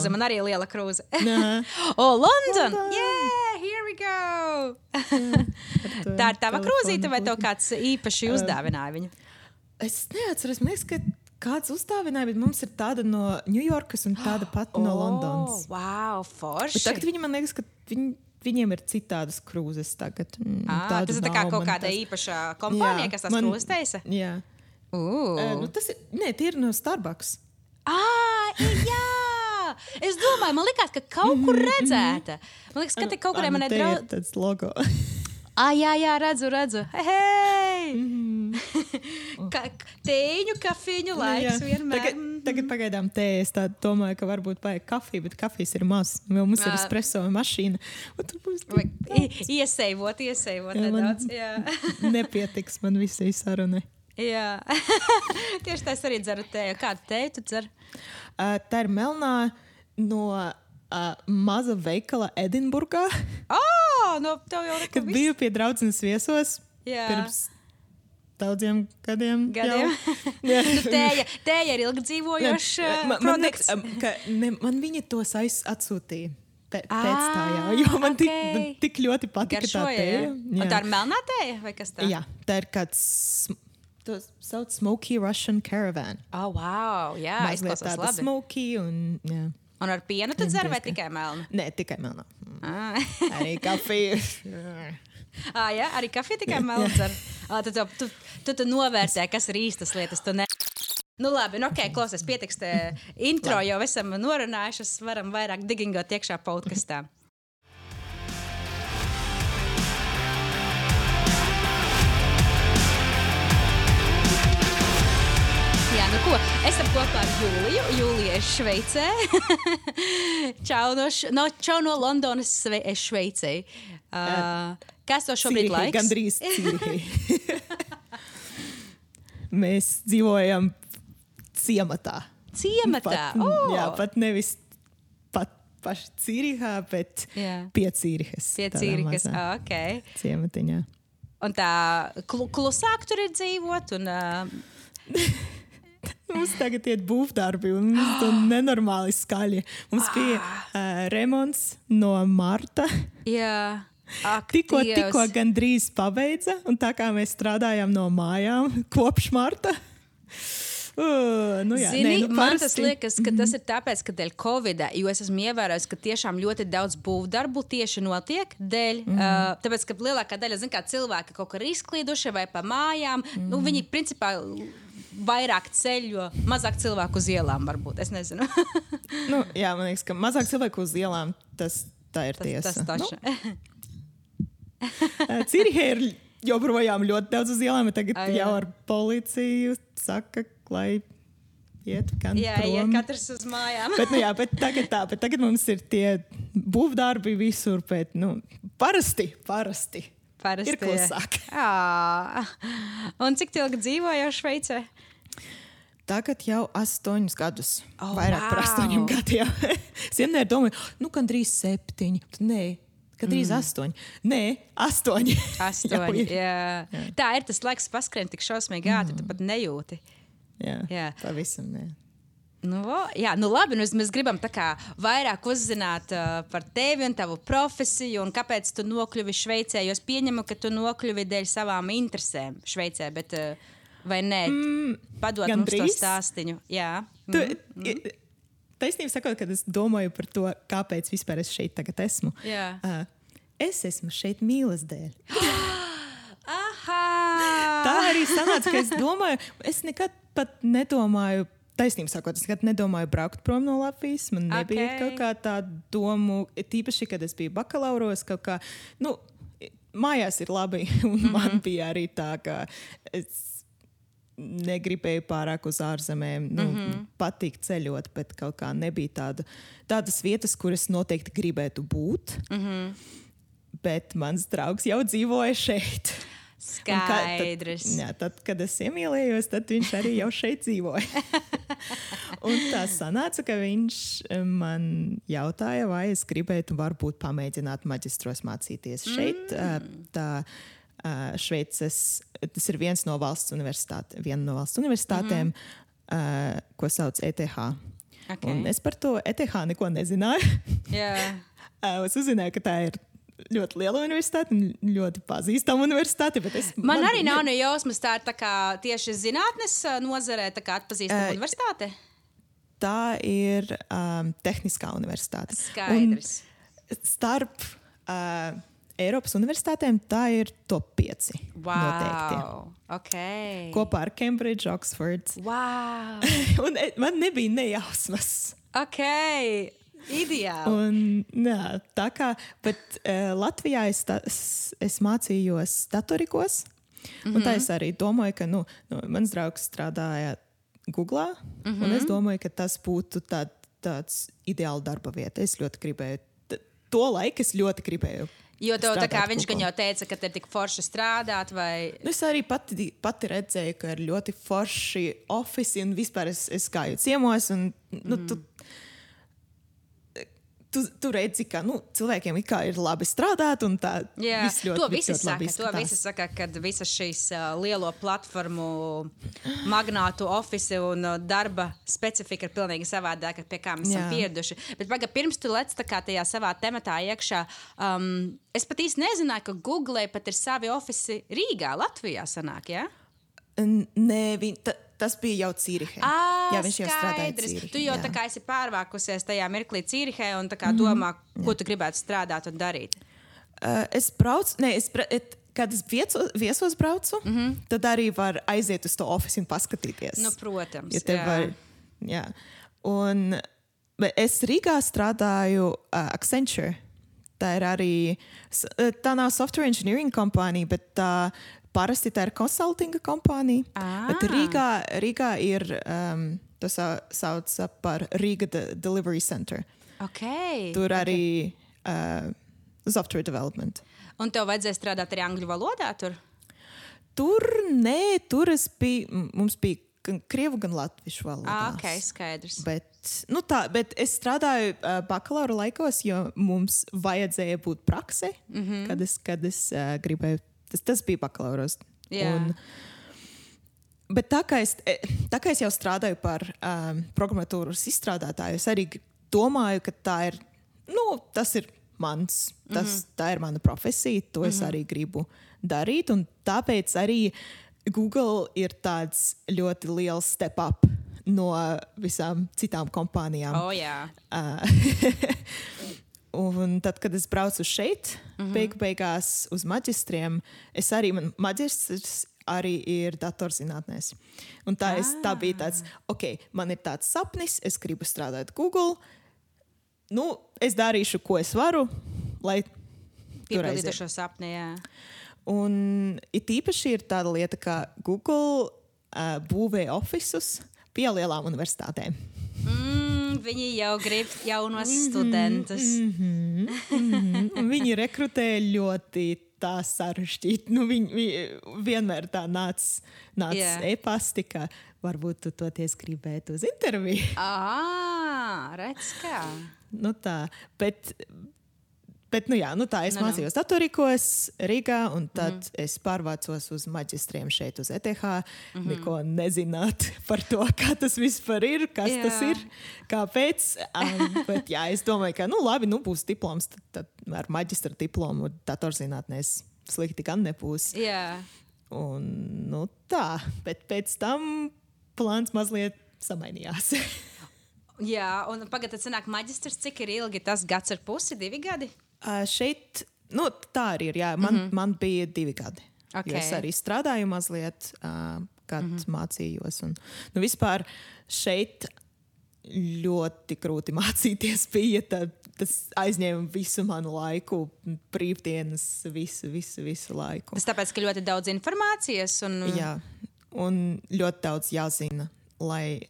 Krūze, man arī liela krūze. Oh, London! London! Yeah, here we go! Tā ir tava krūzīte, vai tev kāds īpaši uzdāvināja viņu? Es neatceros, man liekas, ka kāds uzdāvināja, bet mums ir tāda no Ņujorkas un tāda pati no Londonas. Oh, wow, forši! Bet tagad viņi man liekas, ka viņi, viņiem ir citādas krūzes tagad. Mm, tādu tas ir tā kā kaut kāda tas- īpaša kompānija, Jā, kas tās man- krūzes taisa. Jā. Uh, nu, tas ir, nē, tie ir no Starbucks. Ah, jā! Es domāju, man liekas, ka kaut kur redzēta. Man liekas, ka te kaut kuriem nu, manai draugiem. tāds logo. Ah, jā, jā, redzu, redzu. Hei! Mhm. Ka tēņu, kafīņu laiks Jā. vienmēr. Tagad, tagad pagaidām te es domāju, ka varbūt vajag kafiju, bet kafijas ir maz. Vēl mums ir espreso mašīna. un tur būs tik Vai i- Ieseivot, ieseivot Jā, man- nedaudz. Jā. Nepietiks man visai sarunai. Jā. Tieši tā es arī dzeru tēju. Kādu tēju tu dzer? Uh, tā ir melnā no uh, maza veikala Edinburgā, Oh, no tev jau kad viss. biju pie draudzenes viesos Jā. pirms daudziem gadiem. Gadiem. Nu, tēja, tēja ir ilgi dzīvojoša man, man, liekas, ka ne, man viņa tos aiz, atsūtīja. Pē, pēc tā, jā, jo man tik, ok. man tik ļoti patika tā Garšoja, jā. tēja. Un tā ir melnā tēja vai kas tā? jā, tā ir kāds, to sauc Smoky Russian Caravan. Oh, wow, jā, izklausās tāda labi. smoky un, jā. Un ar pienu tu dzer vai tikai melnu? Nē, tikai melnā. Ah. Arī kafija. ah, jā, arī kafija tikai melnu dzer. Ah, tu, tu, tu, tu, tu novērtē, kas ir īstas lietas. Nu, labi, nu, ok, klausies, pietiks. te Intro jau esam norunājuši, varam vairāk digingot iekšā podkastā. Ko, esam kopā ar Jūliju. Jūlija ir Šveicē. čau, no, š... no, čau no Londonas, Sve... Šveicē. Uh, kas to šobrīd Cīrihī, laiks? Gandrīz Cīrihī. Mēs dzīvojam ciematā. Ciematā. Pat, Oh! Jā, pat nevis pat paši Cīrihā, bet Jā. pie Cīrihas. Pie mazā Ah, okay. Ciematiņā. Un tā klu, klusāk tur ir dzīvot. Un, uh, Mums tagad ir būvdarbi, un mums tur nenormāli skaļi. Mums bija uh, remonts no marta. jā, ak, Tikko, Dievs. tikko gandrīz pabeidza, un tā kā mēs strādājam no mājām kopš marta. Uh, nu jā, Zini, nē, nu man tas liekas, ka tas ir tāpēc, ka dēļ Covid, jo es esmu ievērojis, ka tiešām ļoti daudz būvdarbu tieši notiek dēļ. Mm. Uh, tāpēc, ka lielākā daļa kā, cilvēki kaut kur ir izklīduši vai pa mājām, mm. nu, viņi principā vairāk ceļo, mazāk cilvēku uz ielām varbūt. Es nezinu. Nu, jā, man liekas, ka mazāk cilvēku uz ielām tas tā ir tas tiesa. tas taču. Nu, Cirihē ir joprojām ļoti daudz uz ielām, bet tagad ah, jā. jau ar policiju saka, lai iet gan jā, prom. katrs uz mājām. Bet, nu, jā, bet tagad, tā, bet tagad mums ir tie būvdarbi visur. Bet, nu, parasti, parasti. Parasti, ir klusāk. Jā. Un cik ilgi dzīvoju Šveicē? Tagad jau astoņus gadus. Oh, Vairāk par wow. astoņiem gadiem. es vienmēr domāju, nu, gandrīz septiņi. Nē, gandrīz mm. astoņi. Nē, astoņi. Astoņi. ir. jā. Jā. Tā ir tas laiks, kas paskrien tik šausmīgi ātri, tu pat nejūti. Jā, Jā. pavisam. Jā. Nu, jā, nu labi, nu, mēs gribam kā vairāk uzzināt uh, par tevi un tavu profesiju, un kāpēc tu nokļuvi Šveicē. Jo es pieņemu, ka tu nokļuvi dēļ savām interesēm Šveicē, bet uh, vai nē? Mm, Padod mums to gandrīz. stāstīņu. Jā, Tu, mm. i- Taisnība sakot, kad es domāju par to, kāpēc vispār es šeit tagad esmu. Jā. Uh, es esmu šeit mīlas dēļ. Aha! Tā arī sanāca, ka es domāju, es nekad pat nedomāju. Taisnība sakot, es nekad nedomāju braukt prom no Latvijas. Man nebija Ok. okay. kaut kā tāda doma, tīpaši, kad es biju bakalauros. kaut Kā, nu, mājās ir labi, un mm -hmm. man bija arī tā, ka es negribēju pārāk uz ārzemēm. Nu, mm -hmm. Patīk ceļot, bet kaut kā nebija tāda, tādas vietas, kuras noteikti gribētu būt. Mm -hmm. Bet mans draugs jau dzīvoja šeit. Skaidrs. Tad, jā, tad, kad es iemīlējos, tad viņš arī jau šeit dzīvoja. Un tā sanāca, ka viņš eh, man jautāja, vai es gribētu varbūt pamēģināt maģistros mācīties šeit. Mm. Tā, eh, Šveices, tas ir viens no valsts universitātēm, viena no valsts universitātēm, mm -hmm. ko sauc ETH. Okay. Un es par to ETH neko nezināju. Jā. Uh, es uzzināju, ka tā ir ļoti liela universitāte un ļoti pazīstama universitāte. Es, Man, man arī nav ne jausmas, tā ir tā kā tieši zinātnes ā, nozarē, tā kā atpazīstama Eh, universitāte. Tā ir um, tehniskā universitāte. Skaidrs. Un starp uh, Eiropas universitātēm tā ir top 5. Noteikti. Wow. Okay. Kopā ar Cambridge, Oxford. Wow. Un e- man nebija nejausmas. Ok. Ideāli. Un, jā, tā kā bet, uh, Latvijā es, ta, es, es mācījos datorikos. Mm -hmm. Tā es arī domāju, ka nu, nu, mans draugs strādāja Google. Mm -hmm. Es domāju, ka tas būtu tā, tāds ideāls darba vieta. Es ļoti gribēju. To laiku es ļoti gribēju. Jo tev, tā kā viņš gan Google. jau teica, ka te ir tik forši strādāt, vai Nu, Es arī pati, pati redzēju, ka ir ļoti forši oficiāli, un vispār es, es gāju ciemos. Un, nu, Mhm. tu, tu, tu redzi, ka nu, cilvēkiem ir labi strādāt, un tā Jā, viss ļoti, to viss visi ļoti saka. To visi saka, kad visas šīs uh, lielo platformu magnātu ofici un uh, darba specifika ir pilnīgi savādāka, pie kā mēs esam Jā. pieraduši. Bet paga, pirms tu lec tajā savā tematā iekšā, um, es pat īsti nezināju, ka Google pat ir savi ofici Rīgā, Latvijā sanāk, ja? Nē, viņ, ta, tas bija jau Cīrihē. Jā, viņš jau strādāja skaidrs. Cīrihē. Tu jau jā. tā kā esi pārvākusies tajā mirklī Cīrihē un kā Mhm. domā, ko tu gribētu strādāt un darīt. Uh, es braucu, nē, es, bra- et, kad es vieso, viesos braucu, mm -hmm. tad arī var aiziet uz to oficiālu un paskatīties. Nu, protams. Ja jā. var, jā. Un es Rīgā strādāju uh, Accenture. Tā ir arī uh, tā nav software engineering kompānija, bet tā parasti tā ir konsultinga kompānija. Ah. Bet Rīgā, Rīgā ir um, tas sau- sauc par Riga de Delivery Center. Okay. Tur arī uh, software development. Un tev vajadzēja strādāt arī angļu valodā tur? Tur nē, tur m- mums bija gan krievu, gan latviešu valoda. Ah, ok, skaidrs. Bet, nu tā, bet es strādāju uh, bakalaura laikos, jo mums vajadzēja būt praksē, mm -hmm. kad es, kad es uh, gribēju. Tas, tas bija bakalauros. Jā. Un, bet tā kā, es, eh, tā kā es jau strādāju par um, programmatūras izstrādātāju, es arī domāju, ka tā ir, nu, tas ir mans, tas, mm -hmm. tā ir mana profesija, to es mm -hmm. arī gribu darīt. Un tāpēc arī Google ir tāds ļoti liels step up no visām citām kompānijām. O, jā. Un tad, kad es braucu šeit, mm. -hmm. beig beigās uz maģistriem, es arī, man maģistrs arī ir datorzinātnēs. Un tā, es, tā bija tāds, ok, man ir tāds sapnis, es gribu strādāt Google. Nu, es darīšu, ko es varu, lai Piepildītu šo sapni, jā. Un it īpaši ir tāda lieta, ka Google uh, būvē oficius pie lielām universitātēm. Mm, viņi jau grib jaunos Mhm, studentus. Un viņi rekrutē ļoti tā sarežģīti. Nu, viņi, viņi vienmēr tā nāca nāc Jā. e-pasti, ka varbūt tu toties gribētu uz interviju. Ah, redz kā. nu, tā, bet, bet nu, jā, nu, tā es Nu, nu. mācījos datorikos Rīgā, un tad mm -hmm. es pārvācos uz maģistriem šeit uz ETH. Mm -hmm. Neko nezināt par to, kā tas vispār ir, kas jā. tas ir, kāpēc. Um, bet jā, es domāju, ka, nu, labi, nu, būs diploms, tad, tad ar maģistra diplomu datorzinātnēs slikti gan nebūs. Jā. Un, nu, tā, bet pēc tam plāns mazliet samainījās. Jā, un pagaidā, tad sanāk maģistrs, cik ir ilgi tas gads ar pusi, divi gadi? Uh, šeit nu, tā arī ir. Jā. Man, mm -hmm. man bija divi gadi. Ok. Okay. Es arī strādāju mazliet, uh, kad mm -hmm. mācījos. Un, nu, vispār šeit ļoti grūti mācīties bija. Tad, tas aizņēma visu manu laiku, brīvdienas, visu, visu, visu laiku. Tas tāpēc, ka ļoti daudz informācijas un Jā, un ļoti daudz jāzina, lai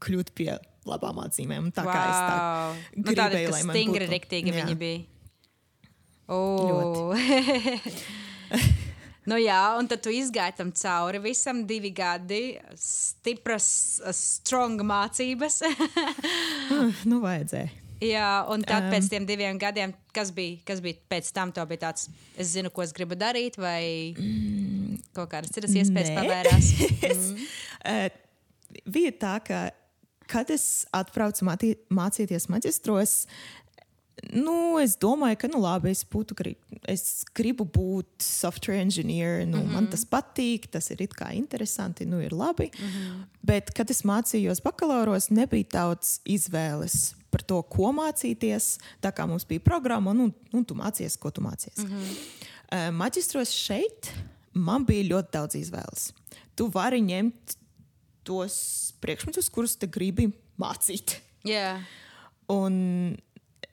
kļūtu pie labām atzīmēm. Tā kā es tā Wow. nu, tādi, gribēju, lai man stingri, būtu. riktīgi Jā. viņi bija. Oh. nu jā, un tad tu izgāji tam cauri visam divi gadi, stipras, strong mācības. Nu, vajadzēja. jā, un tad pēc tiem diviem gadiem, kas bija, kas bija pēc tam, to bija tāds, es zinu, ko es gribu darīt, vai kaut kādas citas iespējas Nē. pavērās. es, uh, bija tā, ka kad es atbraucu mācīties maģistros, nu, es domāju, ka nu, labi, es, būtu, es gribu būt software engineer. Nu, mm -hmm. Man tas patīk, tas ir interesanti, nu, ir labi. Mm -hmm. Bet, kad es mācījos bakalauros, nebija daudz izvēles par to, ko mācīties. Tā kā mums bija programma, nu, nu tu mācies, ko tu mācies. Mm -hmm. uh, maģistros šeit man bija ļoti daudz izvēles. Tu vari ņemt tos priekšmetus, kurus te gribi mācīt. Yeah. Un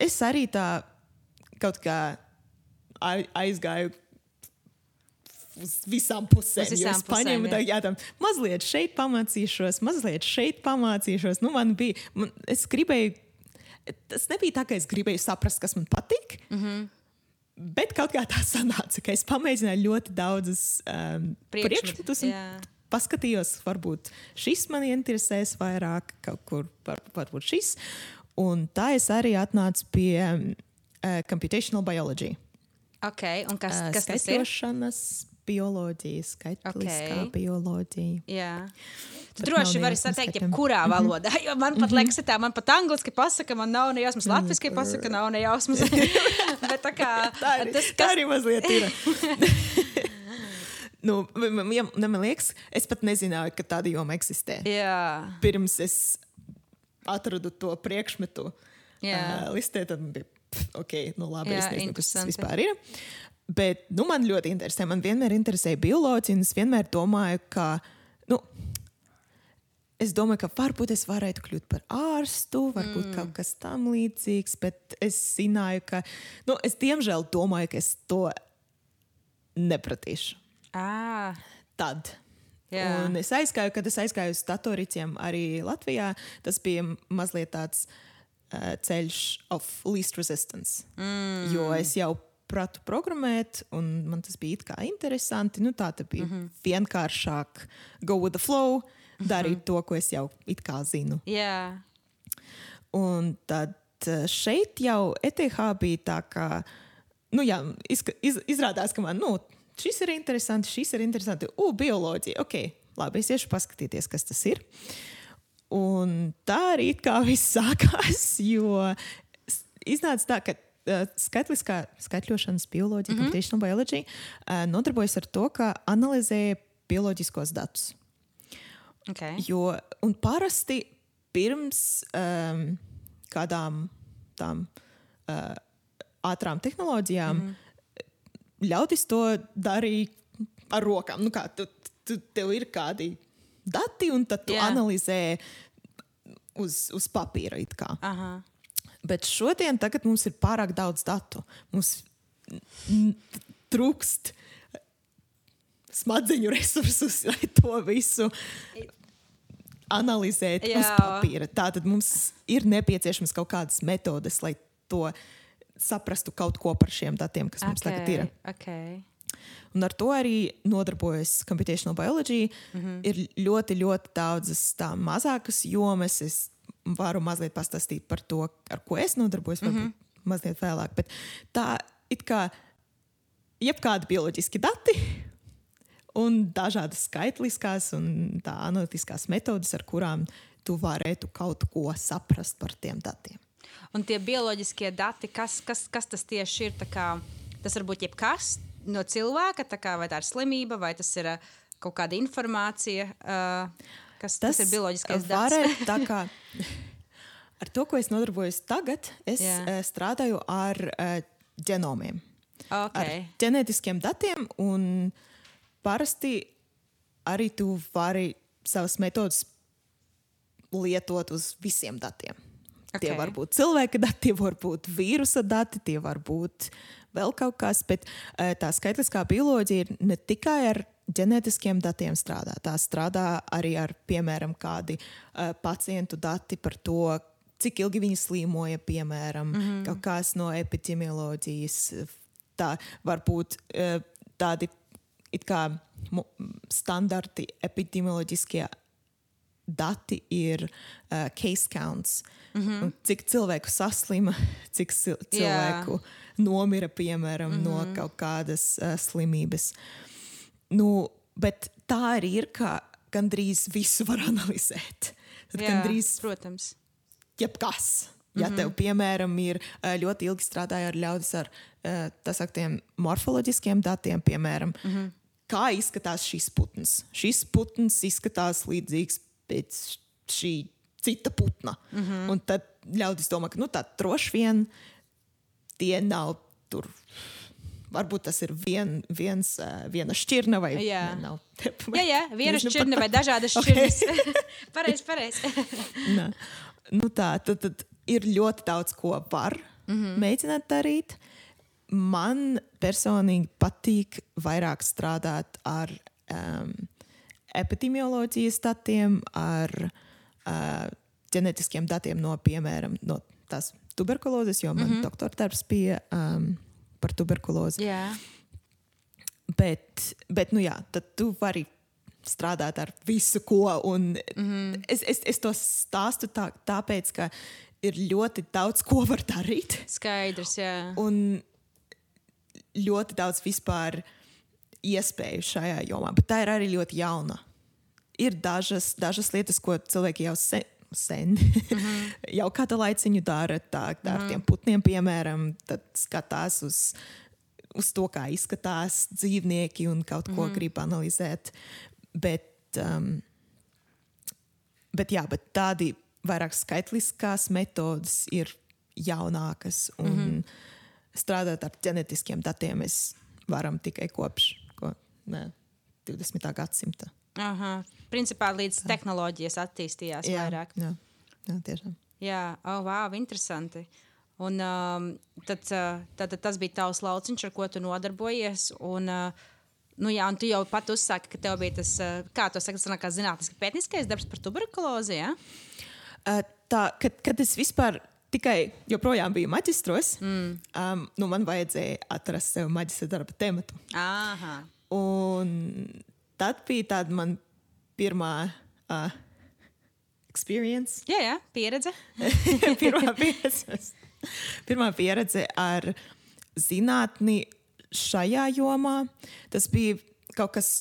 es arī tā kaut kā ai- aizgāju uz visām pusēm. Uz visām es paņēmu pusēm, tā, jā, tam, mazliet šeit pamācīšos, mazliet šeit pamācīšos. Nu, man bija, man, es gribēju, tas nebija tā, ka es gribēju saprast, kas man patīk. Mm. -hmm. Bet kaut kā tā sanāca, ka es pamēģināju ļoti daudzus um, Priekšmetu, priekšmetus. un jā. Paskatījos, varbūt šis man interesēs vairāk, kaut kur var, varbūt šis. Un tā es arī atnācu pie uh, computational biology. Ok, un kas, Uh, kas tas ir? Bioloģija, skaitliskā Ok. bioloģija. Jā. Tu droši vari pateikt, jebkurā valodā. Jo man pat liekas, ka tā man pat angliski pasaka, man nav nejausmas, latviski pasaka, nav nejausmas. Bet tā kā Tā arī, tas, tā kas arī mazliet ir. nu, ja- ne, man liekas, es pat nezināju, ka tāda joma eksistē. Jā, Pirms es atradu to priekšmetu Jā. uh, listē, tad bija pff, ok, nu labi, Jā, es nezinu, kas tas vispār ir. Bet nu, man ļoti interesē. Man vienmēr interesēja bioloģija, un es vienmēr domāju, ka. Nu, Es domāju, ka varbūt es varētu kļūt par ārstu, varbūt mm. kaut kas tam līdzīgs, bet es zināju, ka. Nu, es diemžēl domāju, ka es to nepratīšu. à, Tad. Jā. Un es aizgāju, kad es aizgāju uz datorīciem arī Latvijā. Tas bija mazliet tāds uh, ceļš of least resistance. Mm. Jo es jau pratu programmēt, un man tas bija it kā interesanti. Nu, tā bija mm -hmm. vienkāršāk go with the flow, darīt mm -hmm. to, ko es jau it kā zinu. jā. Un tad eh, šeit jau ETH bija tā, ka, nu, jā, izka, iz, izrādās, ka man, nu, šis ir interesants, šis ir interesants. U, bioloģija, ok, labi, es iešu paskatīties, kas tas ir. Un tā arī kā viss sākās, jo iznāca tā, ka skaitliskā skaitļošanas bioloģija, mm -hmm. computational biology, nodarbojas ar to, ka analizē bioloģiskos datus. Okay. Jo, un parasti pirms um, kādām tām uh, ātrām tehnoloģijām mm -hmm. Ļaudis to darīja ar rokām. Nu, kā, tu, tu, tev ir kādi dati, un tad tu Jā. analizē uz, uz papīra. Bet šodien mums ir pārāk daudz datu. Mums trūkst smadzeņu resursus, lai to visu analizētu uz papīra. Tātad mums ir nepieciešams kaut kādas metodes, lai to saprastu kaut ko par šiem datiem, kas mums tagad ir. Okay. Un ar to arī nodarbojas computational biology. Mm -hmm. Ir ļoti, ļoti daudzas tā mazākas jomas. Es varu mazliet pastāstīt par to, ar ko es nodarbojos, mm -hmm. mazliet vēlāk. Bet tā ir kā jebkādi bioloģiski dati. Un dažādas skaitliskās un tā analītiskās metodes, ar kurām tu varētu kaut ko saprast par tiem datiem. Un tie bioloģiskie dati, kas, kas, kas tas tieši ir? Kā, tas var būt jebkas no cilvēka, tā kā, vai tā ir slimība, vai tas ir uh, kaut kāda informācija, uh, kas tas, tas ir bioloģiskais dats. Ar to, ko es nodarbojos tagad, es uh, strādāju ar uh, genomiem, ar Okay. ģenētiskiem datiem. un Parasti arī tu vari savas metodas lietot uz visiem datiem. Okay. Tie var būt cilvēka dati, tie var būt vīrusa dati, tie var būt vēl kaut kas. Bet eh, tā skaitliskā bioloģija ir ne tikai ar ģenētiskiem datiem strādā. Tā strādā arī ar, piemēram, kādi uh, pacientu dati par to, cik ilgi viņi slīmoja, piemēram, mm -hmm. kaut kas no epidemioloģijas. Tā var būt uh, tādi it kā standarti epidemioloģiskie dati ir uh, case counts. Mm -hmm. Cik cilvēku saslima, cik cilvēku yeah. nomira, piemēram, mm -hmm. no kaut kādas uh, slimības. Nu, bet tā arī ir, ka gandrīz visu var analizēt. tad Jā, gandrīz protams. jebkas. Ja mm -hmm. tev, piemēram, ir ā, ļoti ilgi strādāja ar ļaudis ar tā sauktiem morfoloģiskiem datiem, piemēram, mm -hmm. kā izskatās šis putns. Šis putns izskatās līdzīgs pēc šī cita putna. Mm -hmm. Un tad ļaudis domā, ka nu, tā droši vien tie nav tur. Varbūt tas ir vien, viens, ā, viena šķirne vai Jā. ne, nav. Jā, jā, viena šķirne vai dažādas šķirnes. Pareizi, pareizi. Nu tā, tad, tad ir ļoti daudz, ko var mm -hmm. mēģināt darīt. Man personīgi patīk vairāk strādāt ar um, epidemioloģijas datiem, ar uh, ģenētiskiem datiem no, piemēram, no tās tuberkulozes, jo man mm -hmm. doktora darbs bija um, par tuberkulozi. Jā, Bet, bet nu jā, tad tu vari strādāt ar visu, ko. Mm. -hmm. es, es, es to stāstu tā, tāpēc, ka ir ļoti daudz, ko var darīt. skaidrs. Jā. Un ļoti daudz vispār iespēju šajā jomā. Bet tā ir arī ļoti jauna. Ir dažas, dažas lietas, ko cilvēki jau sen, sen mm -hmm. jau kādu laiciņu dara. Tā, tā ar tiem putniem, piemēram, tad skatās uz, uz to, kā izskatās dzīvnieki un kaut ko mm -hmm. grib analizēt. Bet, um, bet, jā, bet tādi vairāk skaitliskās metodas ir jaunākas. Un mm -hmm. strādāt ar ģenētiskiem datiem mēs varam tikai kopš 20. gadsimta. Aha. Principā līdz tehnoloģijas attīstījās vairāk. jā, jā tiešām. Jā, oh, wow, interesanti. Un, um, tad, uh, tad, tad tas bija tavs lauciņš, ar ko tu nodarbojies. Un, uh, nu, jā, un tu jau pat uzsāki, ka tev bija tas, uh, kā to saka, tas zinātniskais pētnieciskais darbs par tuberkulozi. Ja? Uh, Tā, kad, kad es vispār tikai joprojām biju maģistros, mm. um, nu man vajadzēja atrast sev maģistra darba tematu. Un tad bija tāda man pirmā uh, experience. Jā, jā, pieredze. pirmā, pieredze, pirmā pieredze ar zinātni šajā jomā. Tas bija kaut kas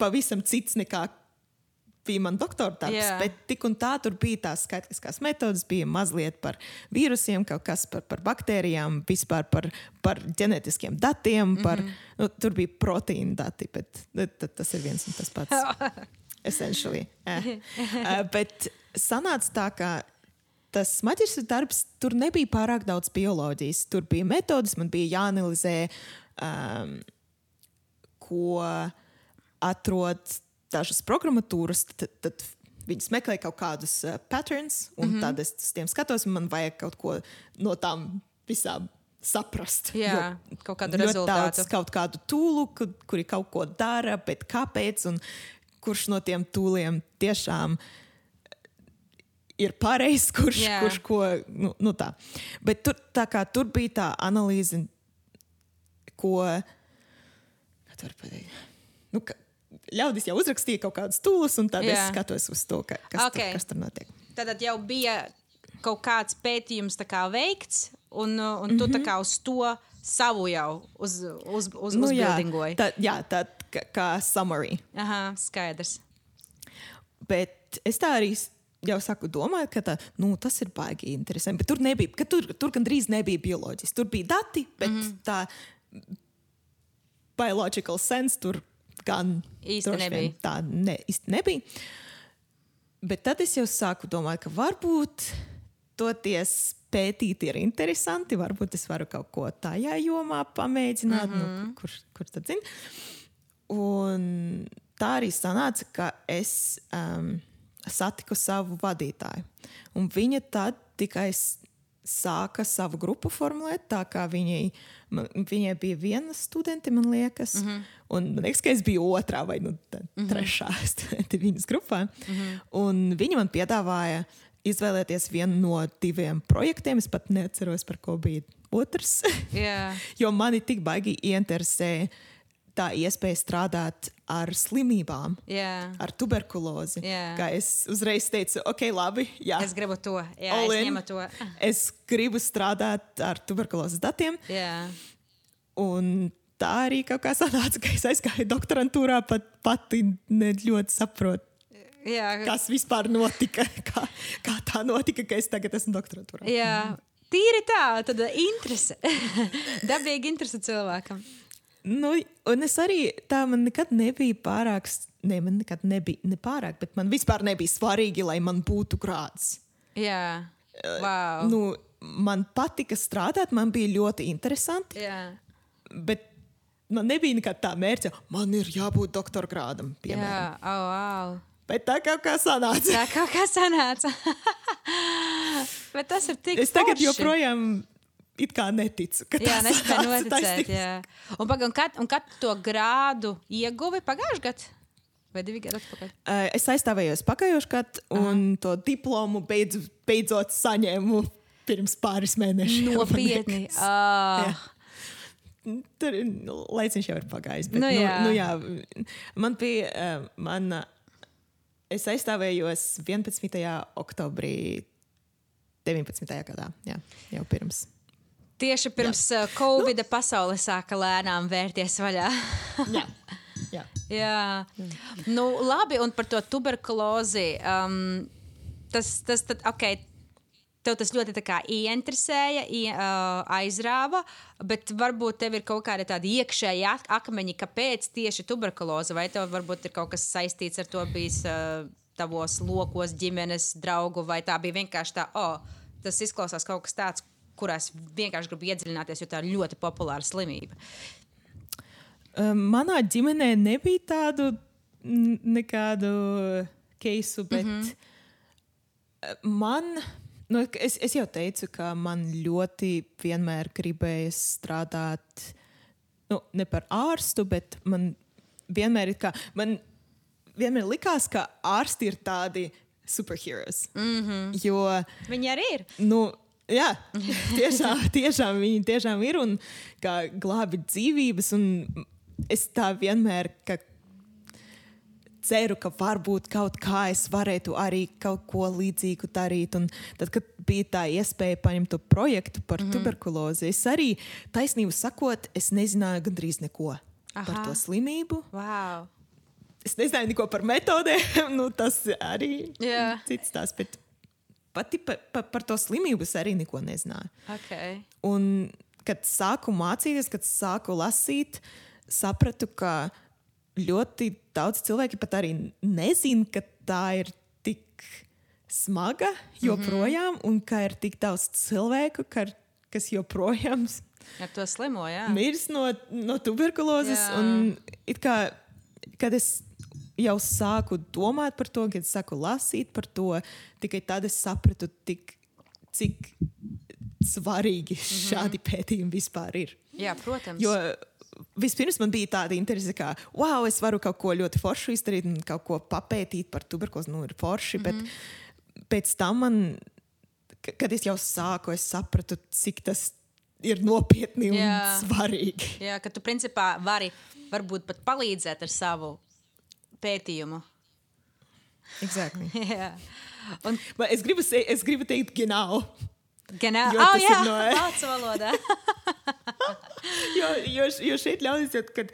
pavisam cits nekā bija mans doktora darbs. Jā. Bet tik un tā tur bija tās skaitliskās metodas, bija mazliet par vīrusiem, kaut kas par, par baktērijām, vispār par, par ģenētiskiem datiem. Mhm. Par, mm -hmm. nu, tur bija proteīna dati, bet tas ir viens un tas pats. Essentially. Eh. Uh, bet sanāca tā, ka tas maģistra darbs tur nebija pārāk daudz bioloģijas. Tur bija metodas, man bija jāanalizē, um, ko atrod dažas programmatūras. Tad, tad viņas meklē kaut kādus uh, patterns, un mm -hmm. tad es uz tiem skatos, man vajag kaut ko no tām visām saprast. Jā, kaut kādu rezultātu. Daudz, kaut kādu tūlu, kur, kuri kaut ko dara, bet kāpēc un kurš no tiem tūliem tiešām ir pareizs, kurš, Jā. kurš ko. Nu, nu tā. Bet tur, tā kā, tur bija tā analīze, ko. Kā var pateikt? Nu, ka, ļaudis jau uzrakstīja kaut kādus tūlus, un tad Jā. es skatos uz to, ka, kas, Ok. tur, kas tur notiek. Tad jau bija kaut kāds pētījums kā veikts, un, un tu mm -hmm. tā kā uz to savu jau uz, uz, uz, Nu, jā, uzbildingoji. tā, jā, tā kā, kā summary. Aha, skaidrs. Bet es tā arī jau saku, domāju, ka tā, nu, tas ir baigi interesanti. Bet tur nebija, ka tur, tur gandrīz nebija bioloģijas. Tur bija dati, bet mm Mhm. -hmm. tā biological sense tur gan Īsti droši vien nebija. Tā ne, īsti nebija. Bet tad es jau sāku domāt, ka varbūt toties pētīt ir interesanti. Varbūt es varu kaut ko tajā jomā pamēģināt, mm -hmm. nu, kur, kur tad zina. Un tā arī sanāca, ka es um, satiku savu vadītāju. Un viņa tad tikai sāka savu grupu formulēt, tā kā viņai, man, viņai bija viena studente, man liekas. Mm -hmm. Un man liekas, ka es biju otrā vai nu, mm -hmm. trešā studente viņas grupā. Mm -hmm. Un viņa man piedāvāja izvēlēties vienu no diviem projektiem. Es pat neatceros, par ko bija otrs. Jā, Jo mani tik baigi ieinteresē tā iespēja strādāt ar slimībām, jā. ar tuberkulozi. Jā. Kā es uzreiz teicu, ok, labi, jā, Es gribu to. Jā, all es to. Es gribu strādāt ar tuberkulozes datiem. Jā, Un tā arī kaut kā sanāca, ka es aizgāju doktorantūrā, pat pati ne ļoti saprotu. Jā, kas vispār notika, kā, kā tā notika, ka es tagad esmu doktorantūrā. jā. Tīri tā, tad interese. Dabīgi interese cilvēkam. Nu, un es arī tā man nekad nebija pārāk, ne, man nekad nebija ne pārāk, bet man vispār nebija svarīgi, lai man būtu grāds. Jā, wow. Nu, man patika strādāt, man bija ļoti interesanti, Jā. bet man nebija nekad tā mērķa, man ir jābūt doktora grādam. Jā, Piemēram. oh, wow. Bet tā kaut kā sanāca. Tā kaut kā sanāca. Bet tas ir tik Es tagad forši. joprojām it kā neticu, Jā, nespēju noticēt. Jā. Un, paga, un, kad, un kad to grādu ieguvi pagājušajā gadā? Vai divi gadi atpakaļ? Uh, Es aizstāvējos pagājušajā gadā, un to diplomu beidz, beidzot saņēmu pirms pāris mēnešiem. Nopietni. Ah, Tur nu, laiciņš jau ir pagājis. Bet, Nu nu, jā. nu, jā, man bija, uh, man, uh, es aizstāvējos 11. oktobrī 19. gadā. Jā, jau pirms. Tieši pirms uh, Covid nu. pasaule sāka lēnām vērties vaļā. Jā. Jā. Jā, nu, labi, un par to tuberkulozi. Um, tas, tas, tad, ok, tev tas ļoti ieinteresēja, ie, uh, aizrāva, bet varbūt tev ir kaut kāda tāda iekšēja ak- akmeņa, kāpēc tieši tuberkuloze, vai tev varbūt ir kaut kas saistīts ar to bijis uh, tavos lokos, ģimenes draugu, vai tā bija vienkārši tā, oh, tas izklausās kaut kas tāds, kurās vienkārši gribu iedziļināties, jo tā ir ļoti populāra slimība. Um, Manā ģimenē nebija tādu nekādu keisu, bet mm -hmm. man, nu, es, es jau teicu, ka man ļoti vienmēr gribējās strādāt, nu, ne par ārstu, bet man vienmēr kā, man vienmēr likās, ka ārsti ir tādi superheroes. Mm -hmm. Jo Viņi arī ir. Nu, jā, tiešām, tiešām viņi tiešām ir un kā glābi dzīvības. un Es tā vienmēr ka ceru, ka varbūt kaut kā es varētu arī kaut ko līdzīgu darīt. Un tad, kad bija tā iespēja paņemt to projektu par mm -hmm. tuberkulozi, es arī taisnību sakot, es nezināju gandrīz neko Aha. par to slimību. Wow. Es nezināju neko par metodēm, nu, tas arī ir cits stāsts. Bet pati pa, pa, par to slimību arī neko nezināju. Okay. Un, kad sāku mācīties, kad sāku lasīt, sapratu, ka ļoti daudz cilvēki pat arī nezina, ka tā ir tik smaga joprojām, mm -hmm. un ka ir tik daudz cilvēku, ka, kas joprojām Ar to slimo, jā. mirs no, no tuberkulozes. Jā. Un Kā, kad es jau sāku domāt par to, kad sāku lasīt par to, tikai tad es sapratu, tik, cik svarīgi šādi pētījumi vispār ir. Jā, protams. Jo vispirms man bija tāda interese, ka, wow, es varu kaut ko ļoti foršu izdarīt un kaut ko papētīt par tuberkulozi. Nu, ir forši, mm -hmm. bet pēc tam man, kad es jau sāku, es sapratu, cik tas ir nopietni un Jā. svarīgi. Jā, ka tu principā vari varbūt pat palīdzēt ar savu pētījumu. Exactly. Jā. Un, Bet es gribu, es gribu teikt, genau. Genau. Jo Oh, jā, no- vācu valodā. Jo, jo, jo šeit ļaujas, ka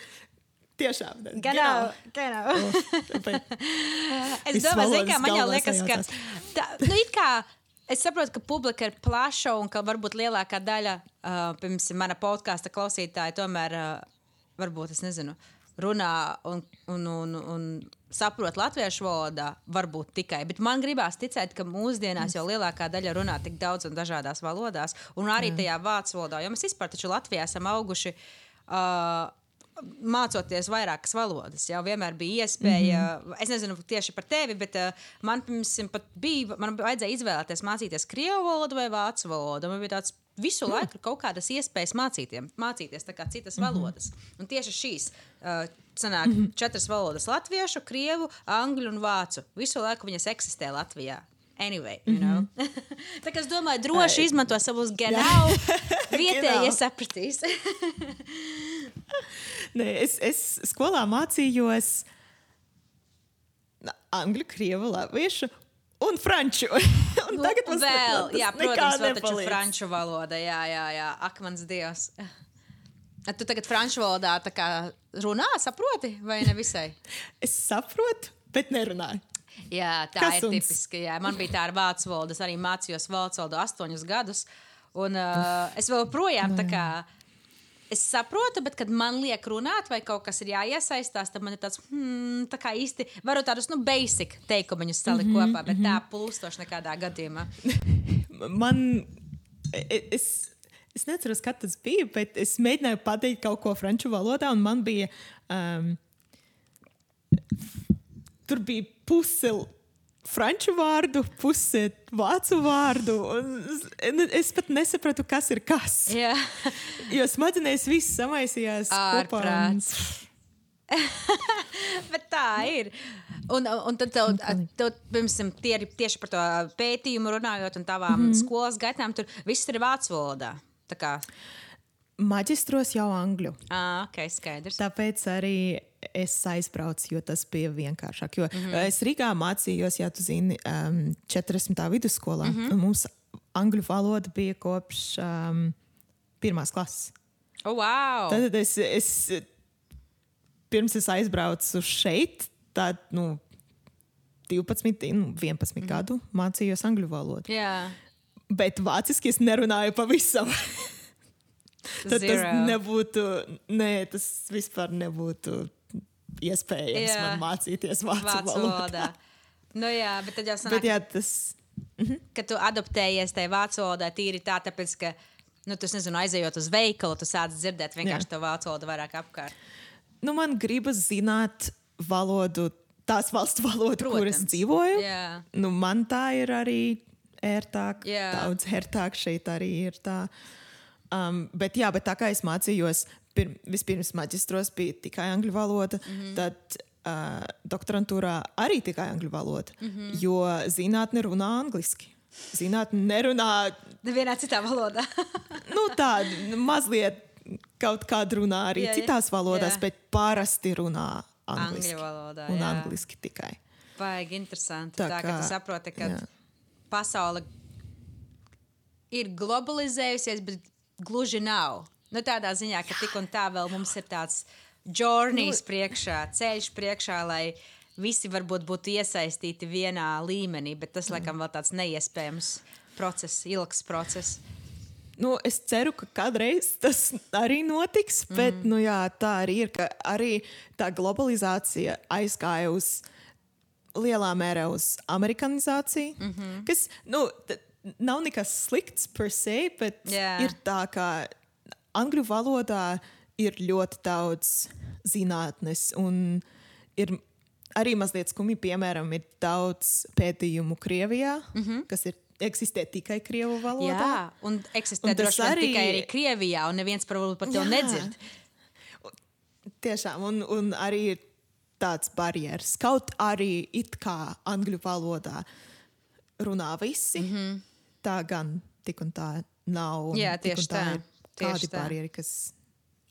tiešām. Genau. Genau. Bet, Es Viss domāju, valodas man jau liekas, ka tā, nu, it kā es saprotu, ka publika ir plaša un ka varbūt lielākā daļa, uh, piemēram, mana podkāstu klausītāja tomēr, uh, varbūt, es nezinu, runā un, un, un, un saprot latviešu valodā, varbūt tikai. Bet man gribās ticēt, ka mūsdienās jau lielākā daļa runā tik daudz un dažādās valodās, un arī tajā vācu valodā, jo mēs vispār taču Latvijā esam auguši. Uh, mācoties vairākas valodas. Jau vienmēr bija iespēja, mm -hmm. es nezinu tieši par tevi, bet uh, man, piemēram, pat bija, man vajadzēja izvēlēties mācīties krievu valodu vai vācu valodu. Man bija tāds visu mm. laiku kaut kādas iespējas mācītiem, mācīties kā citas mm -hmm. valodas. Un tieši šīs. Uh, Sanāk, mm -hmm. četras valodas - latviešu, krievu, angļu un vācu. Visu laiku viņas eksistē Latvijā. Anyway, you know. tā kā es domāju, droši izmanto savus genau. Vietējie sapratīs. ne, es, es skolā mācījos angļu, krievu, latviešu un franču. un tagad mums vēl, tas jā, protams, vēl taču franču valoda. Jā, jā, jā. Ak, mans dievs. A Tu tagad franču valodā kā runā, saproti, vai ne visai? Es saprotu, bet nerunāju. Jā, tā Kas ir suns? tipiska. Jā. Man bija tā ar vācu valodu. Es arī mācījos vācu valodu astoņus gadus. Un uh, es vēl projām tā kā. Es saprotu, bet, kad man liek runāt, vai kaut kas ir jāiesaistās, tad man ir tāds, hmm, tā kā īsti, varu tādus, nu, basic teikumus salikt mm -hmm, kopā, bet mm -hmm. tā plūstoši nekādā gadījumā. Man, e- es, es neatceros, kad tas bija, bet es mēģināju pateikt kaut ko franču valodā, un man bija. Um, tur bija puse franču vārdu, puse vācu vārdu. un Es, pat nesapratu, kas ir kas. Jā, Jo smadzenēs viss samaisījās kopā. ārprāts. Bet tā ir. Un, un tad, tev, tev, piemēram, tie ir tieši par to pētījumu runājot, un tavām mm -hmm. skolas gaitām tur viss ir vācu valodā. Maģistros jau angļu. ah, ok, skaidrs. Tāpēc arī es aizbraucu, jo tas bija vienkāršāk. Jo, mm -hmm. Es Rīgā mācījos, ja tu zini, um, 40. vidusskolā. Mm -hmm. Mums angļu valoda bija kopš um, pirmās klases. Oh, wow! Tad es, es pirms es aizbraucu šeit, tad nu, 12, nu, 11 mm -hmm. gadu mācījos angļu valodu. Jā, Bet vāciski es nerunāju pavisam. Tad tas Zero. nebūtu, nē, tas vispār nebūtu iespējams Jā. man mācīties vācu, vācu valodā. valodā. Nu, jā, bet tad jau sanāk, Bet jā, tas ka tu adaptējies tajā vācu valodā tīri tā, tāpēc, ka, nu, tu, es nezinu, aizejot uz veikalu, tu sāc dzirdēt vienkārši to vācu valodu vairāk apkārt. nu, man gribas zināt valodu, tās valsts valodu, kur es Protams. dzīvoju. Jā. Nu, man tā ir arī ērtāk, Jā. daudz ērtāk šeit arī ir tā. Um, bet, jā, bet tā kā es mācījos, pir, vispirms maģistros bija tikai angļu valoda, mm. -hmm. tad uh, doktorantūrā arī tikai angļu valoda, mm. -hmm. jo zinātne runā angliski. Zinātne nerunā Nevienā citā valodā. nu, tā mazliet kaut kāda runā arī Jā, citās valodās, Jā. bet parasti runā angliski. Angļu valodā, Un jā. angliski tikai. Baigi interesanti. Tā Tā, tā ka kā- tu saproti, ka jā. pasaule ir globalizējusies, bet gluži nav. Nu, tādā ziņā, ka tik un tā vēl mums ir tāds journeys priekšā, ceļš priekšā, lai visi varbūt būtu iesaistīti vienā līmenī, bet tas, laikam, vēl tāds neiespējams process, ilgs process. Nu, es ceru, ka kādreiz tas arī notiks, bet Mhm. nu, jā, tā arī ir. Arī tā globalizācija aizgāja uz lielā mērā uz amerikanizāciju. Mm. -hmm. Kas nu, nav nekas slikts per se, bet Jā. ir tā, ka angļu valodā ir ļoti daudz zinātnes. Un ir arī mazliet skumji, piemēram, ir daudz pētījumu Krievijā, mm -hmm. kas ir, eksistē tikai Krievu valodā. Jā, un eksistē Un droši vien arī- tikai arī Krievijā, un neviens varbūt par to Jā. nedzird. Tiešām, un, un arī ir tāds barjeras. Kaut arī it kā angļu valodā runā visi, mm -hmm. Tā gan tik un tā nav. un. Jā, tieši tā, ir tieši Kādi tā. barjeri, kas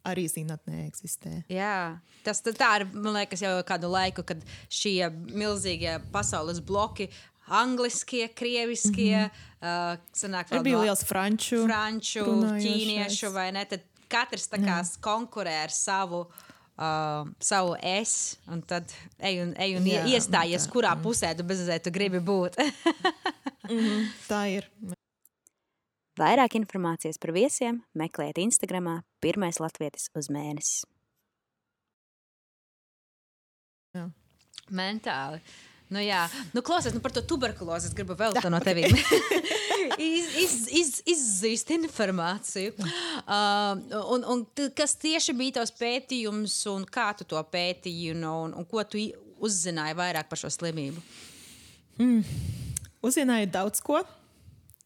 arī zinātnē eksistē. Jā, tas tā- tā ir, man liekas, jau kādu laiku, kad šie milzīgie pasaules bloki, angliskie, krieviskie, mm -hmm. uh, sanāk vēl bija liels franču, franču, ķīniešu vai ne, tad katrs tā kā konkurē ar savu. Uh, savu es, un tad ej un, ej un Jā, iestājies, tā, kurā pusē tu bezizē tu gribi būt. Tā ir. Vairāk informācijas par viesiem meklējiet Instagram, pirmais latvietis uz mēnesi. Jā. Mentāli. Nu, jā, nu, klausies, nu, par to tuberkulozi es gribu vēl to no tevis. iz, iz, iz, izzīst informāciju. Uh, un, un kas tieši bija tavs pētījums, un kā tu to pētīji, un, un, un ko tu uzzināji vairāk par šo slimību? Uzzināju daudz ko.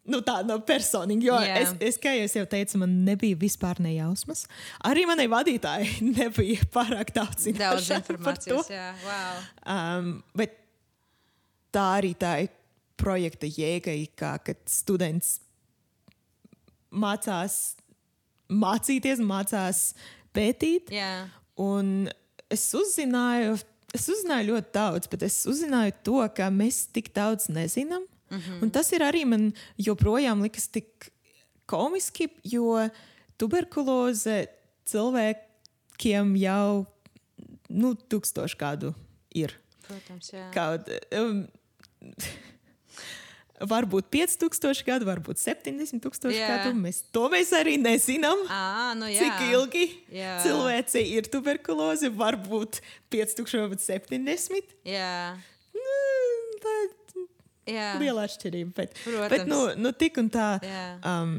Nu, tā no personīgi, jo Jā. es, es, kā jau es jau teicu, man nebija vispār nejausmas. Arī manai vadītājai nebija pārāk daudz, Daudz informācijas, jā, wow. Um, bet tā arī tā ir projekta jēga, kā, kad students mācās mācīties, mācās pētīt. Jā. Un es uzzināju, es uzzināju ļoti daudz, bet es uzzināju to, ka mēs tik daudz nezinām. Mm -hmm. Un tas ir arī man joprojām likas tik komiski, jo tuberkuloze cilvēkiem jau nu, tūkstošu gadu ir. Protams, jā. Kaut, um, varbūt 5000 gadu, varbūt 70,000 Jā. gadu. Mēs to mēs arī nezinām. À, nu jā. Cik ilgi Jā. cilvēcei ir tuberkuloze? Varbūt 5000 vai 70. Jā. Nu, tā ir liela atšķirība. Bet, Protams. bet nu, nu, tik un tā, Jā. um,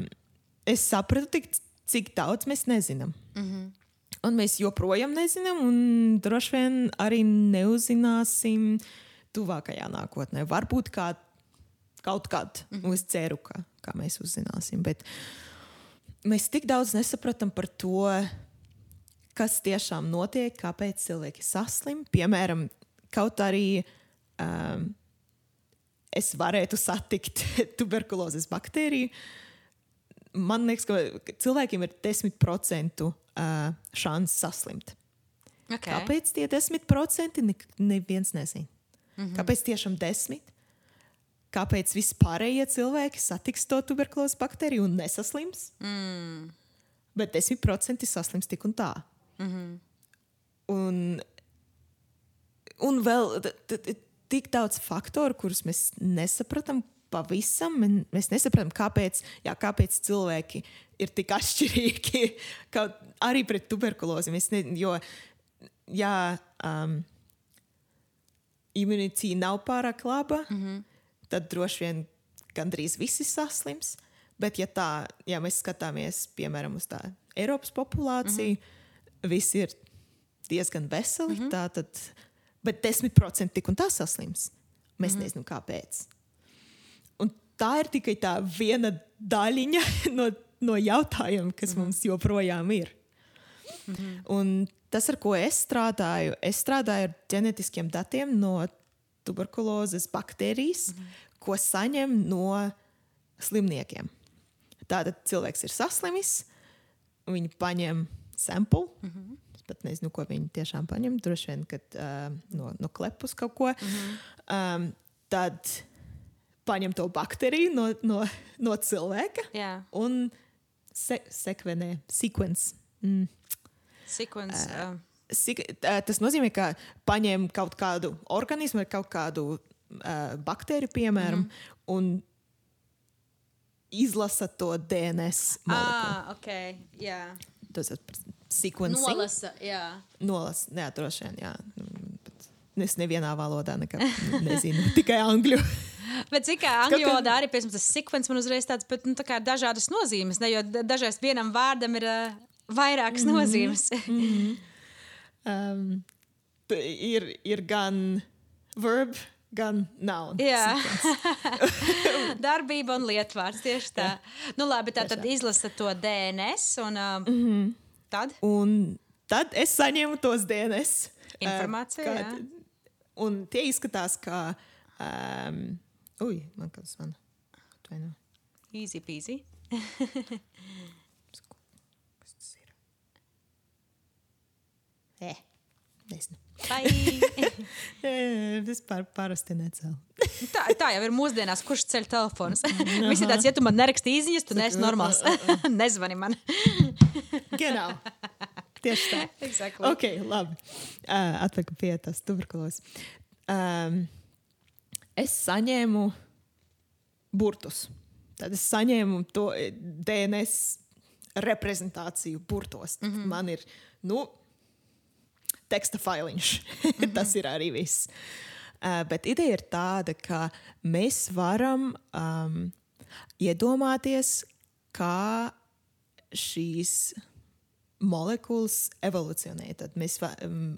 es sapratu, tik, cik daudz mēs nezinām. Mm. -hmm. Un mēs joprojām nezinām, un droši vien arī neuzzināsim tuvākajā nākotnē. Varbūt kā, kaut kad, mm -hmm. es ceru, ka kā mēs uzzināsim. Bet mēs tik daudz nesapratam par to, kas tiešām notiek, kāpēc cilvēki saslim. Piemēram, kaut arī um, es varētu satikt tuberkulozes baktēriju. Man liekas, ka cilvēkiem ir 10% uh, šāns saslimt. Okay. Kāpēc tie 10% ne, neviens nezina? Mm -hmm. Kāpēc tiešām 10%? Kāpēc vispārējie cilvēki satiks to tuberkulozes baktēriju un nesaslims? Mm. Bet 10% saslims tik un tā. Mm -hmm. un, un vēl tik daudz faktoru, kurus mēs nesaprotam pavisam. Mēs nesaprotam, kāpēc, jā, kāpēc cilvēki ir tik atšķirīgi. Kaut arī pret tuberkulozi. Mēs Ne, jo, jā, um, imunitāte nav pārāk laba, mm -hmm. tad droši vien gandrīz visi saslims. Bet, ja, tā, ja mēs skatāmies piemēram uz tā Eiropas populāciju, mm -hmm. visi ir diezgan veseli. Mm -hmm. tā, tad, bet 10% tik un tā saslims. Mēs mm -hmm. nezinām, kāpēc. Un tā ir tikai tā viena daļiņa no, no jautājumiem, kas mm -hmm. mums joprojām ir. Mm -hmm. Un tas, ar ko es strādāju, es strādāju ar ģenetiskiem datiem no tuberkulozes baktērijas, mm -hmm. ko saņem no slimniekiem. Tātad cilvēks ir saslimis, viņi paņem sampli. Mm -hmm. Es pat nezinu, ko viņi tiešām paņem. Droši vien, kad uh, no, no klepus kaut ko. Mm -hmm. um, tad paņem to baktēriju no, no, no cilvēka Jā. un se sekvenē, sekvence. Mm. Sequence. Uh, Sik, uh, tas nozīmē, ka paņem kaut kādu organismu kaut kādu uh, baktēriju, piemēram, mm -hmm. un izlasa to DNS. ah, ok. Jā. Tas ir sekvencing. Nolasa. Jā. Nolas, jā, droši vien, jā. Mm, Es nevienā valodā nekā nezinu, tikai angļu. Bet cik angļu valodā arī pēc tam tas sekvence man uzreiz tāds, bet nu, tā kā dažādas nozīmes, ne, jo da- dažreiz vienam vārdam ir uh, vairākas mm -hmm. nozīmes. Um, t- ir, ir gan verb, gan noun. Jā, darbība un lietvārds tieši tā. Nu, labi, tā tad izlasa to DNS un uh, mm -hmm. tad. Un tad es saņēmu tos DNS. uh, Informāciju, kā- jā. Un tie izskatās kā. Um, ui, man kaut kas man. Atvaino. Easy peasy. Kas tas ir? E, nezinu. E, vispār parasti necēlu. tā, tā jau ir mūsdienās, kurš ceļ telefons. Visi tāds, ja tu man neraksti īziņas, tu neesi normāls. Nezvani man. Genau. Tieši tā. Exactly. Ok, labi. Uh, Atpakaļ pie tās tuberkulozes. Um, es saņēmu burtus. Tad es saņēmu to eh, DNS reprezentāciju burtos. Mm -hmm. Man ir, nu, teksta failiņš. Mm -hmm. Tas ir arī viss. Uh, bet ideja ir tāda, ka mēs varam um, iedomāties, kā šīs molekulas evolūcionē. Tad mēs,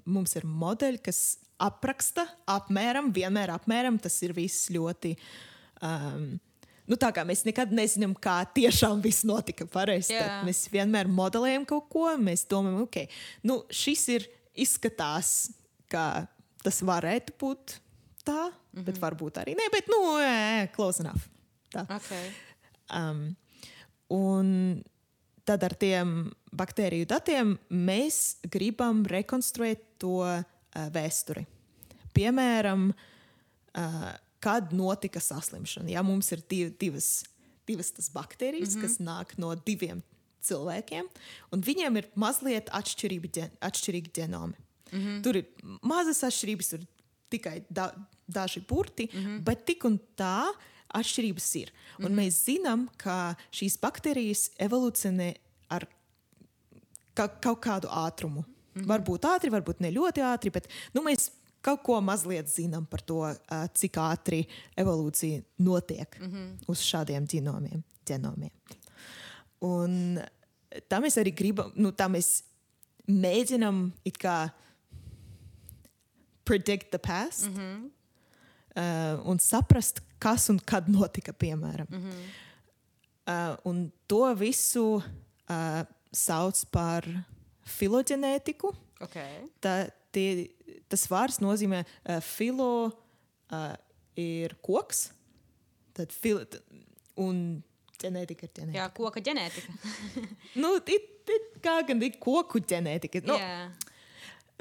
mums ir modeļi, kas apraksta apmēram, vienmēr apmēram. Tas ir viss ļoti. Um, nu, tā kā mēs nekad nezinām, kā tiešām viss notika pareizi. Mēs vienmēr modelējam kaut ko. Mēs domājam, ok, nu, šis ir izskatās, ka tas varētu būt tā, mm -hmm. bet varbūt arī nē, bet, nu, close enough. Tā. Okay. Um, un tad ar tiem baktēriju datiem mēs gribam rekonstruēt to uh, vēsturi. Piemēram, uh, kad notika saslimšana. Ja mums ir div, divas, divas tas baktērijas, mm -hmm. kas nāk no diviem cilvēkiem, un viņiem ir mazliet atšķirīgi, ģen, atšķirīgi ģenomi. Mm -hmm. Tur ir mazas atšķirības, tur tikai da, daži burti, mm -hmm. bet tik un tā atšķirības ir. Un mm -hmm. mēs zinām, ka šīs baktērijas evolūcionē ar ka, kaut kādu ātrumu. Mm -hmm. Varbūt ātri, varbūt ne ļoti ātri, bet nu, mēs kaut ko mazliet zinām par to, cik ātri evolūcija notiek mm -hmm. uz šādiem ģenomiem. ģenomiem. Un tā mēs arī gribam, nu, tā mēs mēģinām it kā predict the past mm -hmm. uh, un saprast, kas un kad notika, piemēram. Mm -hmm. uh, un to visu uh, sauc par filoģenētiku. Okay. Tā, tie, tas vārds nozīmē uh, filo uh, ir koks. Tad fil, un ģenētika ir ģenētika. Jā, koka ģenētika. nu, it, it, kā gan ir koku ģenētika? Nu, Jā.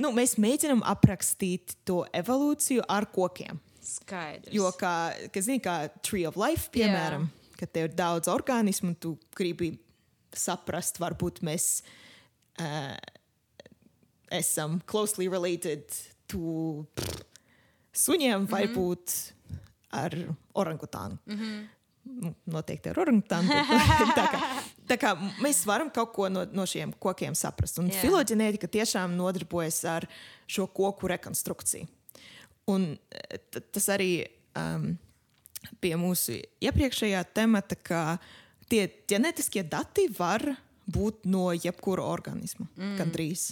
nu, mēs mēģinām aprakstīt to evolūciju ar kokiem. Skaidrs. Jo, kā, kā, zini, kā Tree of Life, piemēram, yeah. kad tev ir daudz organismu, tu gribi saprast, varbūt mēs uh, esam closely related to pff, suņiem, mm -hmm. vai būt ar orangutānu. Mm -hmm. Nu, noteikti ar orangutānu. tā, kā, tā kā mēs varam kaut ko no, no šiem kokiem saprast. Un Jā. filoģenētika tiešām nodarbojas ar šo koku rekonstrukciju. Un eh, tas arī um, pie mūsu iepriekšējā temata, ka tie ģenētiskie dati var būt no jebkura organisma. Mm. Gandrīz.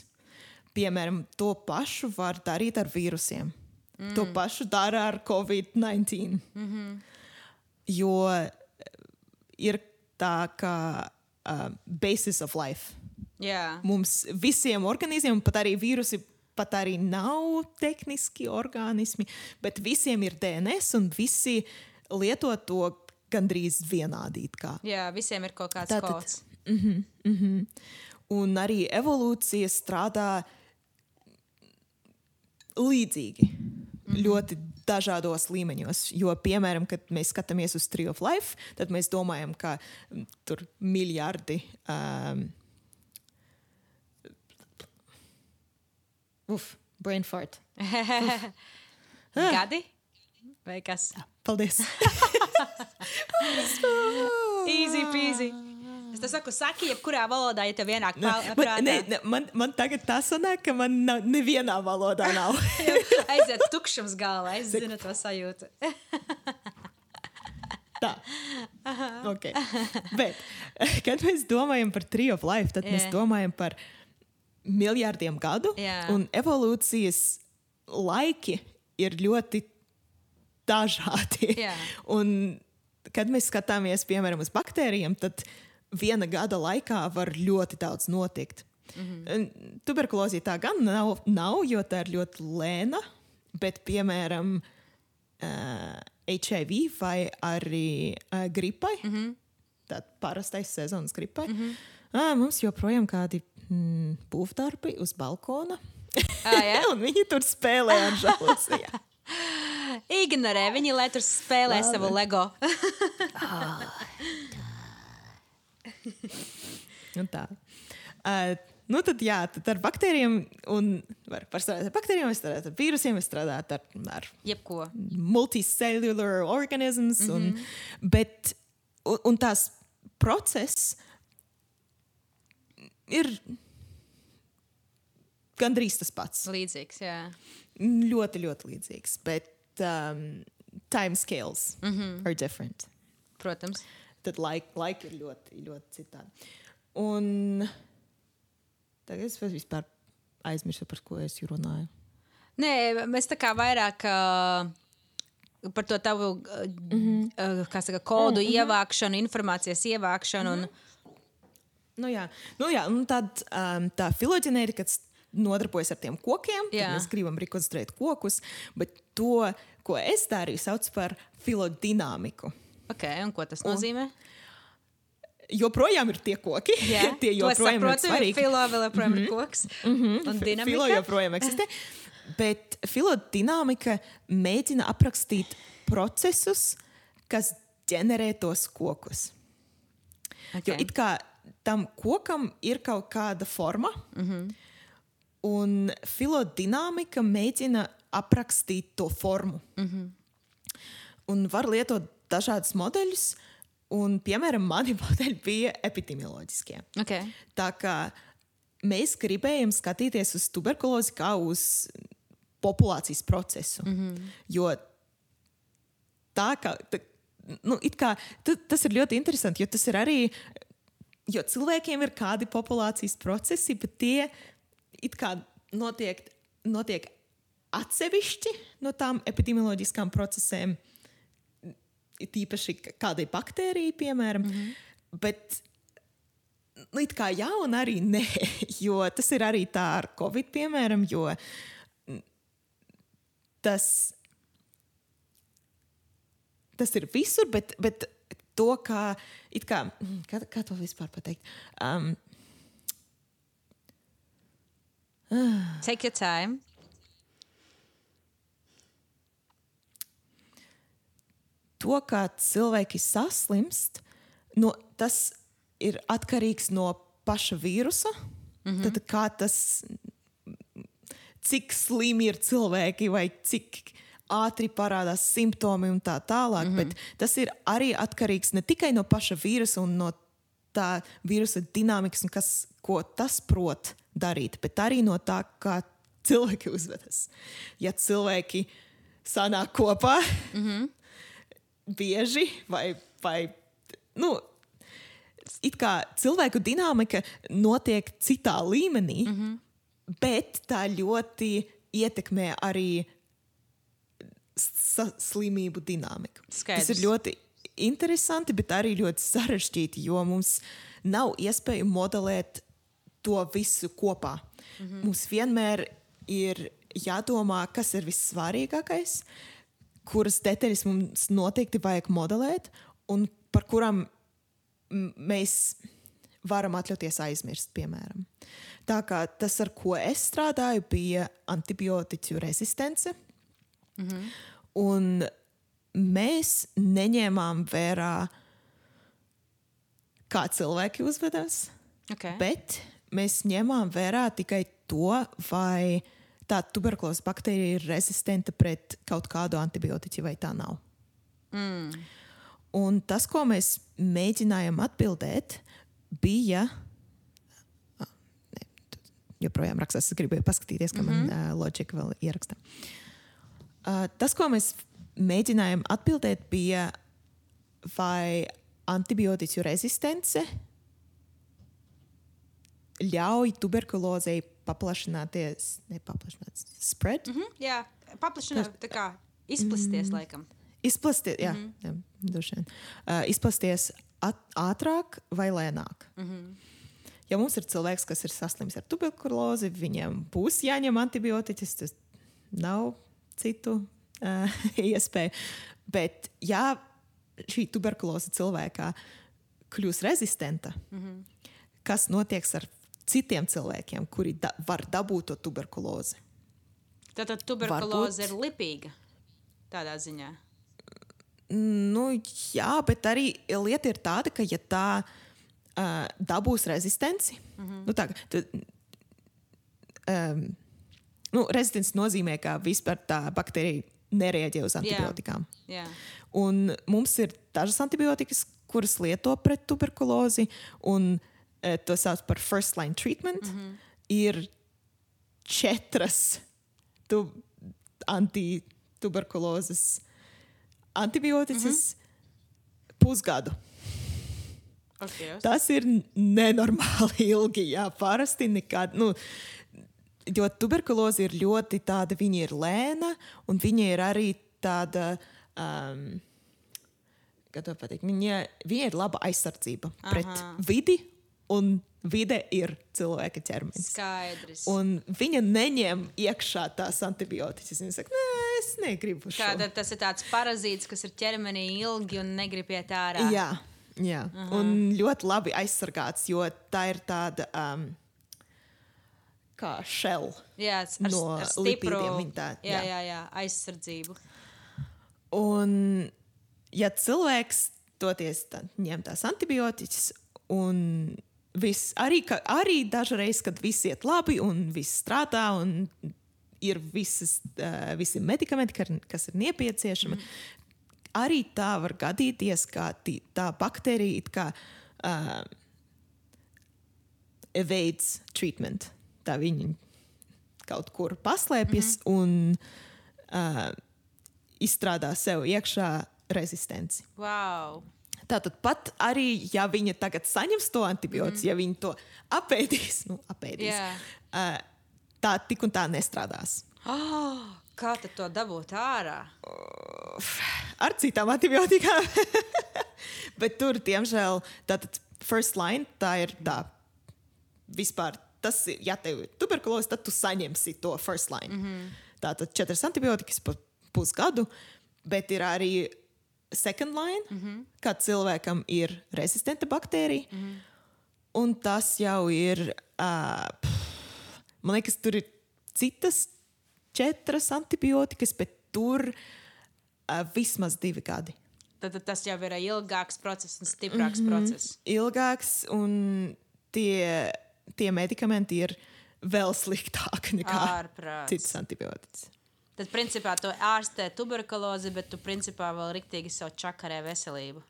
Piemēram, to pašu var darīt ar vīrusiem. Mm. To pašu dara ar Covid-19. Mm -hmm. Jo eh, ir tā kā uh, basis of life. Jā. Mums visiem organismiem, pat arī vīrusi, pat arī nav tehniski organismi, bet visiem ir DNS un visi lieto to gandrīz vienādi. Jā, visiem ir kaut kāds Tātad- kods. Un arī evolūcija strādā līdzīgi. Mm -hmm. Ļoti dažādos līmeņos. Jo, piemēram, kad mēs skatāmies uz Tree of Life, tad mēs domājam, ka tur miljardi. Um, uf, brain fart. Gadi? Vai kas? Paldies! Easy peasy. Es saku, saki, jebkurā valodā, ja tev vienāk prātā. ne, ne, man, man tagad tā sanāk, ka man nav, nevienā valodā nav. Aiziet tukšums galvā, es zinu to sajūtu. Tā. Okay. Bet, kad mēs domājam par Tree of Life, tad yeah. mēs domājam par miljardiem gadu. Jā. Un evolūcijas laiki ir ļoti dažādi. Jā. Un, kad mēs skatāmies piemēram uz baktērijiem, tad viena gada laikā var ļoti daudz notikt. Mm -hmm. Tuberkulozī tā gan nav, nav, jo tā ir ļoti lēna, bet piemēram uh, HIV vai arī uh, gripai, mm -hmm. tāds parastais sezonas gripai, mm -hmm. uh, mums joprojām kādi mm, būvdarbi uz balkona. Ah, jā? Un viņi tur spēlē ar žēlosiju. Ignorē viņi, lai tur spēlē Labi. savu LEGO. Un tā. Uh, nu tad, jā, tad ar baktērijiem, un var, var strādāt ar baktērijiem, var strādāt ar vīrusiem, var strādāt ar, ar Jebko. multicellular organisms. Mm -hmm. un, bet, un, un tās process ir gandrīz tas pats. Līdzīgs, jā. Ļoti, ļoti līdzīgs. Bet um, time scales mm -hmm. are different. Protams. Tad laika laik ir ļoti, ļoti citādi. Un tagad es vispār aizmirsu, par ko es runāju. Nē, mēs tā kā vairāk uh, par to tavu mm -hmm. uh, saka, kodu mm -hmm. ievākšanu, informācijas ievākšanu. Mm -hmm. Nu, jā, nu, jā un tad um, tā filoģenētika kas nodarbojas ar tiem kokiem. tad Jā. Mēs gribam rekonstruēt kokus, bet to, ko es darīju, sauc par filodinamiku. Okay, un ko tas nozīmē? Joprojām ir tie koki, Jā, tie joprojām ir saprotu, svarīgi. Filo vēl joprojām mm -hmm. ir koks. Mm -hmm. Un Filo dinamika. joprojām eksistē. Bet filodinamika mēģina aprakstīt procesus, kas ģenerē tos kokus. Okay. Jo it kā tam kokam ir kaut kāda forma, mm -hmm. un filodinamika mēģina aprakstīt to formu. Mm -hmm. Un var lietot dažādus modeļus. Un, piemēram, mani modeļi bija epidemioloģiskie. Okay. Tā kā mēs gribējām skatīties uz tuberkulozi kā uz populācijas procesu. Mm -hmm. Jo tā kā. Tā, nu, kā, tas ir ļoti interesanti, jo tas ir arī. Jo cilvēkiem ir kādi populācijas procesi, bet tie notiek, notiek atsevišķi no tām epidemioloģiskām procesiem, tīpaši kādai baktērijai, piemēram. Mm -hmm. Bet nu, it kā jā, un arī nē, jo tas ir arī tā ar Covid, piemēram, jo tas, tas ir visur, bet, bet to, kā, kā, kā, kā to vispār pateikt. Um, Take your time. To, kā cilvēki saslimst, no, tas ir atkarīgs no paša vīrusa. Mm -hmm. Tad, kā tas, cik slimi ir cilvēki vai cik ātri parādās simptomi un tā tālāk. Mm -hmm. Bet tas ir arī atkarīgs ne tikai no paša vīrusa un no tā vīrusa dinamikas un kas, ko tas prot darīt, bet arī no tā, kā cilvēki uzvedas. Ja cilvēki sanāk kopā mm -hmm. Bieži vai, vai nu, it kā cilvēku dinamika notiek citā līmenī, mm -hmm. bet tā ļoti ietekmē arī slimību dinamiku. Skaidrs. Tas ir ļoti interesanti, bet arī ļoti sarežģīti, jo mums nav iespēja modelēt to visu kopā. Mm -hmm. Mums vienmēr ir jādomā, kas ir vissvarīgākais, kuras detaļas mums noteikti vajag modelēt, un par kurām mēs varam atļauties aizmirst, piemēram. Tā kā tas, ar ko es strādāju, bija antibiotiku rezistence. Mm -hmm. Un mēs neņēmām vērā, kā cilvēki uzvedas. Okay. Bet mēs ņemām vērā tikai to, vai tā tuberkulozes baktērija ir rezistenta pret kaut kādu antibiotiku, vai tā nav. Mm. Un tas, ko mēs mēģinājām atbildēt, bija. Joprojām rakstās, es gribēju paskatīties, kā mm -hmm. man uh, loģika vēl ieraksta. Uh, tas, ko mēs mēģinājām atbildēt, bija, vai antibiotiku rezistence ļauj tuberkulozei paplašināties, nepaplašināties, spread. Mm -hmm, jā, paplašināt, tā kā izplasties, mm, laikam. Izplasties, jā, mm -hmm. jā uh, izplasties ātrāk vai lēnāk. Mm -hmm. Ja mums ir cilvēks, kas ir saslims ar tuberkulozi, viņam būs jāņem antibiotikas, tas nav citu uh, iespēju. Bet, ja šī tuberkuloze cilvēkā kļūs rezistenta, mm -hmm. kas notiek ar citiem cilvēkiem, kuri da var dabūt to tuberkulozi. Tātad tuberkuloze Varbūt... ir lipīga tādā ziņā. Nu, jā, bet arī lieta ir tāda, ka ja tā uh, dabūs rezistenci, mm -hmm. nu, tā, tad, um, nu, rezistence nozīmē, ka vispār tā baktērija nereaģē uz antibiotikām. Yeah. Yeah. Un mums ir dažas antibiotikas, kuras lieto pret tuberkulozi. Un, uh, to sauc par first line treatment, mm -hmm. ir četras tu, antituberkulozes antibiotikas mm -hmm. pusgadu. Okay, Tas ir nenormāli ilgi. Jā, parasti nekad. Nu, jo tuberkuloze ir ļoti tāda, viņa ir lēna, un viņa ir arī tāda. Um, Viņa, viņa ir laba aizsardzība Aha. pret vidi un vide ir cilvēka ķermenis. Skaidrs. Un viņa neņem iekšā tās antibiotikas. Viņa saka, nē, es negribu šo. Tātad tas ir tāds parazīts, kas ir ķermenī ilgi un negrib iet ārā. Jā, jā. Uh -huh. un ļoti labi aizsargāts, jo tā ir tāda. Um, Kā šel jā, ar, no ar stipru, tā, jā, jā. Jā, jā, aizsardzību. Un, ja cilvēks toties tā, ņem tās antibiotikas un Viss, arī, ka, arī dažreiz, kad viss iet labi un viss strādā un ir visas, uh, visi medikamenti, kas ir nepieciešami. Arī tā var gadīties, ka tā baktērija it kā uh, evades treatment. Tā viņa kaut kur paslēpjas mm -hmm. un uh, izstrādā sev iekšā rezistenci. Wow. Tātad pat arī, ja viņa tagad saņems to antibiotiku, mm. ja viņa to apēdīs, nu, apēdīs Jā. uh, tā tik un tā nestrādās. Oh, kā tad to dabūt ārā? Ar citām antibiotikām. Bet tur, diemžēl, tātad first line tā ir tā vispār. Tas ir, ja tev ir tuberkuloze, tad tu saņemsi to first line. Mm -hmm. Tātad četras antibiotikas pa pusgadu, bet ir arī second line, mm -hmm. kad cilvēkam ir rezistenta baktērija. Mm -hmm. Un tas jau ir, uh, man liekas, tur ir citas četras antibiotikas, bet tur uh, vismaz divi gadi. Tad, tad tas jau ir ilgāks process un stiprāks mm -hmm. process. Ilgāks, un tie, tie medikamenti ir vēl sliktāki nekā Ārprāts. citas antibiotikas. Tad, principā, tu ārstē tuberkulozi, bet tu, principā, vēl riktīgi savu čakarē veselību.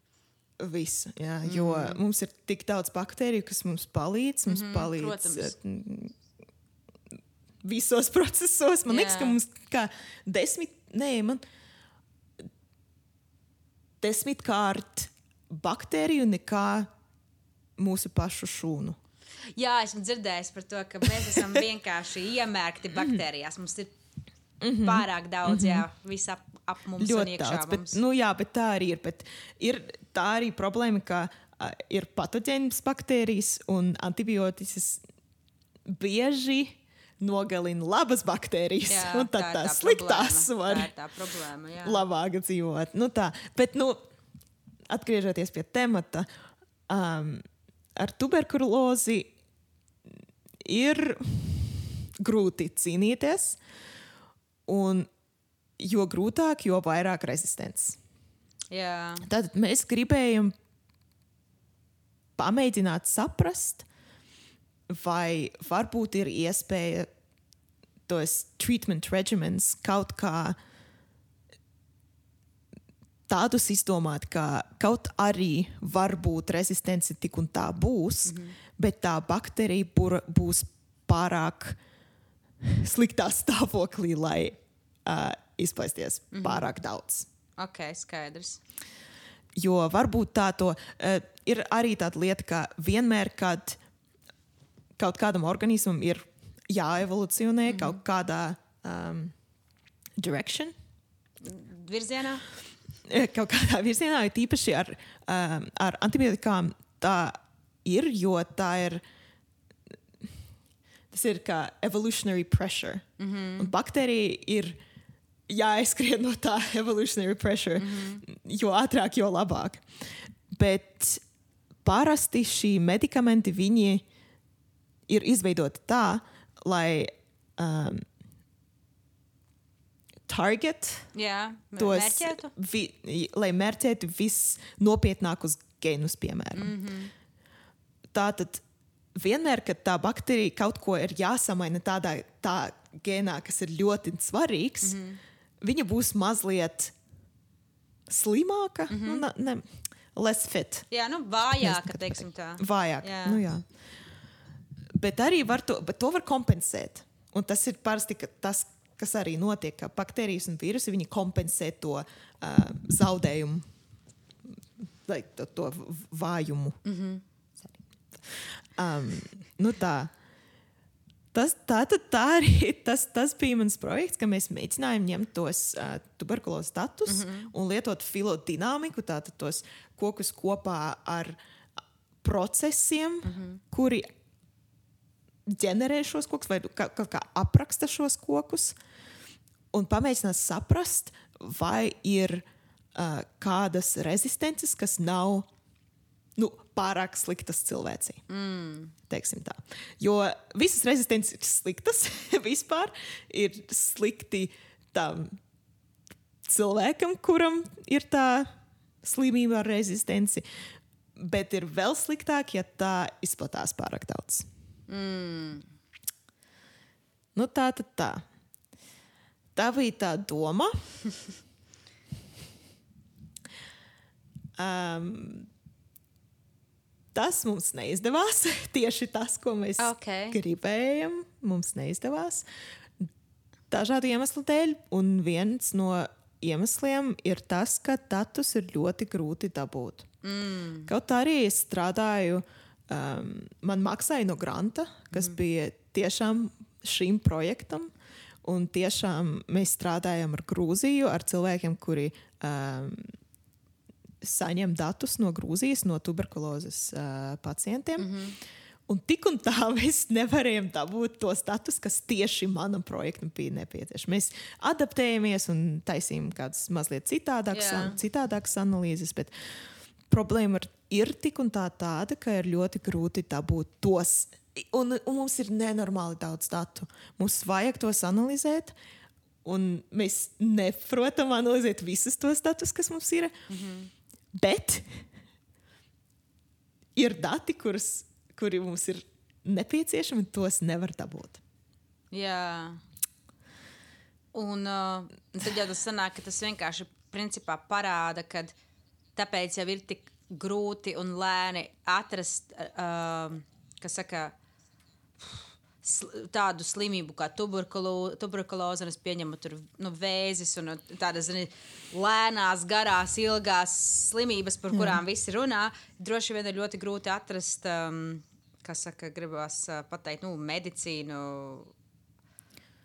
Visu, jā, jo mm. mums ir tik daudz baktēriju, kas mums palīdz. Mums mm -hmm, palīdz protams. eh, visos procesos. Man liekas, Jā. ka mums kā desmit, nē, man desmitkārt baktēriju nekā mūsu pašu šūnu. Jā, esmu dzirdējis par to, ka mēs esam vienkārši iemērkti baktērijās. Mums ir pārāk daudz, jā, viss ap, mums. Ļoti daudz. Bet, mums. nu, jā, bet tā arī ir. Bet ir tā arī problēma, ka uh, ir patoģēnas baktērijas un antibiotikas bieži nogalina labas baktērijas. Jā, un tad tā tās tā sliktās problēma. var Tā problēma, jā. labāk dzīvot. Nu, tā. Bet, nu, atgriežoties pie temata, um, ar tuberkulozi ir grūti cīnīties. Un jo grūtāk, jo vairāk rezistents. Jā, Tad mēs gribējām pamēģināt saprast, vai varbūt ir iespēja tos treatment regimens kaut kā tādus izdomāt, ka kaut arī var būt rezistence tik un tā būs, mm -hmm. bet tā baktērija būs pārāk sliktā stāvoklī, lai uh, izplaisties mm -hmm. pārāk daudz. ok, skaidrs. Jo varbūt tā to uh, ir arī tāda lieta, ka vienmēr, kad kaut kādam organismam ir jāevolucionē mm -hmm. kaut kādā um, direction, Virzienā? kaut kādā virzienā, ir tīpaši ar, um, ar antibiotikām, tā ir, jo tā ir. Tas ir kā evolutionary pressure. Mm -hmm. Un baktērija ir jāizskrien no tā evolutionary pressure. Mm -hmm. Jo ātrāk, jo labāk. Bet parasti šī medikamenti viņi ir izveidoti tā, lai um, target Jā, tos, mērķētu. vi, lai mērķētu visnopietnākos genus, piemēram. Mm -hmm. Tātad vienmēr, kad tā baktērija kaut ko ir jāsamaina tādā tā gēnā, kas ir ļoti svarīgs, mm -hmm. viņa būs mazliet slimāka, mm -hmm. nu, ne, less fit. Jā, nu vājāka, teiksim tā. Vājāk. Jā. Nu, jā. Bet arī var to, bet to var kompensēt. Un tas ir parasti ka tas, kas arī notiek, ka baktērijas un vīrusi viņi kompensē to uh, zaudējumu, lai to, to vājumu. Mm -hmm. Um, nu tā. Tas, tā, tad tā arī tas, tas bija mans projekts, ka mēs mēģinājām ņemt tos uh, tuberkulozes datus mm -hmm. un lietot filodinamiku, tātad tos kokus kopā ar procesiem, mm -hmm. kuri ģenerē šos kokus vai kā, kā, kā apraksta šos kokus, un pamēģināt saprast, vai ir uh, kādas rezistences, kas nav nu, pārāk sliktas cilvēcei. Mm. Jo visas rezistences ir sliktas vispār. Ir slikti tam cilvēkam, kuram ir tā slimība ar rezistenci. Bet ir vēl sliktāk, ja tā izplatās pārāk daudz. Mm. Nu, tā tad tā. tā bija tā doma. um, tas mums neizdevās. Tieši tas, ko mēs Ok. gribējām, mums neizdevās. Dažādu iemeslu dēļ, un viens no iemesliem ir tas, ka datus ir ļoti grūti dabūt. Mm. Kaut arī es strādāju, um, man maksāja no granta, kas mm. bija tiešām šim projektam. Un tiešām mēs strādājam ar Grūziju, ar cilvēkiem, kuri um, saņem datus no Grūzijas, no tuberkulozes uh, pacientiem. Mm -hmm. Un tik un tā mēs nevarējām dabūt to status, kas tieši manam projektam bija nepieciešams. Mēs adaptējamies un taisījām kādas mazliet citādākas, an, citādākas analīzes. Problēma ir, ir tik un tā tāda, ka ir ļoti grūti dabūt tos. Un, un mums ir nenormāli daudz datu. Mums vajag tos analizēt. Un mēs neprotam analizēt visus tos datus, kas mums ir. Mm -hmm. Bet ir dati, kurus, kuri mums ir nepieciešami, tos nevar dabūt. Jā. Un uh, tad jau tas sanāk, ka tas vienkārši principā parāda, ka tāpēc jau ir tik grūti un lēni atrast, uh, kas saka, sl- tādu slimību kā tuberkulo- tuberkuloze, un es pieņemu tur nu, vēzis un tādas zini, lēnās, garās, ilgās slimības, par kurām visi runā. Droši vien ir ļoti grūti atrast, um, kas saka, gribās uh, pateikt, nu, medicīnu.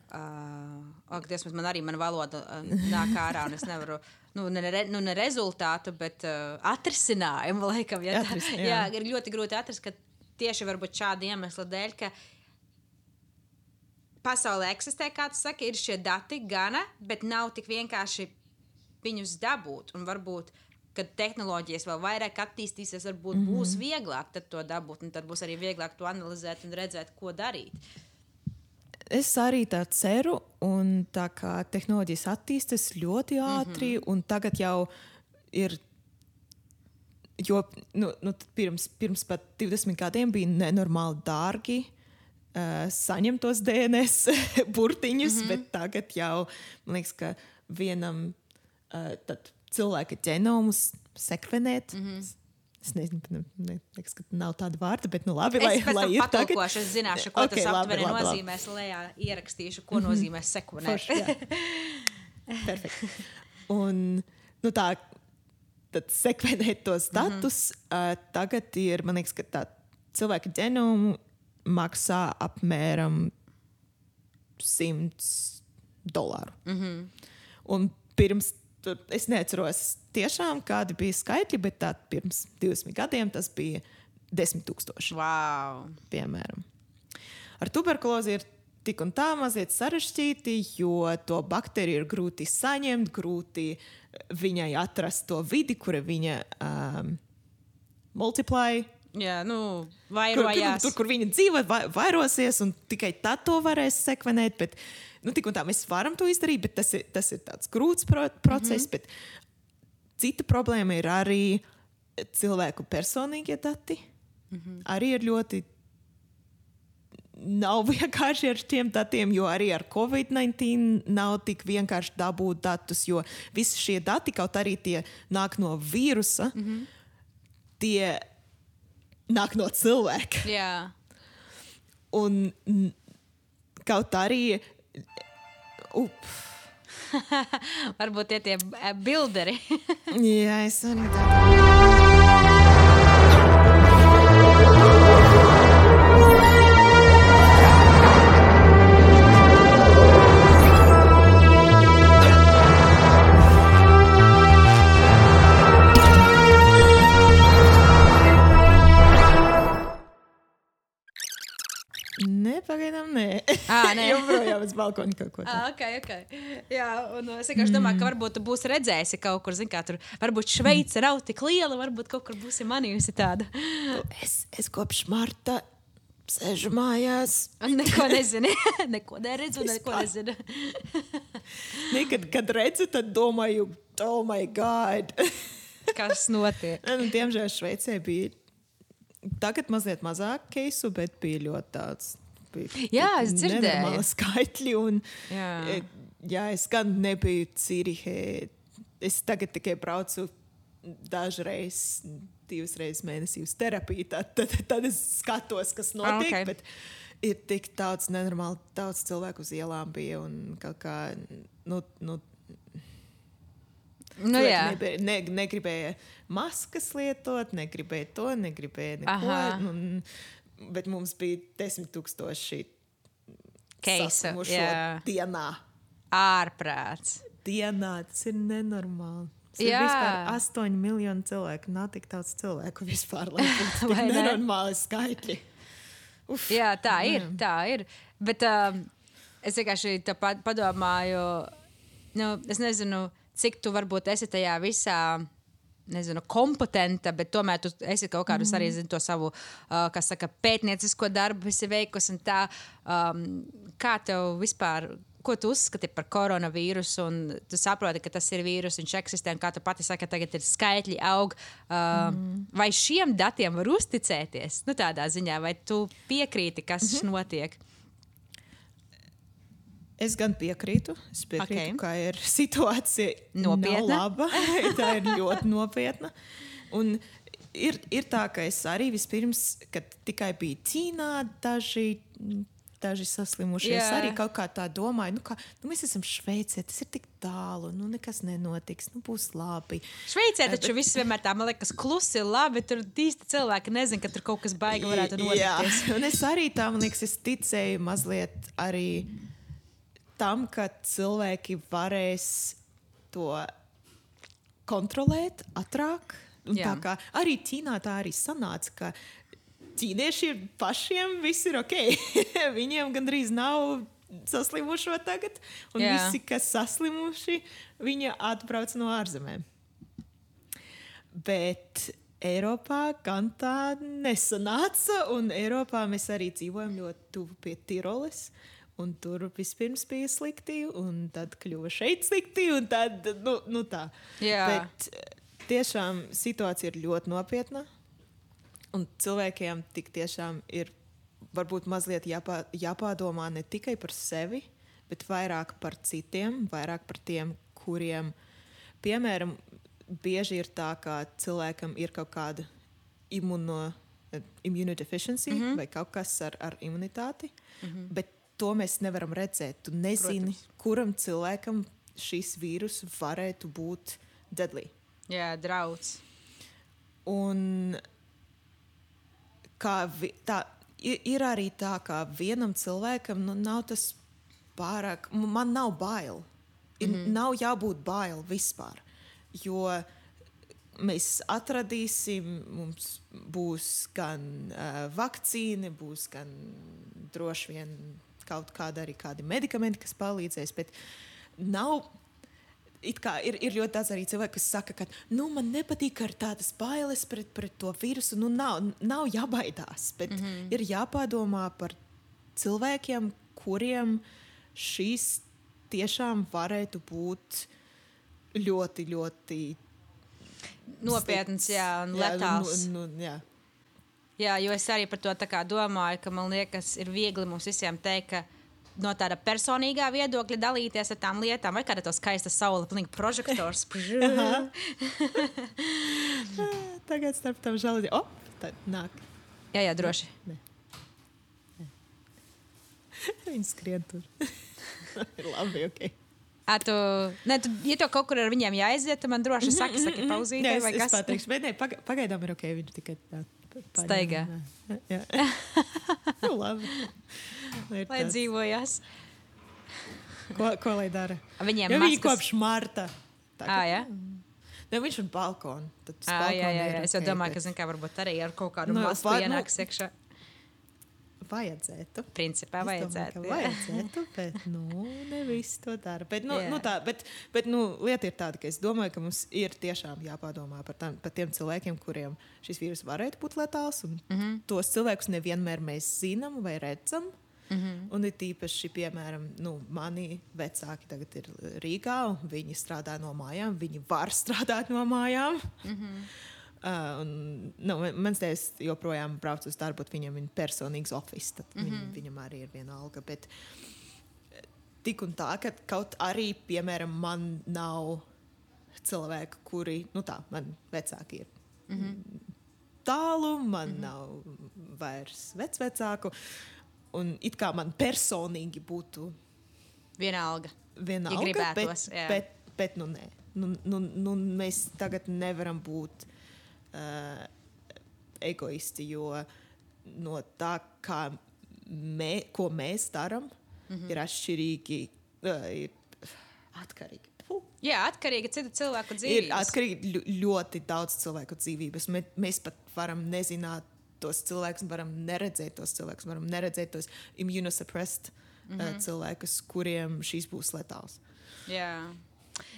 Uh, ak, Dievs, man arī mana valoda uh, nāk ārā, un es nevaru. Nu, ne, re, nu, ne rezultātu, bet uh, atrisinājumu, laikam. Ja, tā, Atris- jā. jā. jā, ir ļoti grūti atrast, ka tieši varbūt šāda iemesla dēļ, ka pasaulē eksistē, kā tu saki, ir šie dati gana, bet nav tik vienkārši viņus dabūt. Un varbūt, kad tehnoloģijas vēl vairāk attīstīsies, varbūt mm -hmm. būs vieglāk to dabūt, un tad būs arī vieglāk to analizēt un redzēt, ko darīt. Es arī tā ceru, un tā kā tehnoloģijas attīstās ļoti ātri, mm -hmm. un tagad jau ir. Jo nu, nu, pirms, pirms pat 20 gadiem bija nenormāli dārgi uh, saņemt tos DNS burtiņus, mm -hmm. bet tagad jau man liekas, ka vienam uh, cilvēka ģenomus sekvenēt. Mm -hmm. Es nezinu, ne, ne, liekas, ka nav tāda vārda, bet nu labi, lai, Es lai ir patulkošu, es zināšu, ko Ok, okay, tas aptuveni labi. nozīmēs. Lejā ierakstīšu, ko nozīmē sekvenēt. Forši, jā. Perfekti. Un nu, tā, tad sekvenēt tos datus. Mm -hmm. uh, tagad ir, man liekas, ka tā cilvēka ģenomu maksā apmēram 100 dolāru. Mm -hmm. Un pirms, es neatceros tiešām, kādi bija skaitļi, bet tā pirms 20 gadiem tas bija 10 tūkstoši Wow! piemēram. Ar tuberkulozi ir tik un tā mazliet sarežģīti, jo to baktēriju ir grūti saņemt, grūti viņai atrast to vidi, kura viņa um, multiplē. Jā, nu, Kur, kur, vairojās. tur, kur viņa dzīvo, vai, vairosies, un tikai tad to varēs sekvenēt. Bet, nu, tik un tā mēs varam to izdarīt, bet tas ir, tas ir tāds grūts pro, process. Mm -hmm. Cita problēma ir arī cilvēku personīgie dati. Mm -hmm. Arī ir ļoti nav vienkārši ar šiem datiem, jo arī ar Covid-19 nav tik vienkārši dabūt datus, jo visi šie dati, kaut arī tie nāk no vīrusa, mm -hmm. tie nāk no cilvēka. Jā, Un kaut arī. Up, varbūt tie tie eh, bilderi. jā, es arī tādu. Nē, pagaidām, nē. Ā, nē. Joprojām uz balkona kaut ko tādu. Ah, okay, okay. Jā, un uh, es vienkārši domāju, ka varbūt tu būsi redzējusi kaut kur, zināmā mērā, tur varbūt Šveice nav tik liela, varbūt kaut kur būsi manījusi tādu. Es, es kopš marta sēžu mājās. Neko nezini. neko neredzu, neko nezinu. Ne, kad, kad redzu, tad domāju, oh, my God! Kas notiek? Nē, nu, diemžēl Šveicē bija tagad mazliet mazāk keisu, bet bija ļoti tāds. Bija Jā, es dzirdēju. skaitļi. Un, Jā. e, jā, es gan nebiju Cīrihē. Es tagad tikai braucu dažreiz, divas reizes mēnesī uz terapiju. Tad, tad, tad es skatos, kas notiek. Ah, ok. Bet ir tik daudz nenormāli, daudz cilvēku uz ielām bija un kaut kā. Nu, nu, Nu, nebija, ne, negribēja maskas lietot, negribēja to, negribēja neko. Un, bet mums bija desmit tūkstoši jā. dienā. ārprāts. dienā. Tas ir nenormāli. Tas ir Jā. vispār 8 miljoni cilvēku. Nav tik daudz cilvēku vispār, lai būtu ne? nenormāli skaitļi. Uf, Jā, tā ir. Tā ir. Bet um, es vienkārši padomāju, nu, es nezinu, cik tu varbūt esi tajā visā. Nezinu, kompetenta, bet tomēr tu esi kaut kādus arī zini, to savu uh, saka, pētniecisko darbu, esi veikusi. un Tā, um, kā tev vispār, ko tu uzskati par koronavīrusu? un Tu saproti, ka tas ir vīrus, viņš eksistē, kā tu pati saki, tagad ir skaitļi aug. Uh, mm. Vai šiem datiem var uzticēties? Nu, tādā ziņā, vai tu piekrīti, kas mm -hmm. notiek? Es gan piekrītu. Es piekrītu, okay. ka ir situācija Nopietna. laba. tā ir ļoti nopietna. Un ir, ir tā, ka es arī vispirms, kad tikai bija Ķīnā, daži, daži saslimuši. Es Jā. arī kaut kā tā domāju, nu, kā, nu, mēs esam Šveicē, tas ir tik tālu, nu, nekas nenotiks, nu, būs labi. Šveicē taču viss vienmēr tā, man liekas, klusi, labi. Tur īsti cilvēki nezina, ka tur kaut kas baigi varētu Jā, notikt. un es arī tam liekas, es ticēju mazliet arī tam, ka cilvēki varēs to kontrolēt ātrāk. Tā kā arī Ķīnā tā arī sanāca, ka ķīniešiem pašiem viss ir ok. Viņiem gandrīz nav saslimušo tagad, un Jā. Visi, kas saslimuši, viņi atbrauc no ārzemēm. Bet Eiropā gan tā nesanāca, un Eiropā mēs arī dzīvojam ļoti tuvu pie Tiroles. Un tur vispirms bija slikti, un tad kļuva šeit slikti, un tad, nu, nu tā. Jā. Bet eh, tiešām situācija ir ļoti nopietna. Un cilvēkiem tik tiešām ir varbūt mazliet jāpā, jāpādomā ne tikai par sevi, bet vairāk par citiem, vairāk par tiem, kuriem, piemēram, bieži ir tā, ka cilvēkam ir kaut kāda imuno, eh, immunodeficiency mm -hmm. vai kaut kas ar, ar imunitāti, mm -hmm. bet to mēs nevaram redzēt. Tu nezini, Protams. Kuram cilvēkam šis vīrus varētu būt deadly. Jā, draudz. Un kā vi, tā, ir, ir arī tā, ka vienam cilvēkam nu, nav tas pārāk, man nav bail. Ir, mm -hmm. Nav jābūt bail vispār. Jo mēs atradīsim, mums būs gan uh, vakcīna, būs gan droši vien kaut kāda arī kādi medikamenti, kas palīdzēs. Bet nav ir, ir ļoti daudz arī cilvēku, kas saka, ka nu, man nepatīk ar tādas bailes pret, pret to vīrusu. Nu, nav, nav jābaidās, bet mm -hmm. ir jāpadomā par cilvēkiem, kuriem šīs tiešām varētu būt ļoti, ļoti Nopietns, slikts. jā, un Jā, letāls. Nu, nu, jā. Jā, jo es arī par to tā domāju, ka man liekas, ir viegli mums visiem teikt, ka no tāda personīgā viedokļa dalīties ar tām lietām, vai kāda to skaista saule, pilnīgi prožektors. Tagad starp tam žēlīgi. O, tad nāk. jā, jā, droši. Viņi skrien tur. ir labi, ok. A, tu, ne, tu, ja tev kaut kur ar viņiem jāaiziet, tad man droši saki, saki pauzīt, Nē, es, vai es kas pateikšu, bet nē, paga, pagaidām ir ok. Viņš tikai tā. Staigā. Jā, jā. nu, labi. Lai, ir lai dzīvojas. ko, ko lai dara? Viņiem viņi maskas- kopš marta. Tā, Ā, jā? Ne, viņš ir À, jā, jā, ir jā. Es jau domāju, ka, zin, kā varbūt arī ar kaut kādu Nu, masku va- nu- ienāks iekšā. Vajadzētu. Principā Es domāju, vajadzētu. jā. vajadzētu, bet nu, ne visi to dara. Bet, nu, Jā. nu, tā, bet, bet nu, lieta ir tāda, ka es domāju, ka mums ir tiešām jāpadomā par, tam, par tiem cilvēkiem, kuriem šis vīrus varētu būt letāls. Mm. -hmm. Tos cilvēkus nevienmēr mēs zinām vai redzam. Mm -hmm. Un ir tīpaši, piemēram, nu, mani vecāki tagad ir Rīgā, un viņi strādā no mājām. Viņi var strādāt no mājām. Mm -hmm. Uh, un, nu, man- mans tēvs joprojām brauc uz darbu, viņam ir personīgs oficiāls. Mm -hmm. viņam, viņam arī ir viena alga. Bet, eh, tik un tā, ka kaut arī, piemēram, man nav cilvēku, kuri, nu tā, man vecāki ir. Mm -hmm. Tālu, man mm -hmm. nav vairs vecvecāku. Un it kā man personīgi būtu Vienalga. vienalga, Ja gribētos, bet, jā. bet, bet nu nē. Nu, nu, nu, mēs tagad nevaram būt uh, egoisti, jo no tā, kā mē, ko mēs darām, mm Mhm. -hmm. ir atšķirīgi. Uh, ir atkarīgi. Puh. Jā, atkarīgi no citu cilvēku Ir dzīvības. atkarīgi ļu- ļoti daudz cilvēku dzīvības. Mē, mēs pat varam nezināt tos cilvēkus, varam neredzēt tos cilvēkus, varam neredzēt tos immunosuppressed mm Mhm. -hmm. uh, cilvēkus, kuriem šīs būs letāls. Jā.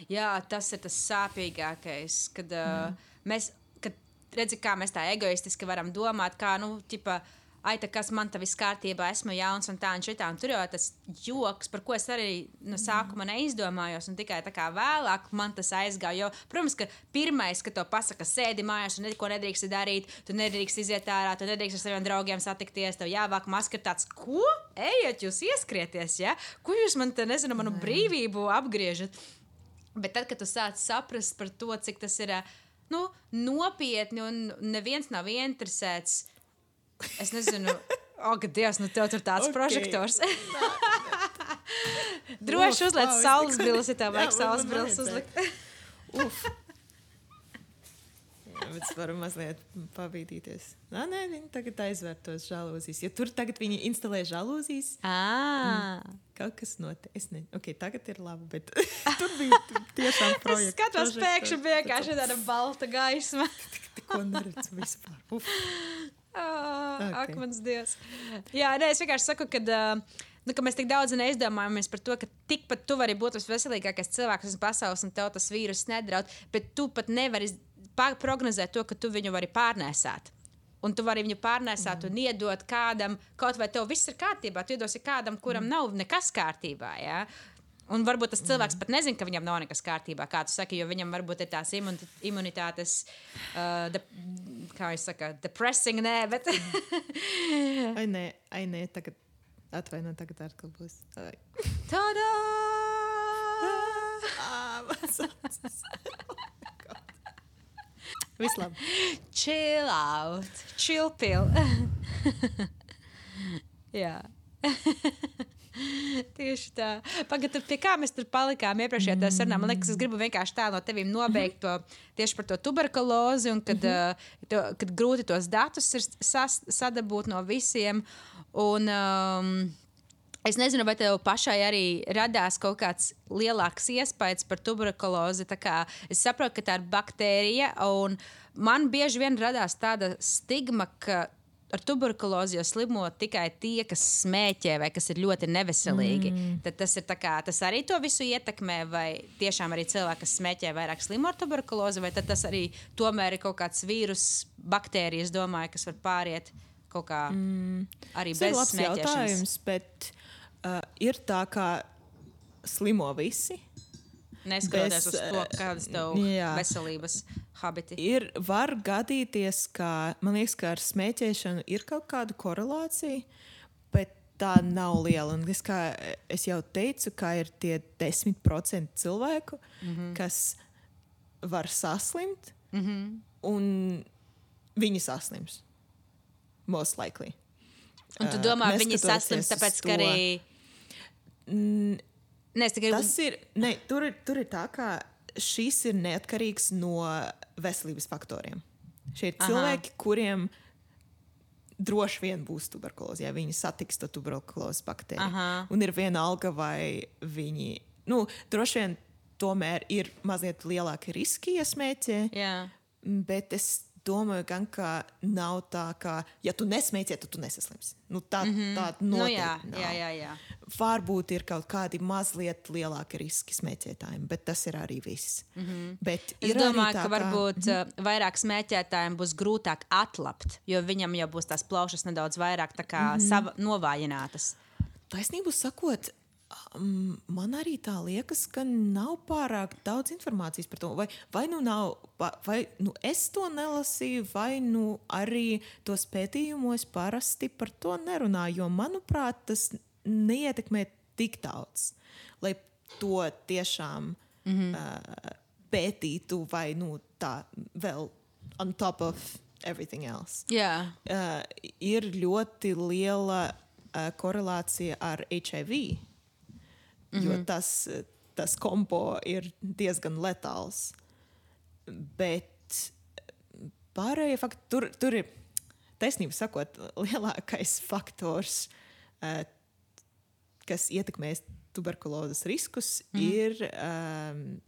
Jā, tas ir tas sāpīgākais, kad uh, mēs kad redzi, kā mēs tā egoistiski varam domāt, kā, nu, tipa, ai, tā kas man te viss kārtībā, esmu jauns un tā un šitā. Un tur jau tas joks, par ko es arī no sākuma neizdomājos, un tikai tā kā vēlāk man tas aizgāja. Jo, protams, ka pirmais, kad to pasaka, sēdi mājās un neko nedrīkst darīt, tu nedrīkst iziet ārā, tu nedrīkst ar saviem draugiem satikties, tev jāvāk maska tāds, ko? Ejiet, jūs ieskrieties, ja? Ko jūs man te, nezinu, manu brīvību apgriežat? Bet tad, kad tu sāc saprast par to, cik tas ir ā, nu, nopietni un neviens nav interesēts, es nezinu, ak, Dievs, nu tev tur tāds Ok. okay. prožektors. Droši es saules brilles, ja tev vajag saules brilles uzlikt. Uf. Es varu mazliet pabīdīties. Nē, nē, viņi tagad aizver tos žēlūzijas. Ja tur tagad viņi instalē žēlūzijas, À. kaut kas notiek. Es nezinu, ok, tagad ir labi, bet tur bija tiešām projekts. skatos, pēkšņi vienkārši tāda balta gaisma. Ko neredzu vispār. Uf. Oh, Ok. Ak, mans dievs. Jā, nē, es vienkārši saku, ka, uh, nu, ka mēs tik daudz neizdomājamies par to, ka tikpat tu vari būt tas veselīgākais cilvēks uz pasaules, un tev tas vīrus nedraud, bet tu pat nevari prognozēt to, ka tu viņu vari pārnēsāt. Un tu vari viņu pārnēsāt un iedot kādam, kaut vai tev viss ir kārtībā. Tu iedosi kādam, kuram nav nekas kārtībā. Ja? Un varbūt tas cilvēks pat nezina, ka viņam nav nekas kārtībā, kā tu saki, jo viņam varbūt ir tās imuni- imunitātes, uh, de, kā jūs sakat, depressing, nē, bet. Ai, nē, ai, nē, tagad atvainojiet, tagad atkal būs. Ai. Labi. Chill out, chill pill. Jā. Tieši tā. Pagaidā, pie kā mēs tur palikām iepriekšējā mm. sarunā. Man liekas, es gribu vienkārši tā no tevis nobeigt to tieši par to tuberkulozi, un kad, mm -hmm. uh, to, kad grūti tos datus ir sas, sadabūt no visiem. Un, um, Es nezinu, vai tev pašai arī radās kaut kāds lielāks iespējas par tuberkulozi. Es saprotu, ka tā ir baktērija, un man bieži vien radās tāda stigma, ka ar tuberkulozi jau slimo tikai tie, kas smēķē vai kas ir ļoti neveselīgi. Mm. Tad tas, ir kā, tas arī to visu ietekmē, vai tiešām arī cilvēki, kas smēķē, vairāk slimo ar tuberkulozi, vai tas arī tomēr ir kaut kāds vīrus, baktērijas, domāju, kas var pāriet kaut kā mm. arī Tas bez smēķēšanas. jautājums, bet uh, ir tā, ka slimo visi. Neskatoties Bez, uz to, kādas tev jā. veselības habiti. Ir, var gadīties, ka man liekas, ka ar smēķēšanu ir kaut kāda korelācija, bet tā nav liela. Un es, kā es jau teicu, ka ir tie 10% cilvēku, mm. -hmm. kas var saslimt, mm. -hmm. un viņi saslims. Most likely. Un tu Uh, domā, viņi neskatoties saslims, tāpēc, ka arī. Nē, es tikai Tas ir, ne, tur, ir, tur ir tā, ka šis ir neatkarīgs no veselības faktoriem. Šie ir Aha. cilvēki, kuriem droši vien būs tuberkuloze, ja viņi satiks to tuberkulozes baktēriju. Aha. Un ir viena alga, vai viņi, nu, droši vien tomēr ir mazliet lielāki riski, ja smēķē. Jā. Bet es domāju, gan, ka nav tā, ka, ja tu nesmēķē, tad tu nesaslimsi. Nu, tā mm -hmm. tāda Nu, noteikti jā, nav. jā, jā, jā. Varbūt ir kaut kādi mazliet lielāki riski smēķētājiem, bet tas ir arī viss. Mm -hmm. Bet Es domāju, tā, ka varbūt uh, vairāk smēķētājiem būs grūtāk atlapt, jo viņam jau būs tās plaušas nedaudz vairāk tā kā sava, novājinātas. Taisnību sakot, man arī tā liekas, ka nav pārāk daudz informācijas par to. Vai, vai nu nav, vai, nu es to nelasīju, vai nu arī tos pētījumos parasti par to nerunā. Jo, manuprāt, tas neietekmē tik daudz, lai to tiešām mm -hmm. uh, pētītu vai nu, tā vēl on top of everything else. Jā, Uh, ir ļoti liela uh, korelācija ar HIV, mm -hmm. jo tas, uh, tas kompo ir diezgan letāls. Bet pārējie fakti, tur, tur ir taisnība sakot, lielākais faktors, uh, kas ietekmēs tuberkulozes riskus, mm. ir um,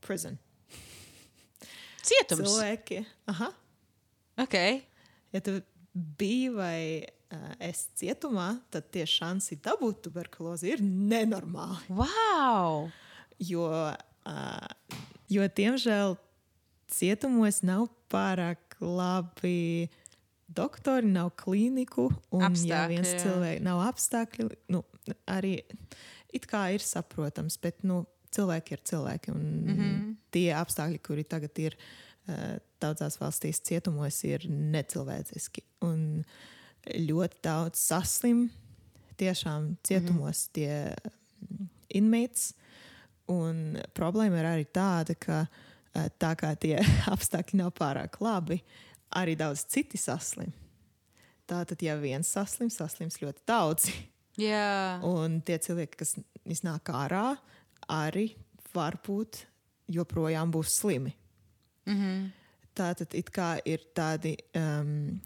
prison. cietums. Cilvēki, aha, Okay. ja tu biji vai uh, esi cietumā, tad tie šansi dabūt tuberkulozi ir nenormāli. Wow! Jo, uh, jo diemžēl, cietumos nav pārāk labi doktori, nav klīniku, un Apstākļi, ja viens cilvēks nav apstākļi, nu, arī it kā ir saprotams, bet nu, cilvēki ir cilvēki. Un mm. -hmm. tie apstākļi, kuri tagad ir uh, daudzās valstīs cietumos, ir necilvēciski. Un ļoti daudz saslim tiešām cietumos mm -hmm. tie inmates. Un problēma ir arī tāda, ka eh, tā kā tie apstākļi nav pārāk labi, arī daudz citi saslim. Tātad, ja viens saslims, saslims ļoti daudzi. Jā, Un tie cilvēki, kas iznāk ārā, arī varbūt joprojām būs slimi. mm -hmm. Tātad it kā ir tādi. Um,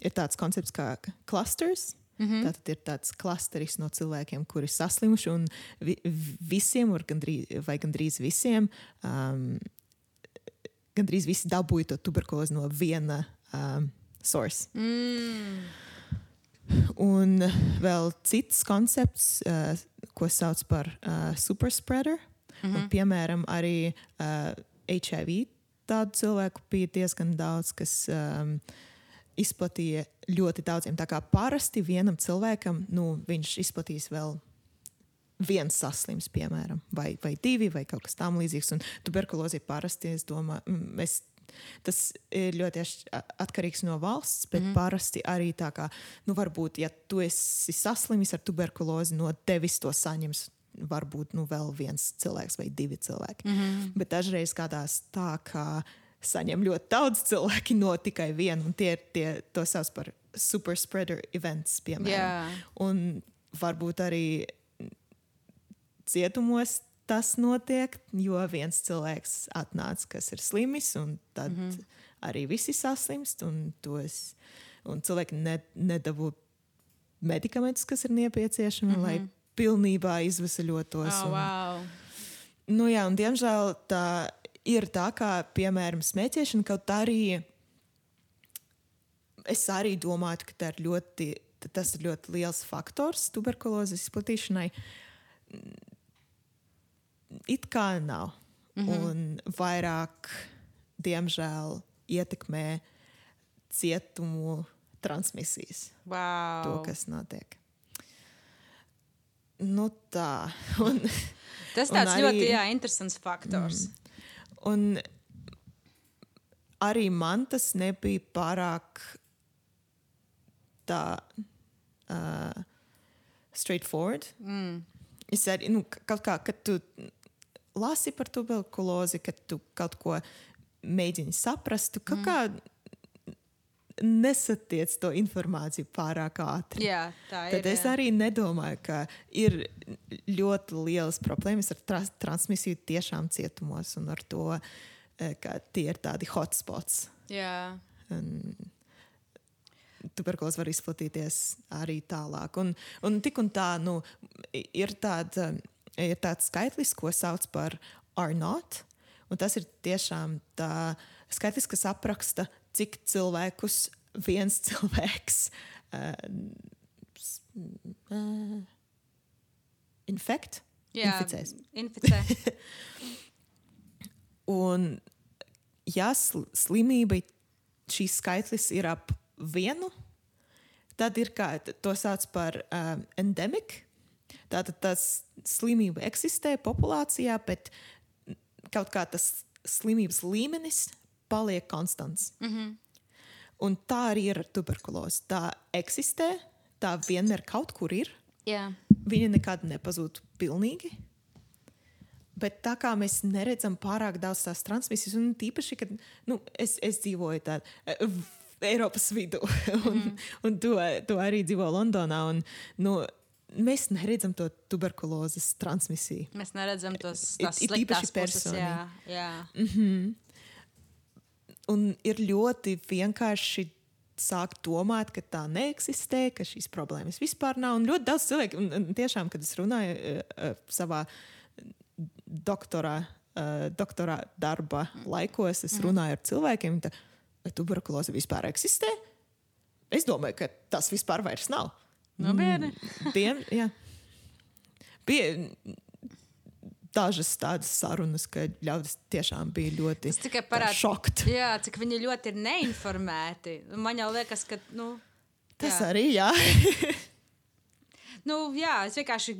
Ir tāds koncepts kā clusters. Mm -hmm. Tātad ir tāds klasteris no cilvēkiem, kuri saslimuši, un vi, visiem, gandrīz, vai gandrīz visiem, um, gandrīz visi dabūja to tuberkulozi no viena um, source. mm. Un vēl cits koncepts, uh, ko sauc par uh, superspreader. Mm -hmm. un, piemēram, arī uh, HIV tādu cilvēku bija diezgan daudz, kas um, izplatīja ļoti daudziem. Tā kā parasti vienam cilvēkam nu, viņš izplatīs vēl viens saslims, piemēram, vai, vai divi, vai kaut kas tamlīdzīgs. Un tuberkulozi parasti, es domāju, mm, es, tas ir ļoti atkarīgs no valsts, bet mm parasti arī tā kā, nu, varbūt, ja tu esi saslimis ar tuberkulozi, no tevis to saņems. Varbūt nu, vēl viens cilvēks vai divi cilvēki. Mm -hmm. Bet dažreiz gadās tā, ka saņem ļoti daudz cilvēku no tikai viena, un tie ir tie, to sauc par superspreader events, piemēram. Jā. Un varbūt arī cietumos tas notiek, jo viens cilvēks atnāca, kas ir slims, un tad mm -hmm. arī visi saslimst, un, tos, un cilvēki ne, nedabū medikamentus, kas ir nepieciešami, mm -hmm. lai pilnībā izvesaļotos. Oh, un, wow. Nu, jā, un diemžēl tā ir tā, kā, piemēram, smēķēšana, kaut arī es arī domāju, ka tā ir ļoti, tas ir ļoti liels faktors tuberkulozes izplatīšanai. It kā nav. Mm -hmm. Un vairāk, diemžēl, ietekmē cietumu transmisijas, wow. to, kas notiek. Nu, tā. Un, Tas tāds arī- ļoti jā, interesants faktors. Mm. Un arī man tas nebija pārāk tā uh, straightforward. Mm. Es arī, nu, kaut kā, kad tu lasi par tuberkulozi, kad tu kaut ko mēģini saprast, tu kaut mm. kā nesatiec to informāciju pārāk ātri. Jā, tā ir. Tad es arī nedomāju, ka ir ļoti lielas problēmas ar tra transmisiju tiešām cietumos un ar to, eh, ka tie ir tādi hotspots. Jā. Un Tuberkuloze var izplatīties arī tālāk. Un, un tik un tā, nu, ir, tāda, ir tāds skaitlis, ko sauc par R0. Un tas ir tiešām tā skaitlis, kas apraksta, cik cilvēkus viens cilvēks uh, uh, infekt, Jā, inficēs. Inficē. Un, ja sl slimība, šīs skaitlis ir ap vienu, tad ir kā to sauc par um, endemiku. Tātad tas slimība eksistē populācijā, bet kaut kā tas slimības līmenis paliek konstants. Mm -hmm. Un tā arī ir ar tuberkulozi. Tā eksistē, tā vienmēr kaut kur ir. Jā. Viņa nekad nepazūd pilnīgi. Bet tā kā mēs neredzam pārāk daudz tās transmisijas, un tīpaši, kad nu, es, es dzīvoju tādā uh, Eiropas vidū, un, mm. un tu, tu arī dzīvo Londonā. Un, nu, mēs neredzam to tuberkulozes transmisiju. Mēs neredzam tos sliktās īpaši puses. Jā, personīgi. jā. Mhm. Un ir ļoti vienkārši sākt domāt, ka tā neeksistē, ka šīs problēmas vispār nav. Un ļoti daudz cilvēku, un, tiešām, kad es runāju uh, savā doktorā, uh, doktorā darba laikos, es runāju ar cilvēkiem, vai tuberkuloze vispār eksistē. Es domāju, ka tas vispār vairs nav. Nu, bērni. Diem, jā. Bija dažas tādas sarunas, ka ļaudis tiešām bija ļoti Tas šokti. jā, cik viņi ļoti ir neinformēti. Man jau liekas, ka. Nu, Tas jā. arī, jā. Nu, jā, es vienkārši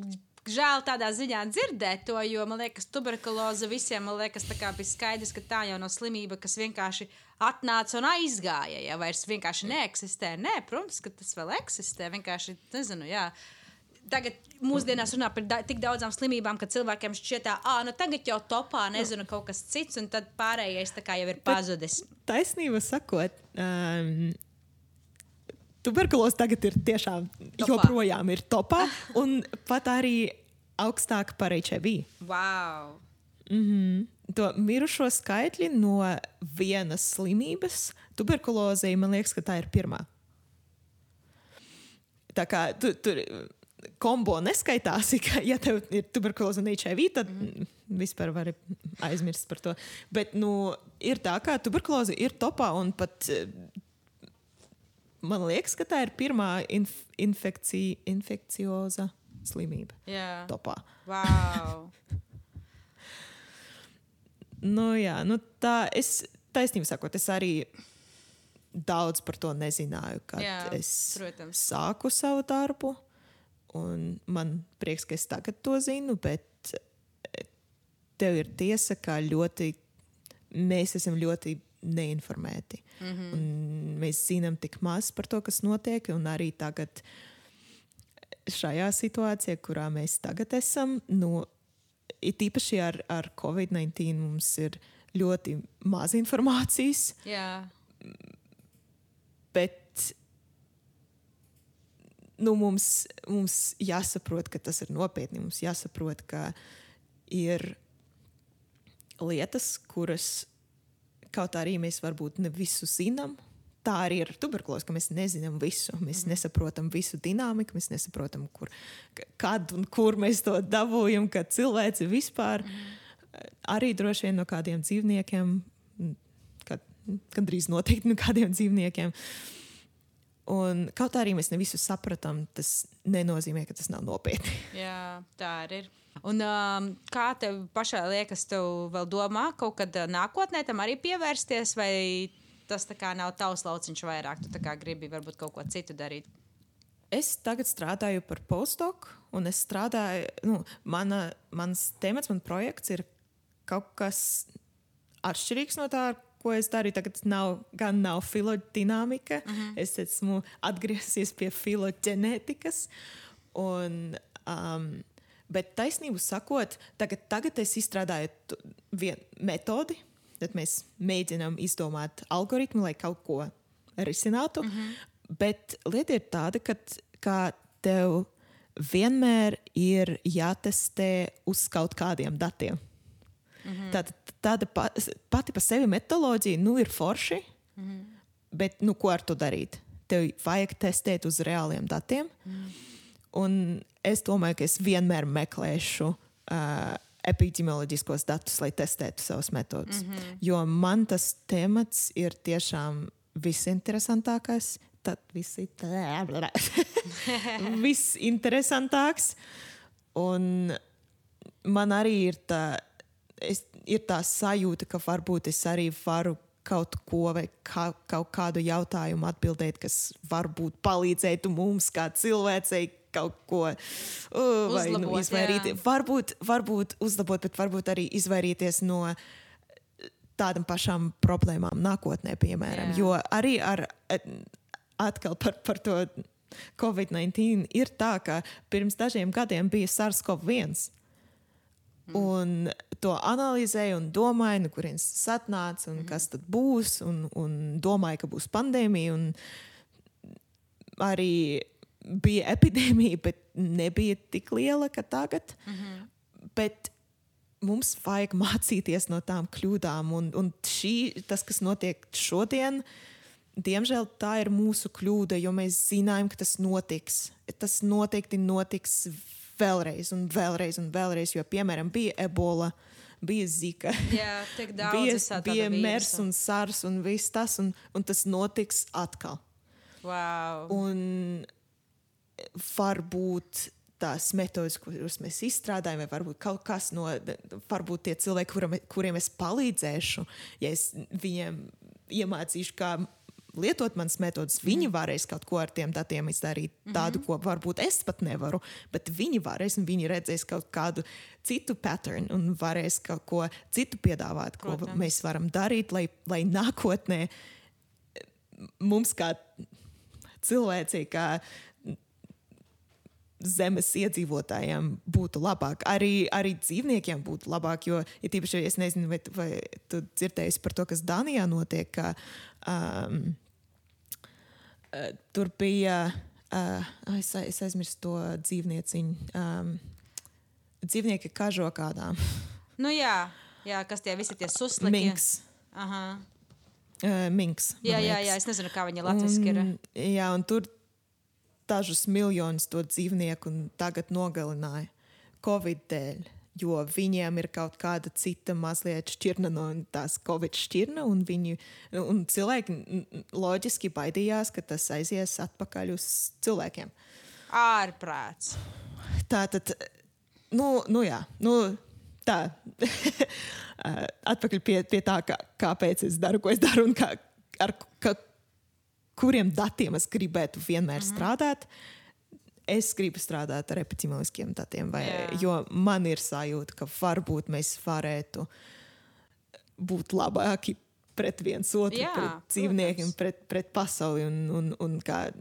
žēl tādā ziņā dzirdēt to, jo man liekas, tuberkuloze visiem liekas, bija skaidrs, ka tā jau nav slimība, kas vienkārši atnāca un aizgāja. Ja vairs vienkārši neeksistē. Nē, protams, ka tas vēl eksistē. Vienkārši nezinu, jā. Tagad mūsdienās runā par da tik daudzām slimībām, ka cilvēkiem šķiet, ka nu, tagad jau topā nezinu kaut kas cits, un tad pārējais jau ir pazudis. Taisnība sakot, um, tuberkuloze tagad ir tiešām Topā. joprojām ir topā un pat arī augstāk par HIV. Wow! To mirušo skaitļi no vienas slimības, tuberkulozei, man liekas, ka tā ir pirmā. Tā kā tu, tur kombo neskaitās, ka, ja tev ir tuberkuloze un HIV, tad mm. vispār vari aizmirst par to. Bet nu, ir tā, ka tuberkuloze ir topā un pat. eh, Man liekas, ka tā ir pirmā inf infekcija, infekcioza slimība. Jā, Topā. wow! Nu, jā, nu tā es taisnība sakot, es arī daudz par to nezināju, kad Jā, es protams. sāku savu darbu. Un man prieks, ka es tagad to zinu, bet eh, tev ir tiesa, ka ļoti, mēs esam ļoti neinformēti. Mm -hmm. Mēs zinām tik maz par to, kas notiek, un arī tagad šajā situācijā, kurā mēs tagad esam, nu, it īpaši ar, ar Covid-19 mums ir ļoti maz informācijas, Jā, bet nu, mums, mums jāsaprot, ka tas ir nopietni. Mums jāsaprot, ka ir lietas, kuras kaut arī mēs varbūt ne visu zinām. Tā arī ir tuberkuloze, ka mēs nezinām visu. Mēs mm. nesaprotam visu dinamiku, mēs nesaprotam, kur, kad un kur mēs to dabūjam, ka cilvēci vispār mm. arī droši vien no kādiem dzīvniekiem, kad, gandrīz noteikti no kādiem dzīvniekiem. Un kaut arī mēs ne visu sapratām, tas nenozīmē, ka tas nav nopietni. jā, tā arī ir. Un, um, kā tev pašai liekas, tev vēl domā kaut kad uh, nākotnē tam arī pievērsties, vai tas tā kā nav tavs lauciņš vairāk? Tu gribi varbūt kaut ko citu darīt. Es tagad strādāju par postdoku, un es strādāju, nu, mana, mans temats, mans projekts ir kaut kas atšķirīgs no tā, ko es darīju. Tagad nav, gan nav filodinamika, uh -huh. es esmu atgriezies pie filoģenētikas. Un, um, bet taisnību sakot, tagad, tagad es izstrādāju tu- vien metodi, tad mēs mēģinām izdomāt algoritmu, lai kaut ko risinātu. Uh -huh. Bet lieta ir tāda, ka kā tev vienmēr ir jātestē uz kaut kādiem datiem. Mm -hmm. Tāda, tāda pa, pati par sevi metodoloģija nu, ir forši, mm -hmm. bet nu, ko ar to darīt? Tev vajag testēt uz reāliem datiem. Mm. Un es domāju, ka es vienmēr meklēšu uh, epidemioloģiskos datus, lai testētu savus metodus. Mm -hmm. Jo man tas temats ir tiešām visinteresantākais. Tad viss ir visinteresantāks. Un man arī ir tā, es, ir tā sajūta, ka varbūt es arī varu kaut ko vai kā, kaut kādu jautājumu atbildēt, kas varbūt palīdzētu mums kā cilvēcei kaut ko uh, vai, nu, Uzlabot, izvairīties. jā. Varbūt, varbūt uzlabot, bet varbūt arī izvairīties no tādām pašām problēmām nākotnē, piemēram. Jā. Jo arī ar, atkal par, par to Covid-19 ir tā, ka pirms dažiem gadiem bija SARS-CoV-1. Un to analizēju un domāju, no kurienes tas atnāca un kas tad būs. Un, un domāju, ka būs pandēmija. Un arī bija epidēmija, bet nebija tik liela kā tagad. Mm -hmm. Bet mums vajag mācīties no tām kļūdām. Un, un šī, tas, kas notiek šodien, diemžēl tā ir mūsu kļūda, jo mēs zinājām, ka tas notiks. Tas noteikti notiks vēlreiz un vēlreiz un vēlreiz, jo, piemēram, bija ebola. Bija zika, Jā, tik daudz bija, bija mers un sārs un viss tas, un, un tas notiks atkal. Wow. Un varbūt tās metodas, kuras mēs izstrādājam, vai varbūt kaut kas no, varbūt tie cilvēki, kuram, kuriem es palīdzēšu, ja es viņiem iemācīšu, kā lietot manas metodas, viņi varēs kaut ko ar tiem datiem izdarīt, tādu, ko varbūt es pat nevaru, bet viņi varēs, un viņi redzēs kaut kādu citu pattern un varēs kaut ko citu piedāvāt, ko Protams. mēs varam darīt, lai, lai nākotnē mums kā cilvēcei, kā zemes iedzīvotājiem būtu labāk. Arī, arī dzīvniekiem būtu labāk. Jo, ja tīpaši, es nezinu, vai, vai tu dzirdēji par to, kas Danijā notiek. Ka, um, uh, tur bija, uh, es, es aizmirsu to dzīvnieciņu. Um, dzīvnieki kažo kādām. Nu jā, jā, kas tie visi tie susliki? Minks. Aha. Uh, minks. Jā, jā, jā, es nezinu, kā viņa latviski ir. Jā, un tur dažus miljonus to dzīvnieku un tagad nogalināja Covid dēļ. Jo viņiem ir kaut kāda cita mazliet šķirna no tās Covid šķirna, un, viņi, un cilvēki loģiski baidījās, ka tas aizies atpakaļ uz cilvēkiem. Ārprāts. Tā tad, nu, nu jā, nu, tā. Atpakaļ pie, pie tā, kā, kāpēc es daru, ko es daru un kā, ar ka, kuriem datiem es gribētu vienmēr mm -hmm. strādāt. Es gribu strādāt ar epidemioloģiskiem datiem, vai, Jā. jo man ir sajūta, ka varbūt mēs varētu būt labāki pret viens otru, Jā, pret dzīvniekiem, protams. pret, pret pasauli. Un, un, un kā,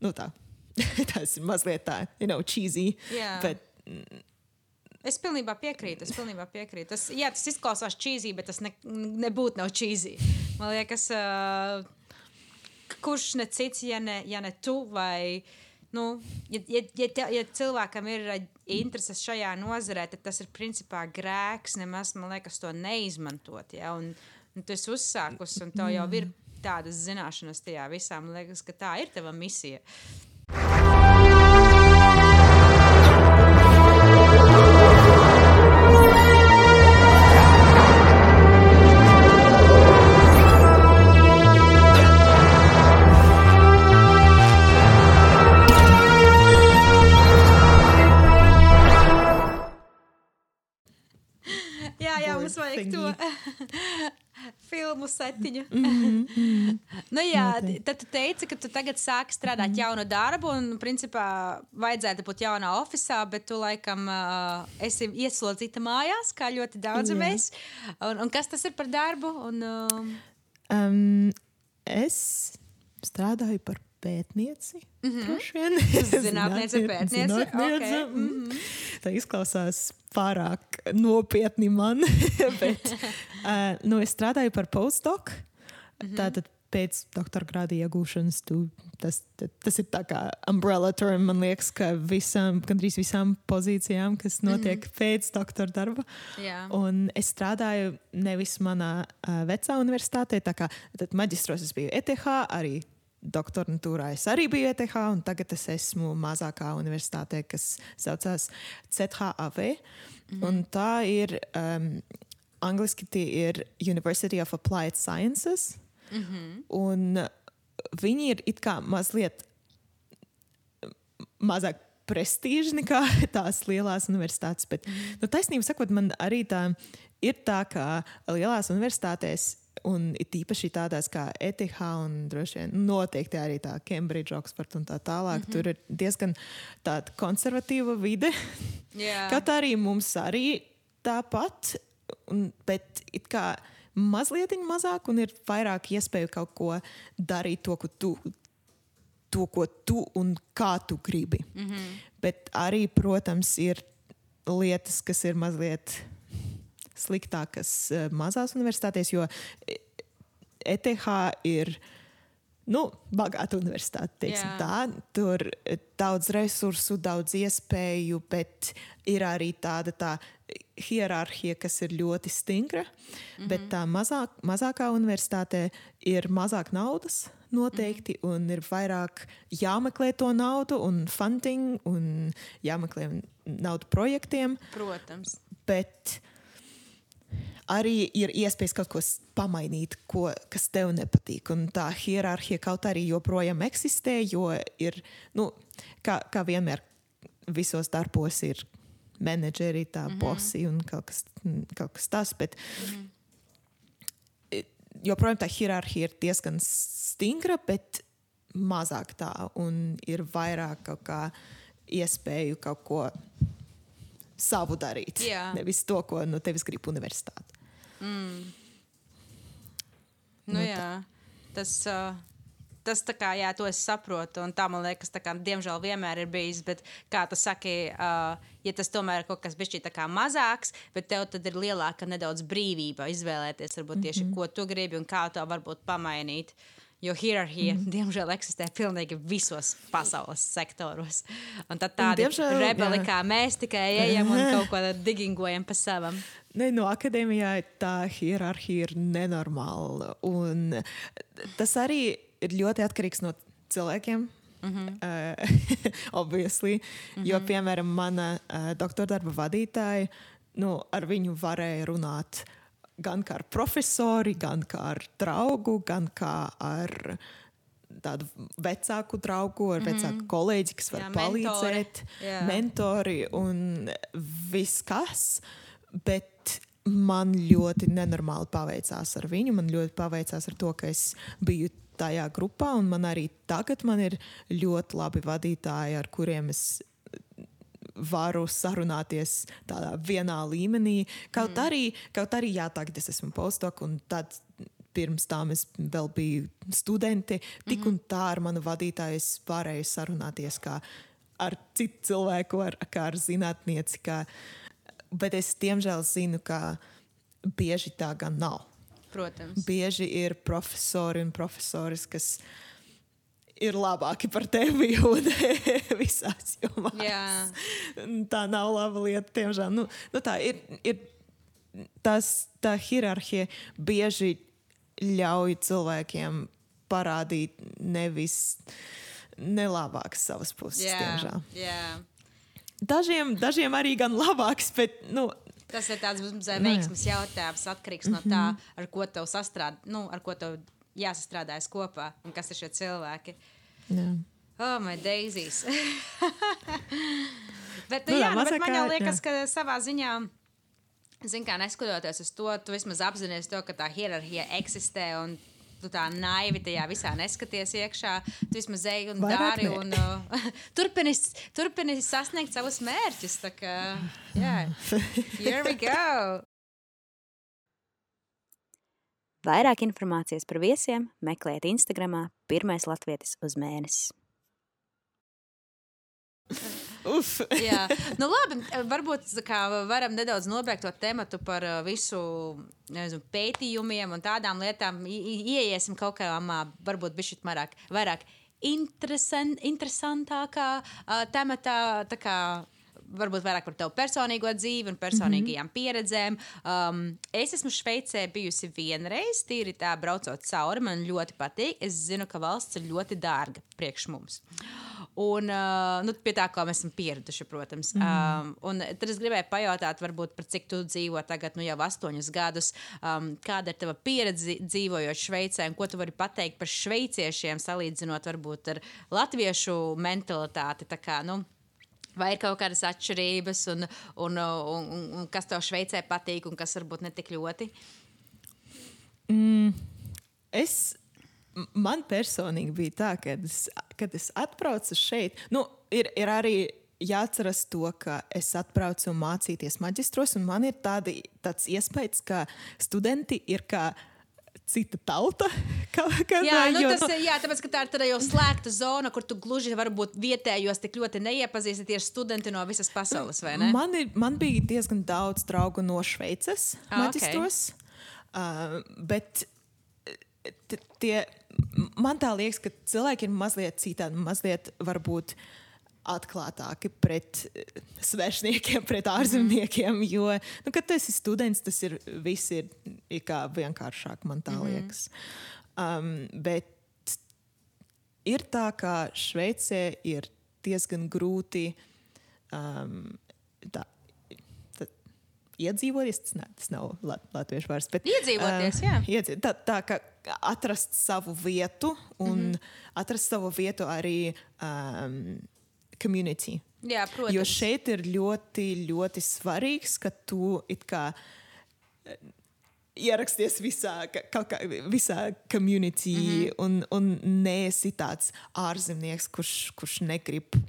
nu tā. Tas ir mazliet tā, you know, cheesy. Jā. Bet Es pilnībā piekrītu. Es pilnībā piekrītu. Tas, jā, tas izklausās čīzī, bet tas ne, nebūtu nav čīzī. Man liekas, uh, kurš ne cits, ja ne, ja ne tu vai. Nu, ja, ja, ja, te- ja cilvēkam ir uh, intereses šajā nozarē, tad tas ir principā grēks nemaz, man liekas, to neizmantot. Ja? Un, un tu esi uzsākus, un tev jau ir tādas zināšanas tajā visā. Man liekas, ka tā ir tava misija. Jā, Board mums vajag thingy. to filmu setiņu. Mhm, nu, jā, Noteikti. tad tu teici, ka tu tagad sāki strādāt jaunu darbu, un, principā, vajadzētu būt jaunā oficiālā, bet tu laikam uh, esi ieslodzīta mājās, kā ļoti daudzi mēs. Un, un kas tas ir par darbu? Un, um, um, es strādāju par pētnieci. Mm -hmm. Zinātniece, pētniece, ok, mm. Tā izklausās pārāk nopietni man. bet uh, nu, es strādāju par postdoc. Mm -hmm. Tātad pēc doktora grāda iegūšanas tu, tas, tas, ir tā kā umbrella term. Man liekas, ka visām, gandrīz visām pozīcijām, kas notiek mm -hmm. pēc doktora darba. jā. Un es strādāju nevis manā uh, vecā universitātē, tā kā tad maģistros es biju ETH, arī doktorantūrā es arī biju ETH, un tagad es esmu mazākā universitātē, kas saucās CHAV. Mm -hmm. Tā ir, um, angliski tie ir University of Applied Sciences, mm -hmm. un viņi ir it kā mazliet mazāk prestiži nekā tās lielās universitātes. Bet, mm. nu, taisnība sakot, man arī tā ir tā, ka lielās universitātēs. Un it īpaši tādās kā ETH un droši vien noteikti arī tā Cambridge, Oxford un tā tālāk. Mm -hmm. Tur ir diezgan tāda konservatīva vide. jā. Kaut arī mums arī tāpat, un, bet it kā mazliet mazāk un ir vairāk iespēju kaut ko darīt, to, ko tu, to, ko tu un kā tu gribi. Mm -hmm. Bet arī, protams, ir lietas, kas ir mazliet sliktākas eh, mazās universitātēs, jo ETH ir nu, bagāta universitāte. Tā. Tur ir daudz resursu, daudz iespēju, bet ir arī tāda tā hierarhija, kas ir ļoti stingra. Mm -hmm. Bet tā mazāk, mazākā universitātē ir mazāk naudas. Noteikti, mm -hmm. un ir vairāk jāmeklē to naudu, un funding, un jāmeklē naudu projektiem. Protams. Bet uh, arī ir iespējas kaut ko pamainīt, ko, kas tev nepatīk. Un tā hierarhija kaut arī joprojām eksistē, jo ir, nu, kā, kā vienmēr visos darbos ir menedžeri, tā mm -hmm. bosi un kaut kas, kaut kas tas. Bet, mm -hmm. joprojām tā hierarhija ir diezgan stingra, bet mazāk tā un ir vairāk kaut kā iespēju kaut ko savu darīt. Jā. Nevis to, ko no tevis grib universitāte. Mm. Nu, nu, jā, tas, uh, tas tā kā, jā, to es saprotu, un tā man liekas, tā kā, diemžēl vienmēr ir bijis, bet, kā tu saki, uh, ja tas tomēr ir kaut kas kā mazāks, bet tev tad ir lielāka nedaudz brīvība izvēlēties, varbūt tieši, mm -hmm. ko tu gribi un kā to varbūt pamainīt. Jo hierarhija, mm. diemžēl, eksistē pilnīgi visos pasaules sektoros. Un tad tādi diemžēl, rebeli jā. kā mēs tikai ejam un kaut ko digingojam pa savam. Ne, no akadēmijā tā hierarhija ir nenormāla. Un tas arī ir ļoti atkarīgs no cilvēkiem. Mm -hmm. uh, obviously, mm -hmm. Jo, piemēram, mana uh, doktora darba vadītāja, nu, ar viņu varēja runāt gan kā ar profesori, gan kā ar draugu, gan kā ar tādu vecāku draugu, ar mm -hmm. vecāku kolēģi, kas var Jā, palīdzēt, mentori, mentori un viss kas. Bet man ļoti nenormāli paveicās ar viņu. Man ļoti paveicās ar to, ka es biju tajā grupā, un man arī tagad man ir ļoti labi vadītāji, ar kuriem es varu sarunāties tādā vienā līmenī. Kaut, mm. arī, kaut arī, jā, tagad es esmu postdoc, un tad pirms tam es vēl biju studenti. Tik mm un tā ar manu vadītāju es varēju sarunāties kā ar citu cilvēku, ar, kā ar zinātnieci. Kā, bet es diemžēl zinu, ka bieži tā gan nav. Protams. Bieži ir profesori un profesoris, kas ir labāki par tevi un visās jomās. Jā. Tā nav laba lieta, diemžēl. Nu, nu tā ir, ir tas, tā hierarhija bieži ļauj cilvēkiem parādīt nevis nelabākas savas puses, jā, diemžēl. Jā. Dažiem, dažiem arī gan labāks, bet nu, Tas ir tāds veiksmes jautājums, atkarīgs no tā, mhm. ar ko tev sastrādāt, nu, ar ko tev jāsastrādājas kopā un kas ir šie cilvēki. Jā. Oh, my daisies. bet, nu, jā, jā, bet man jau liekas, jā. ka savā ziņā. Ziniet, kā neskatoties uz to, tu vismaz apzinājies to, ka tā hierarhija eksistē un tu tā naivi tajā visā neskaties iekšā. Tu vismaz ej un Vairāk dari un uh, turpini, turpini sasniegt savus mērķus. Tā kā, yeah, here we go! Vairāk informācijas par viesiem meklējiet Instagram Pirmais Latvijas uz mēnesi. Uf. Jā, nu labi. Varbūt varam nedaudz nobeigt to tematu par uh, visu nezinu, pētījumiem un tādām lietām. Ieiesim kaut kā, varbūt bišķi vairāk, vairāk interesant, interesantākā uh, tematā. Kā, varbūt vairāk par tavu personīgo dzīvi un personīgajām mm -hmm. pieredzēm. Um, es esmu Šveicē bijusi vienreiz, tīri tā braucot cauri. Man ļoti patīk. Es zinu, ka valsts ir ļoti dārga priekš mums. Un uh, nu, pie tā, kā mēs esam pieraduši, protams. Mm. Um, un tad es gribēju pajautāt, varbūt, par cik tu dzīvo tagad, nu jau astoņus gadus. Um, kāda ir tava pieredze dzīvojot Šveicē, un ko tu vari pateikt par šveiciešiem, salīdzinot varbūt ar latviešu mentalitāti? Tā kā, nu, Vai ir kaut kādas atšķirības, un, un, un, un, un kas tev Šveicē patīk, un kas varbūt ne tik ļoti? Mm, es, man personīgi bija tā, ka es, kad es atbraucu šeit, nu, ir, ir arī jāatceras to, ka es atbraucu mācīties maģistros, un man ir tādi, tāds iespējas, ka studenti ir kā cita tauta. Ka, ka, Jā, nu, jo, tas jā, tāpēc, tā ir tāda jau slēgta zona, kur tu gluži varbūt vietējos tik ļoti neiepazīsti tieši studenti no visas pasaules? Man, ir, man bija diezgan daudz draugu no Šveices, Ah, maģistros. Uh, bet t- tie, man tā liekas, ka cilvēki ir mazliet citādi, mazliet varbūt atklātāki pret eh, svešniekiem, pret ārzemniekiem. Jo, nu, kad tu esi students, tas ir viss ir, ir kā vienkāršāk, man tā liekas. Um, bet ir tā, ka Šveicē ir diezgan grūti um, tā, tā, iedzīvoties. Tas, ne, tas nav lat, latviešu vārds. Bet, Iedzīvoties, jā. Iedzīv, tā, tā kā atrast savu vietu un mm Mhm. -hmm. atrast savu vietu arī um, community. Jā, protams. Jo šeit ir ļoti, ļoti svarīgs, ka tu it kā eh, ieraksties visā, kā, visā community mm. -hmm. un, un neesi tāds ārzemnieks, kurš, kurš negrib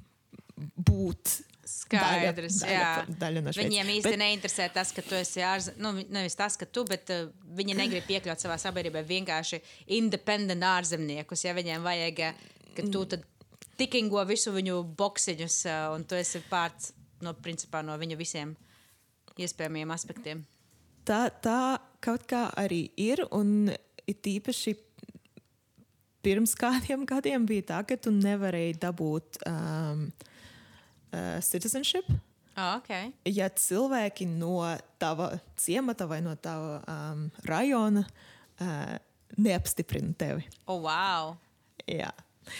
būt. Skaidrs, daļa, jā. daļa, daļa no Šveices. Viņiem īsti Bet- neinteresē tas, ka tu esi ārzemnieks. Nu, vi- nevis tas, ka tu, bet uh, viņi negrib piekļūt savā sabiedrībā vienkārši independent ārzemniekus. Ja viņiem vajag, eh, ka tu tad tikingo visu viņu boksiņus, uh, un tu esi pārts no, principā, no viņu visiem iespējamiem aspektiem. tā, tā kaut kā arī ir. Un it īpaši pirms kādiem gadiem bija tā, ka tu nevarēji dabūt um, uh, citizenship. Oh, okay. Ja cilvēki no tava ciemata vai no tava um, rajona uh, neapstiprina tevi. oh, wow. Jā.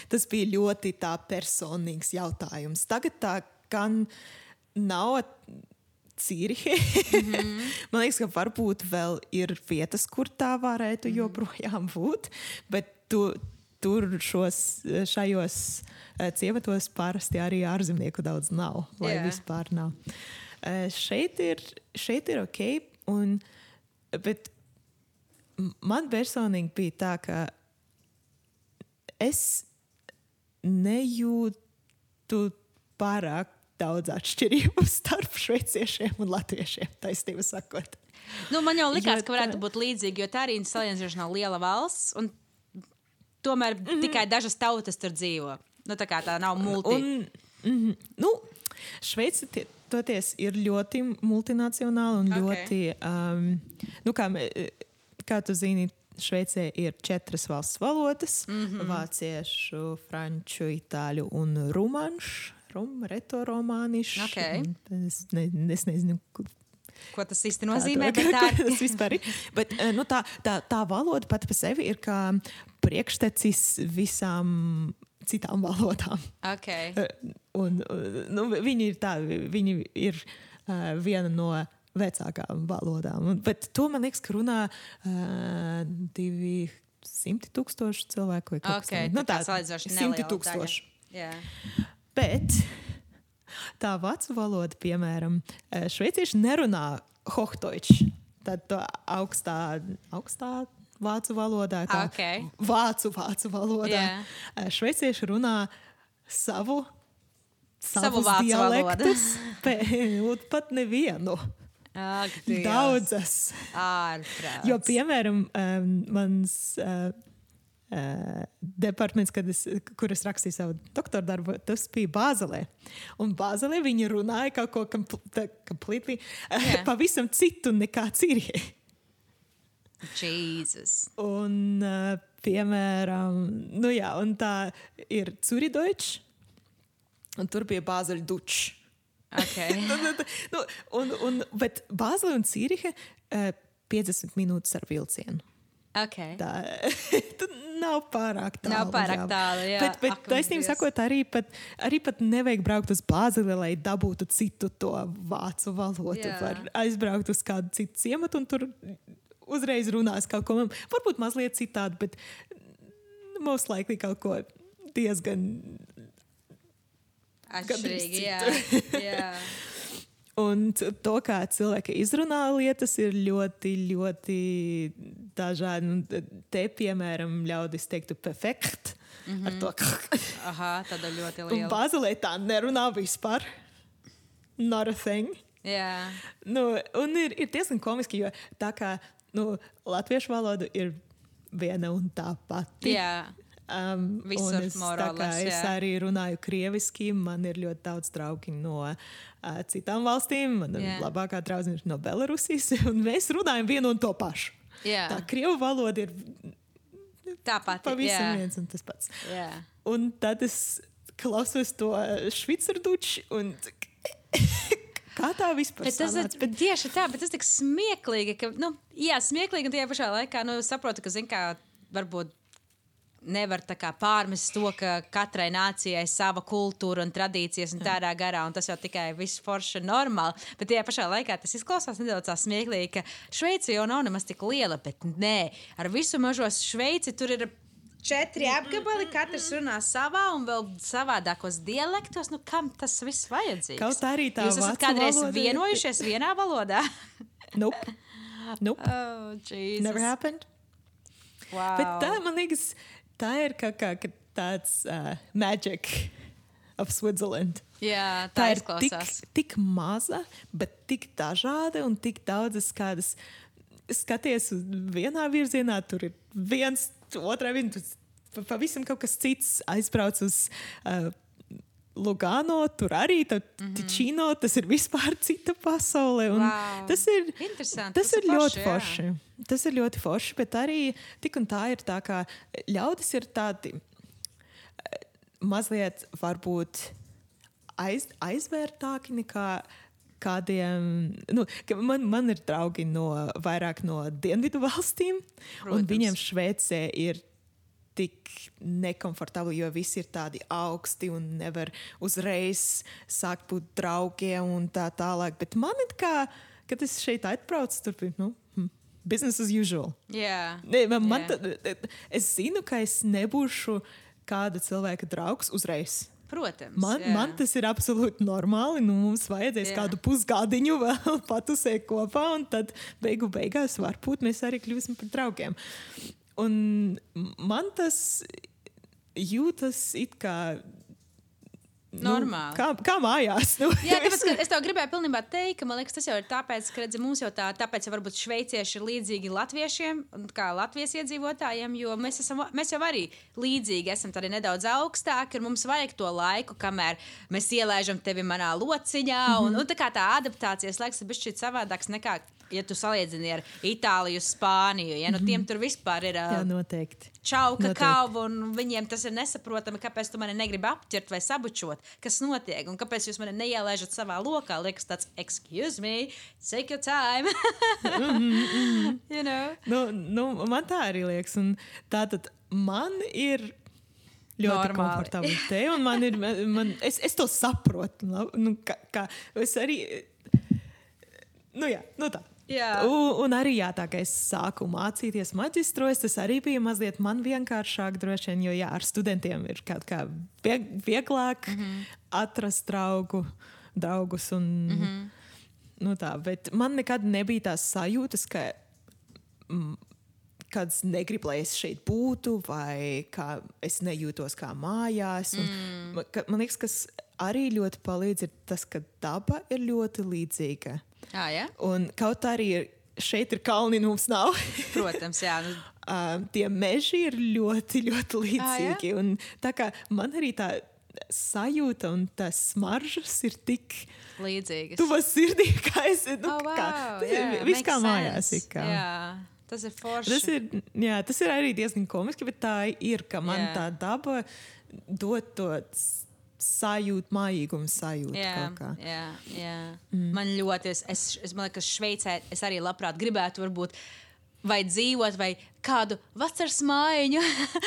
Tas bija ļoti tā personīgs jautājums. Tagad tā gan nav Cīrihe. Mm -hmm. Man liekas, ka varbūt vēl ir vietas, kur tā varētu mm -hmm. joprojām būt. Bet tu, tur šos, šajos eh, ciematos parasti arī ārzemnieku daudz nav. Vai Jā. vispār nav. Eh, Šeit ir, šeit ir ok. Un, bet man personīgi bija tā, ka es nejūtu pārāk daudz atšķirību starp šveiciešiem un latviešiem, taisnība sakot. Nu, man jau likās, Jo ka varētu būt līdzīgi, jo tā arī ir salīdzinoši liela valsts. un Tomēr mm -hmm. tikai dažas tautas tur dzīvo. Nu, tā kā tā nav multi. Un, mm, nu, Šveice tie- toties ir ļoti multinacionāla un Ok. ļoti, um, nu, kā, kā tu zini, Šveicē ir četras valsts valodas mm. -hmm. - vāciešu, franču, itāļu un rumāņu. Rum, retoromānišu. Ok. Es, ne, es nezinu, Ko tas īsti nozīmē? bet tā ir- tas vispār ir. Bet, eh, nu, tā, tā, tā valoda pati par sevi ir kā priekštecis visām citām valodām. Okay. Eh, Un, un, nu, viņi ir tādi, viņi ir uh, viena no vecākām valodām. Bet to man liekas, ka runā uh, divi simti tūkstoši cilvēku Okay, nu, tā salīdzinoši simti tūkstoši. Jā. Bet tā vācu valoda, piemēram, šveicieši nerunā hohtoičs. Tad augstā, augstā vācu valodā, tā Ok. vācu, vācu valodā. Eh, Šveicieši runā savu, Savu dialektus, un pat nevienu. Ak. Daudzas. Ārprāts. Jo, piemēram, um, mans uh, uh, departaments, es, kur es rakstīju savu doktora darbu, tas bija Bāzelē. Un Bāzelē viņi runāja kaut ko kompl tā- completely, uh, Jā. pavisam citu nekā Cīrija. Jēzus. Un, uh, piemēram, nu jā, un tā ir Curidoičs, un tur bija Bāzeļa dučs. Okay. nu, un, un, bet Bāzele un Cīriha uh, 50 minūtes ar vilcienu. Okay. Tā tad nav pārāk tālu. Nav pārāk tālu, jā. Bet, bet Ak, taisnība sakot, arī pat, arī pat nevajag braukt uz Bāzeli, lai dabūtu citu to vācu valodu. Jā. Var aizbraukt uz kādu citu ciematu un tur uzreiz runās kaut ko. Varbūt mazliet citādi, bet most likely kaut ko diezgan. Atšķirīgi, jā. jā. Un to, kā cilvēki izrunā lietas, ir ļoti, ļoti dažādi. Un t- te, piemēram, ļaudis teiktu perfekt. Mm -hmm. Ar to, Aha, tāda ļoti Un liela. Bāzelē tā nerunā vispār. Not a thing. Jā. Nu, un ir, ir diezgan komiski, jo tā kā nu, latviešu valoda ir viena un tā pati. Jā, Um, Visur, es, more tā or kā less, es arī runāju krieviski. Man ir ļoti daudz draugu no uh, citām valstīm. Man yeah. labākā draudzene ir no Belarusijas. un Mēs runājam vienu un to pašu. jā. Tā krievu valoda ir tāpat. pavisam jā. viens un tas pats. Jā. Un tad es klausos to švicarduču un kā tā vispār Bet tas ir tieši tā, bet tas ir tik smieklīgi, ka, nu, jā, smieklīgi, un tajā pašā laikā, nu, saprotu, ka, zin kā, varbūt nevar pārmest to, ka katrai nācijai ir sava kultūra un tradīcijas un tādā garā, un tas jau tikai viss forši un normāli. Bet tajā pašā laikā tas izklausās nedaudz smieklīgi, ka Šveice jau nav nemaz tik liela, bet nē, ar visu mažo Šveici tur ir. Četri apgabali, katrs runā savā un vēl savādākos dialektos. Nu, kam tas viss vajadzīgs? Kaut arī tā Jūs esat kādreiz valoda ir- vienojušies vienā valodā? nope. Nope. oh, Jesus. Never happened. Wow. Bet tā, man liekas, tā ir kā, kā tāds uh, magic of Switzerland. Jā, tā, Tā ir tik, izklausās. tik maza, bet tik dažāda un tik daudzas kādas. Skaties uz vienā virzienā, tur ir viens, otrā virzienā, pavisam kaut kas cits aizbrauc uz. Uh, Lugano, tur arī tā Mhm. Ticino, tas ir vispār cita pasaule. un Wow. Tas ir, tas tas ir ir ļoti forši, jā. forši. Tas ir ļoti forši, bet arī tik un tā ir tā, ka ļaudis ir tādi eh, mazliet varbūt aiz, aizvērtāki nekā kādiem. Nu, ka man, man ir draugi no vairāk no dienvidu valstīm, un Protams. viņiem Šveicē ir tik nekomfortabli, jo visi ir tādi augsti un nevar uzreiz sākt būt draugiem un tā tālāk. Bet man ir kā, kad es šeit atbraucu, tur nu, hm, business as usual. Ne, man, man, Jā. tā- es zinu, ka es nebūšu kāda cilvēka draugs uzreiz. protams. Man, jā. man tas ir absolūti normāli. Nu, mums vajadzēs Jā. kādu pusgadiņu vēl patusēt kopā, un tad beigu beigās varbūt mēs arī kļūsim par draugiem. Un man tas jūtas it kā. Normāli. Nu, kā, kā mājās. Nu, Jā, tāpēc, es tev gribēju pilnībā teikt, ka man liekas, tas jau ir tāpēc, ka redzi, mums jau tā, tāpēc jau varbūt šveicieši ir līdzīgi latviešiem, un kā Latvijas iedzīvotājiem, jo mēs, esam, mēs jau arī līdzīgi esam tādi nedaudz augstāki, un mums vajag to laiku, kamēr mēs ielaižam tevi manā lociņā, un, un tā kā tā adaptācijas laiks ir bijis savādāks nekā. Ja tu salīdzini ar Itāliju, Spāniju, ja nu tiem tur vispār ir Jā, noteikti. Čau, Noteikti. kakao, un viņiem tas ir nesaprotami, kāpēc tu mani negribi apķert vai sabučot, kas notiek, un kāpēc jūs mani neielaižat savā lokā. Liekas, tāds, excuse me, take your time. you know? Nu, nu, man tā arī liekas. Un Tā tad man ir. Ļoti Normāli. komfortabli te, man ir. Man, es, es to saprotu. Nu, kā, kā, es arī. Nu, jā, nu tā. Jā. Un, un arī jā, tā kā es sāku mācīties maģistros, tas arī bija mazliet man vienkāršāk, droši vien, jo jā, ar studentiem ir kaut kā vieg, vieglāk mm -hmm. atrast draugu, draugus. Un, mm -hmm. nu, tā, bet man nekad nebija tās sajūtas, ka mm, kāds negrib, lai es šeit būtu, vai kā es nejūtos kā mājās. Un, mm. ka, man liekas, kas arī ļoti palīdz, ir tas, ka daba ir ļoti līdzīga. Ah, ja? Un kaut arī ir, šeit ir kalni, nu mums nav. Protams, jā. Nu, Uh, tie meži ir ļoti, ļoti līdzīgi. Ah, Un tā kā man arī tā sajūta un tas smaržas ir tik līdzīgas. tuvas sirdī, kā es nu, Oh, wow, kā, tas jā, ir viss kā mājās. Kā. Jā, tas ir forši. Tas ir, jā, tas ir arī diezgan komiski, bet tā ir, ka man Jā. tā daba dod to s- sajūtu, mājīgumu sajūtu. Jā, jā, jā. Mm. Man ļoti, es, es, es man liekas, Šveicē es arī labprāt gribētu, varbūt, vai dzīvot, vai kādu vasaras mājiņu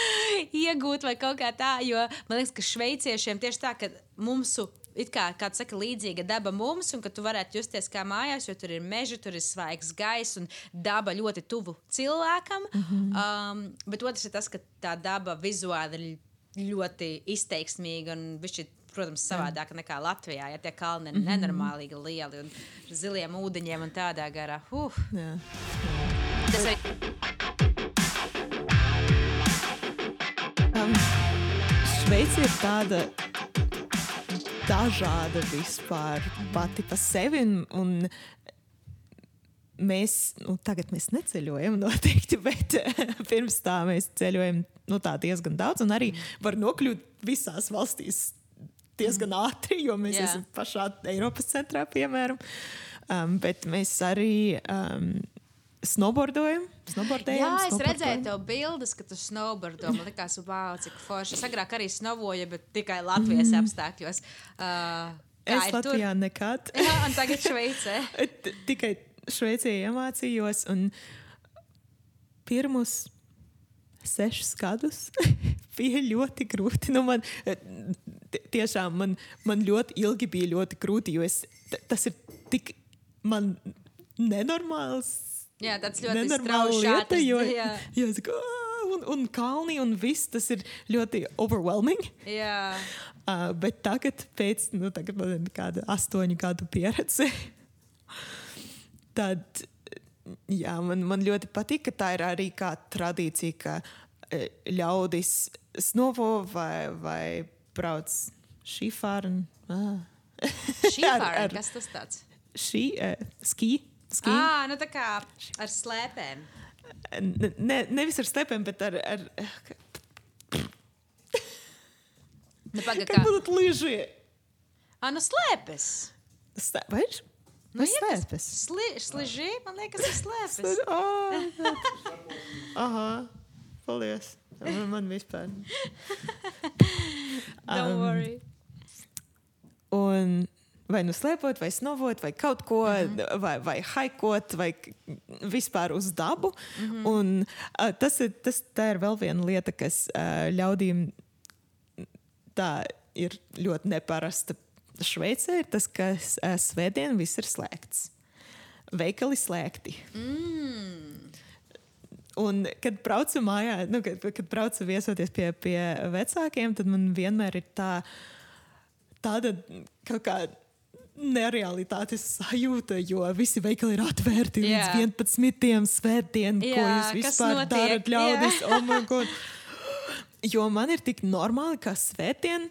iegūt, vai kaut kā tā. Jo man liekas, ka šveiciešiem tieši tā, ka mums. It kā kāds saka, līdzīga daba mums, un ka tu varētu justies kā mājās, jo tur ir meži, tur ir svaigs gaiss un daba ļoti tuvu cilvēkam. Mm -hmm. um, bet otrs ir tas, ka tā daba vizuāli ir ļoti izteiksmīga un viņš ir protams, savādāk nekā Latvijā. Ja tie kalni ir mm -hmm. nenormāli lieli un ar ziliem ūdeņiem un tādā garā. Uh, Jā. tas ir Um, Šveice ir tāda dažāda vispār pati par sevi. Un, un mēs, nu, tagad mēs neceļojam noteikti, bet eh, pirms tam mēs ceļojam nu, tā diezgan daudz un arī var nokļūt visās valstīs diezgan ātri, jo mēs Jā. esam pašā Eiropas centrā, piemēram. Um, bet mēs arī um, snowboardojam. Jā, es redzēju tev bildes, ka tu snowboardo. Man liekas, wow, cik forši. Es agrāk arī snowboardoju, bet tikai Latvijas apstākļos. Uh, Es ir tur? Latvijā nekad. Jā, un tagad Šveicē. Tikai Šveicē iemācījos, un pirmus sešus gadus bija ļoti grūti. Nu, man, t- tiešām man, man ļoti ilgi bija ļoti grūti, jo es, tas ir tik man nenormāls. Jā, tāds ļoti Nenormāla strauji lieta, jo, jā. jo es saku, un, un kalni un viss tas ir ļoti overwhelming. Jā, Uh, bet tagad, pēc nu, tagad man ir kāda astoņu gadu pieredze, tad jā, man, man ļoti patīk, ka tā ir arī kā tradīcija, ka eh, ļaudis snovo vai, vai brauc šīfāru. Ah. šī ar- kas tas tāds? Šī uh, ski. ski. Ā, nu tā kā ar slēpēm. Ne, ne, nevis ar stepiem, bet ar, ar Nu, paga, kā būtu līži. Ā, nu slēpes. Nu, tas stepes? Sli, sliži, man liekas, ir slēpes. Oh, Aha, paldies. Man, man vispār. Don't Um, worry. Un vai nu slēpot, vai snovot, vai kaut ko, mm -hmm. vai, vai haikot, vai vispār uz dabu. Mm -hmm. Un uh, tas ir, tas, tā ir vēl viena lieta, kas uh, ļaudīm tā ir ļoti neparasta. Šveicē ir tas, ka svētdien viss ir slēgts. Veikali slēgti. Mm. Un, kad braucu mājā, nu, kad, kad braucu viesoties pie, pie vecākiem, tad man vienmēr ir tā, tāda kaut kāda nerealitātes sajūta, jo visi veikali ir atvērti Jā. līdz 11. svētdienam, ko Jā, jūs vispār darat, ļaudis. Jā. Oh jo man ir tik normāli, ka svētdien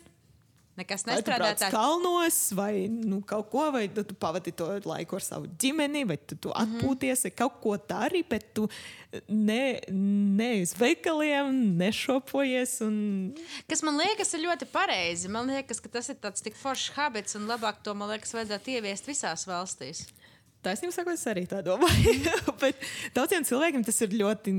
Nekas nestrādā tā. kalnos, vai nu, kaut ko, vai tu, tu pavadi to laiku ar savu ģimeni, vai tu, tu atpūties, vai kaut ko dari, bet tu ne, ne uz veikaliem nešopojies. Un... Kas man liekas, ir ļoti pareizi. Man liekas, ka tas ir tāds tik foršs habits, un labāk to, man liekas, vajadzētu ieviest visās valstīs. Taisnība sakot, es arī tā domāju. bet daudziem cilvēkiem tas ir ļoti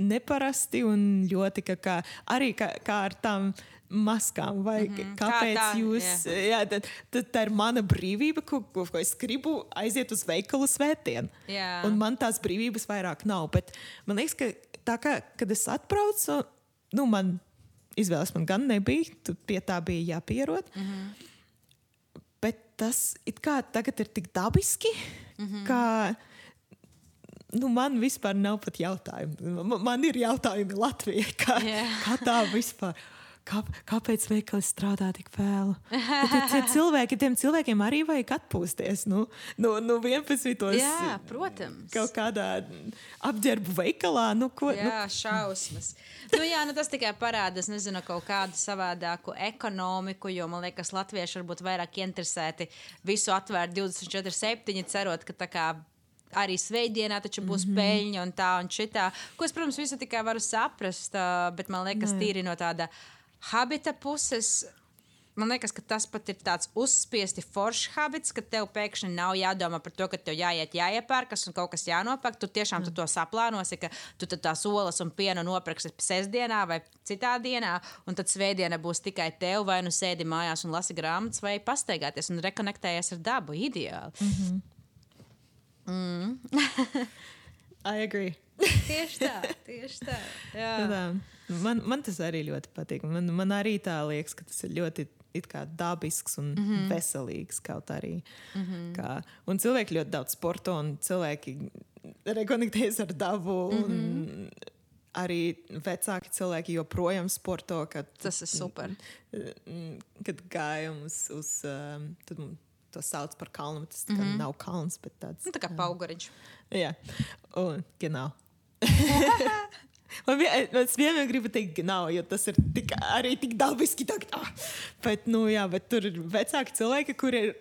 neparasti un ļoti kā, kā, arī kā, kā ar tām. Maskām, vai mm -hmm. kāpēc Kā tā, jūs. Jā, tad, tad tā ir mana brīvība, ko, ko, ko es gribu aiziet uz veikalu svētdienu. Jā. Un man tās brīvības vairāk nav. Bet man liekas, ka tā kā kad es atbraucu, nu, man izvēles man gan nebija. tu Pie tā bija jāpierod. Mm -hmm. Bet tas it kā tagad ir tik dabiski, mm -hmm. ka nu, man vispār nav pat jautājumu. Man, man ir jautājumi Latvijai, kā, Jā. kā tā vispār. Kā, kāpēc veikali strādā tik vēlu? Tie- tie cilvēki, tiem cilvēkiem arī vajag atpūsties. Nu, nu, nu 11. Jā, protams. kaut kādā apģērbu veikalā. Nu, ko, nu, Jā, šausmas. Nu, jā, nu tas tikai parāda, es nezinu, kaut kādu savādāku ekonomiku, jo man liekas, latvieši varbūt vairāk interesēti visu atvērt 24, 7, cerot, ka tā kā. Arī svētdienā taču būs mm -hmm. peļņa un tā un šitā. Ko es, protams, visu tikai varu saprast, bet man liekas, tīri no tāda habita puses. Man liekas, ka tas pat ir tāds uzspiesti foršs habits, ka tev pēkšņi nav jādomā par to, ka tev jāiet, jāiepērkas un kaut kas jānopērk. Tu tiešām tu to saplānosi, ka tu tad tās olas un pienu nopirksi sestdienā vai citā dienā, un tad svētdiena būs tikai tev, vai nu sēdi mājās un lasi grāmatas, vai pastaigāties un rekonektējies ar dabu. Ideāli. Mm. I agree. Tieši tā, tieši tā. Jā. Tā, man, man tas arī ļoti patīk. Man, man arī tā liekas, ka tas ir ļoti dabisks un mm -hmm. veselīgs kaut arī. Mm -hmm. kā, un cilvēki ļoti daudz sporto, un cilvēki rekonektējas ar dabu. Mm -hmm. Arī vecāki cilvēki joprojām sporto. Kad, Tas ir super. mm, kad gājām uz, uz um, tad to sauc par kalnu, tas mm -hmm. nav kalns, bet tāds. Nu, tā kā pauguriņš. Jā, un genau. Man vien, es vienmēr gribu teikt, genau, jo tas ir tik, arī tik dabiski. Tā, ah. Bet, nu, jā, bet tur ir vecāki cilvēki, kuriem ir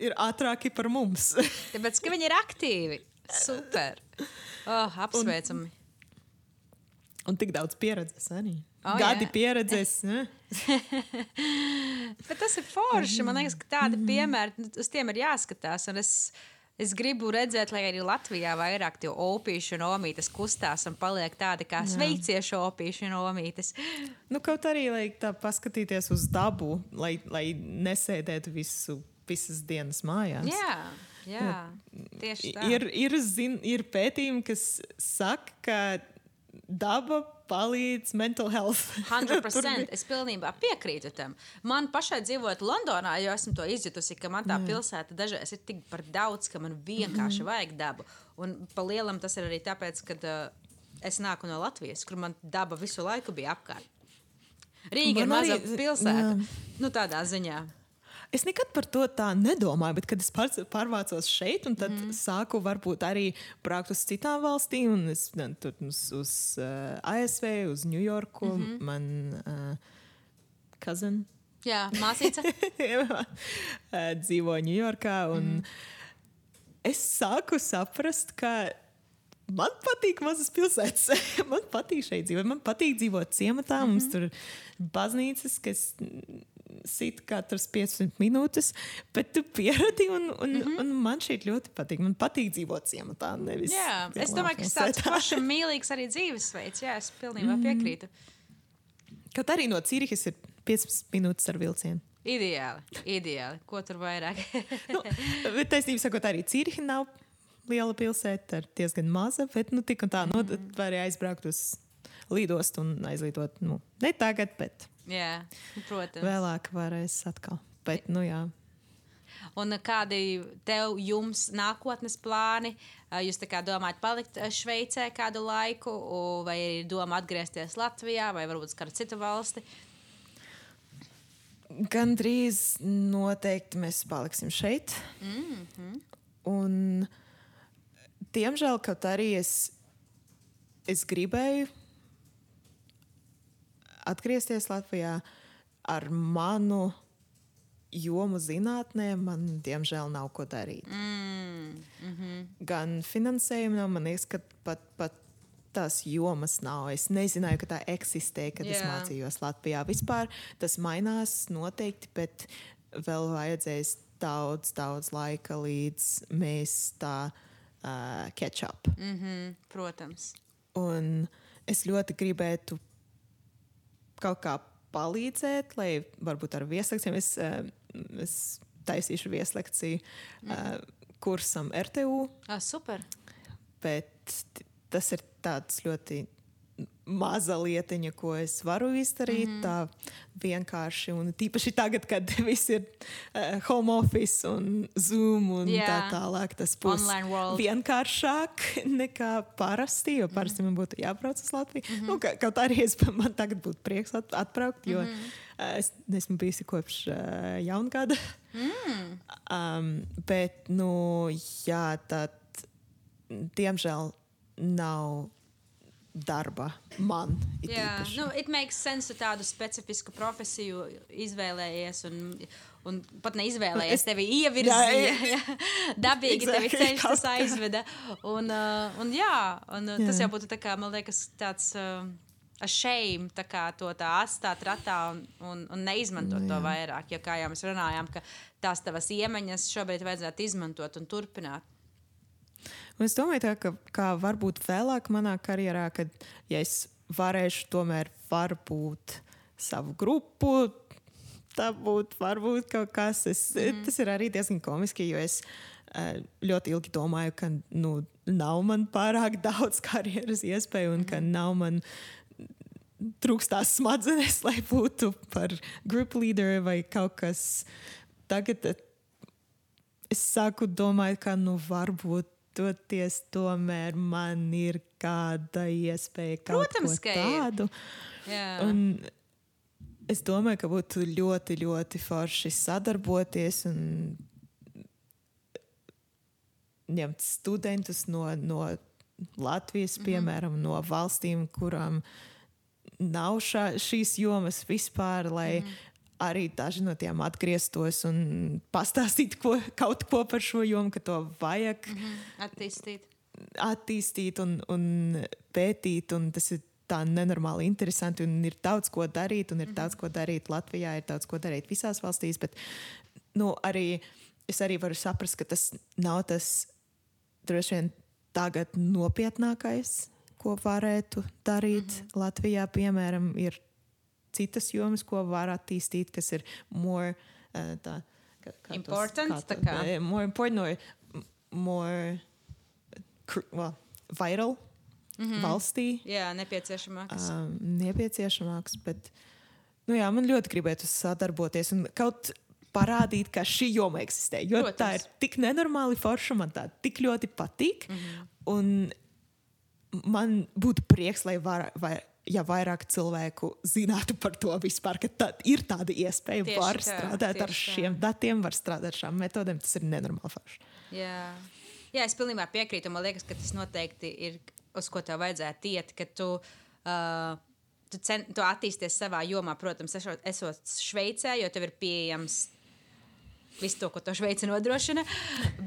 ir ātrāki par mums. Tāpēc, ka viņi ir aktīvi. Super. Oh, apsveicami. Un tik daudz pieredzes arī. Oh, Gadi jā. pieredzes. Ne? Bet tas ir forši. Man liekas, ka tādi Mhm. piemēri, nu, uz tiem ir jāskatās. Un es, es gribu redzēt, lai arī Latvijā vairāk tie opīšu un omītes kustās un paliek tādi kā sveiciešu opīšu un omītes. Nu, kaut arī, lai tā paskatīties uz dabu, lai, lai nesēdētu visu, visas dienas mājās. Jā, jā tieši tā. Ir, ir, zin, ir pētījumi, kas saka, ka daba palīdz mental health. Tur 100% es pilnībā piekrītu tam. Man pašai dzīvojot Londonā, jau esmu to izjutusi, ka man tā pilsēta dažreiz ir tik par daudz, ka man vienkārši vajag dabu. Un pa lielam tas ir arī tāpēc, ka uh, es nāku no Latvijas, kur man daba visu laiku bija apkārt. Rīga ir Man maza arī- pilsēta. jā. Nu, tādā ziņā. Es nekad par to tā nedomāju, bet kad es pār- pārvācos šeit, un tad mm. sāku varbūt arī braukt uz citām valstīm, un es tur uz, uz uh, ASV, uz Ņujorku. Mm -hmm. Man uh, cousin Jā, māsīca. uh, dzīvo Ņujorkā, un mm. es sāku saprast, ka. Man patīk mazas pilsētas. man patīk šeit dzīvot. Man patīk dzīvot ciematā. Mm -hmm. Mums tur ir baznīcas, kas sit katrs 15 minūtes, bet tu pieradi. Un, un, mm -hmm. un man šeit ļoti patīk. Man patīk dzīvot ciematā. Nevis Jā, es domāju, ka tas tāds pašam mīlīgs arī dzīvesveids. Jā, es pilnībā piekrītu. Kaut arī no Cīrihas ir 15 minūtes ar vilcienu. Ideāli, ideāli. Ko tur vairāk? nu, bet taisnība sakot, arī Cīriha nav liela pilsēta, ir diezgan maza, bet nu, tik un tā, nu, Mhm. var arī aizbraukt uz lidostu un aizlidot. Nu, ne tagad, bet Jā, protams. vēlāk varēs atkal. Bet, nu, jā. Un kādi tev jums nākotnes plāni? Jūs domājat palikt Šveicē kādu laiku, vai ir doma atgriezties Latvijā, vai varbūt kādu citu valsti? Gan drīz noteikti mēs paliksim šeit. Mm -hmm. Un, diemžēl, kaut arī es, es gribēju atgriezties Latvijā ar manu jomu zinātnē, man diemžēl nav ko darīt. Mm, mm -hmm. Gan finansējuma man ka pat, pat tās jomas nav. Es nezināju, ka tā eksistē, kad es Jā. mācījos Latvijā. Vispār tas mainās noteikti, bet vēl vajadzēs daudz, daudz laika, līdz mēs tā uh, catch up. Mm -hmm, protams. Un es ļoti gribētu kaut kā palīdzēt, lai varbūt ar vieslekcijiem es, uh, es taisīšu vieslekciju uh, kursam RTU, Ah, super. bet tas ir tāds ļoti maza lietiņa, ko es varu izdarīt. Mm -hmm. Tā vienkārši, un tīpaši tagad, kad viss ir uh, home office un Zoom un Jā. tā tālāk, tas būs vienkāršāk nekā parasti, jo parasti man būtu jābrauc uz Latviju. Mm -hmm. nu, ka, kaut arī es, man tagad būtu prieks at, atbraukt, jo mm -hmm. es esmu bijusi kopš uh, jaungada. Mm. Um, bet, nu, jā, tad, diemžēl, nav darba man. it Jā, īpaši. nu, it makes sense, tu tādu specifisku profesiju izvēlējies. Un, un pat neizvēlējies, Es- tevi ievirzīja. Jā, Jā, Dabīgi tevi Exactly, ceļš tas kaut kā. aizveda. Un, uh, un jā, un, uh, tas Jā. jau būtu tā kā, man liekas, tāds. Uh, A shame tā kā to tā atstāt ratā un, un, un neizmantot to vairāk. Jo, kā jau mēs runājām, ka tās tavas iemaņas šobrīd vajadzētu izmantot un turpināt. Un es domāju, tā, ka kā varbūt vēlāk manā karjerā, kad ja es varēšu tomēr varbūt savu grupu, tā būtu varbūt kaut kas. Es, mm. Tas ir arī diezgan komiski, jo es eh, ļoti ilgi domāju, ka nu, nav man pārāk daudz karjeras iespēju un ka nav man trūkstās smadzenes, lai būtu par grupu līderi vai kaut kas. Tagad eh, es sāku domāt, ka nu, varbūt toties tomēr man ir kāda iespēja kaut Protams, ko tādu. Jā, Un es domāju, ka būtu ļoti, ļoti forši sadarboties un ņemt studentus no, no Latvijas, Mhm. piemēram, no valstīm, kurām nav šā, šīs jomas vispār, lai Mhm. Arī daži no tiem atgrieztos un pastāstītu ko, kaut ko par šo jomu, ka to vajag Attīstīt. attīstīt un, un pētīt. Un tas ir tā nenormāli interesanti. Un ir daudz ko darīt, un ir daudz ko darīt Latvijā, ir daudz ko darīt visās valstīs. Bet nu, arī, es arī varu saprast, ka tas nav tas droši vien tagad nopietnākais, ko varētu darīt mm -hmm. Latvijā. Piemēram, ir citas jomas, ko var attīstīt, kas ir more. Uh, tā, kā, kā Important, tos, tā kā, kā? eh, more important or more well, vital mm -hmm. valstī Jā, nepieciešamāks. um, nepieciešamāks. Bet, nu jā, man ļoti gribētu sadarboties un kaut parādīt, ka šī joma eksistē. Jo Protams. tā ir tik nenormāli forša, man tā tik ļoti patīk. Mm -hmm. Un man būtu prieks, lai var, vai, ja vairāk cilvēku zinātu par to vispār, ka tā ir tāda iespēja. Tieši var tā, strādāt ar tieši tā. šiem datiem, var strādāt ar šām metodēm. Tas ir nenormāli forši. Jā. Jā, es pilnībā piekrītu. Man liekas, ka tas noteikti ir uz ko tev vajadzētu iet. Ka tu, uh, tu, cen, tu attīsties savā jomā, protams, esot Šveicē, jo tev ir pieejams visu to, ko to Šveice nodrošina.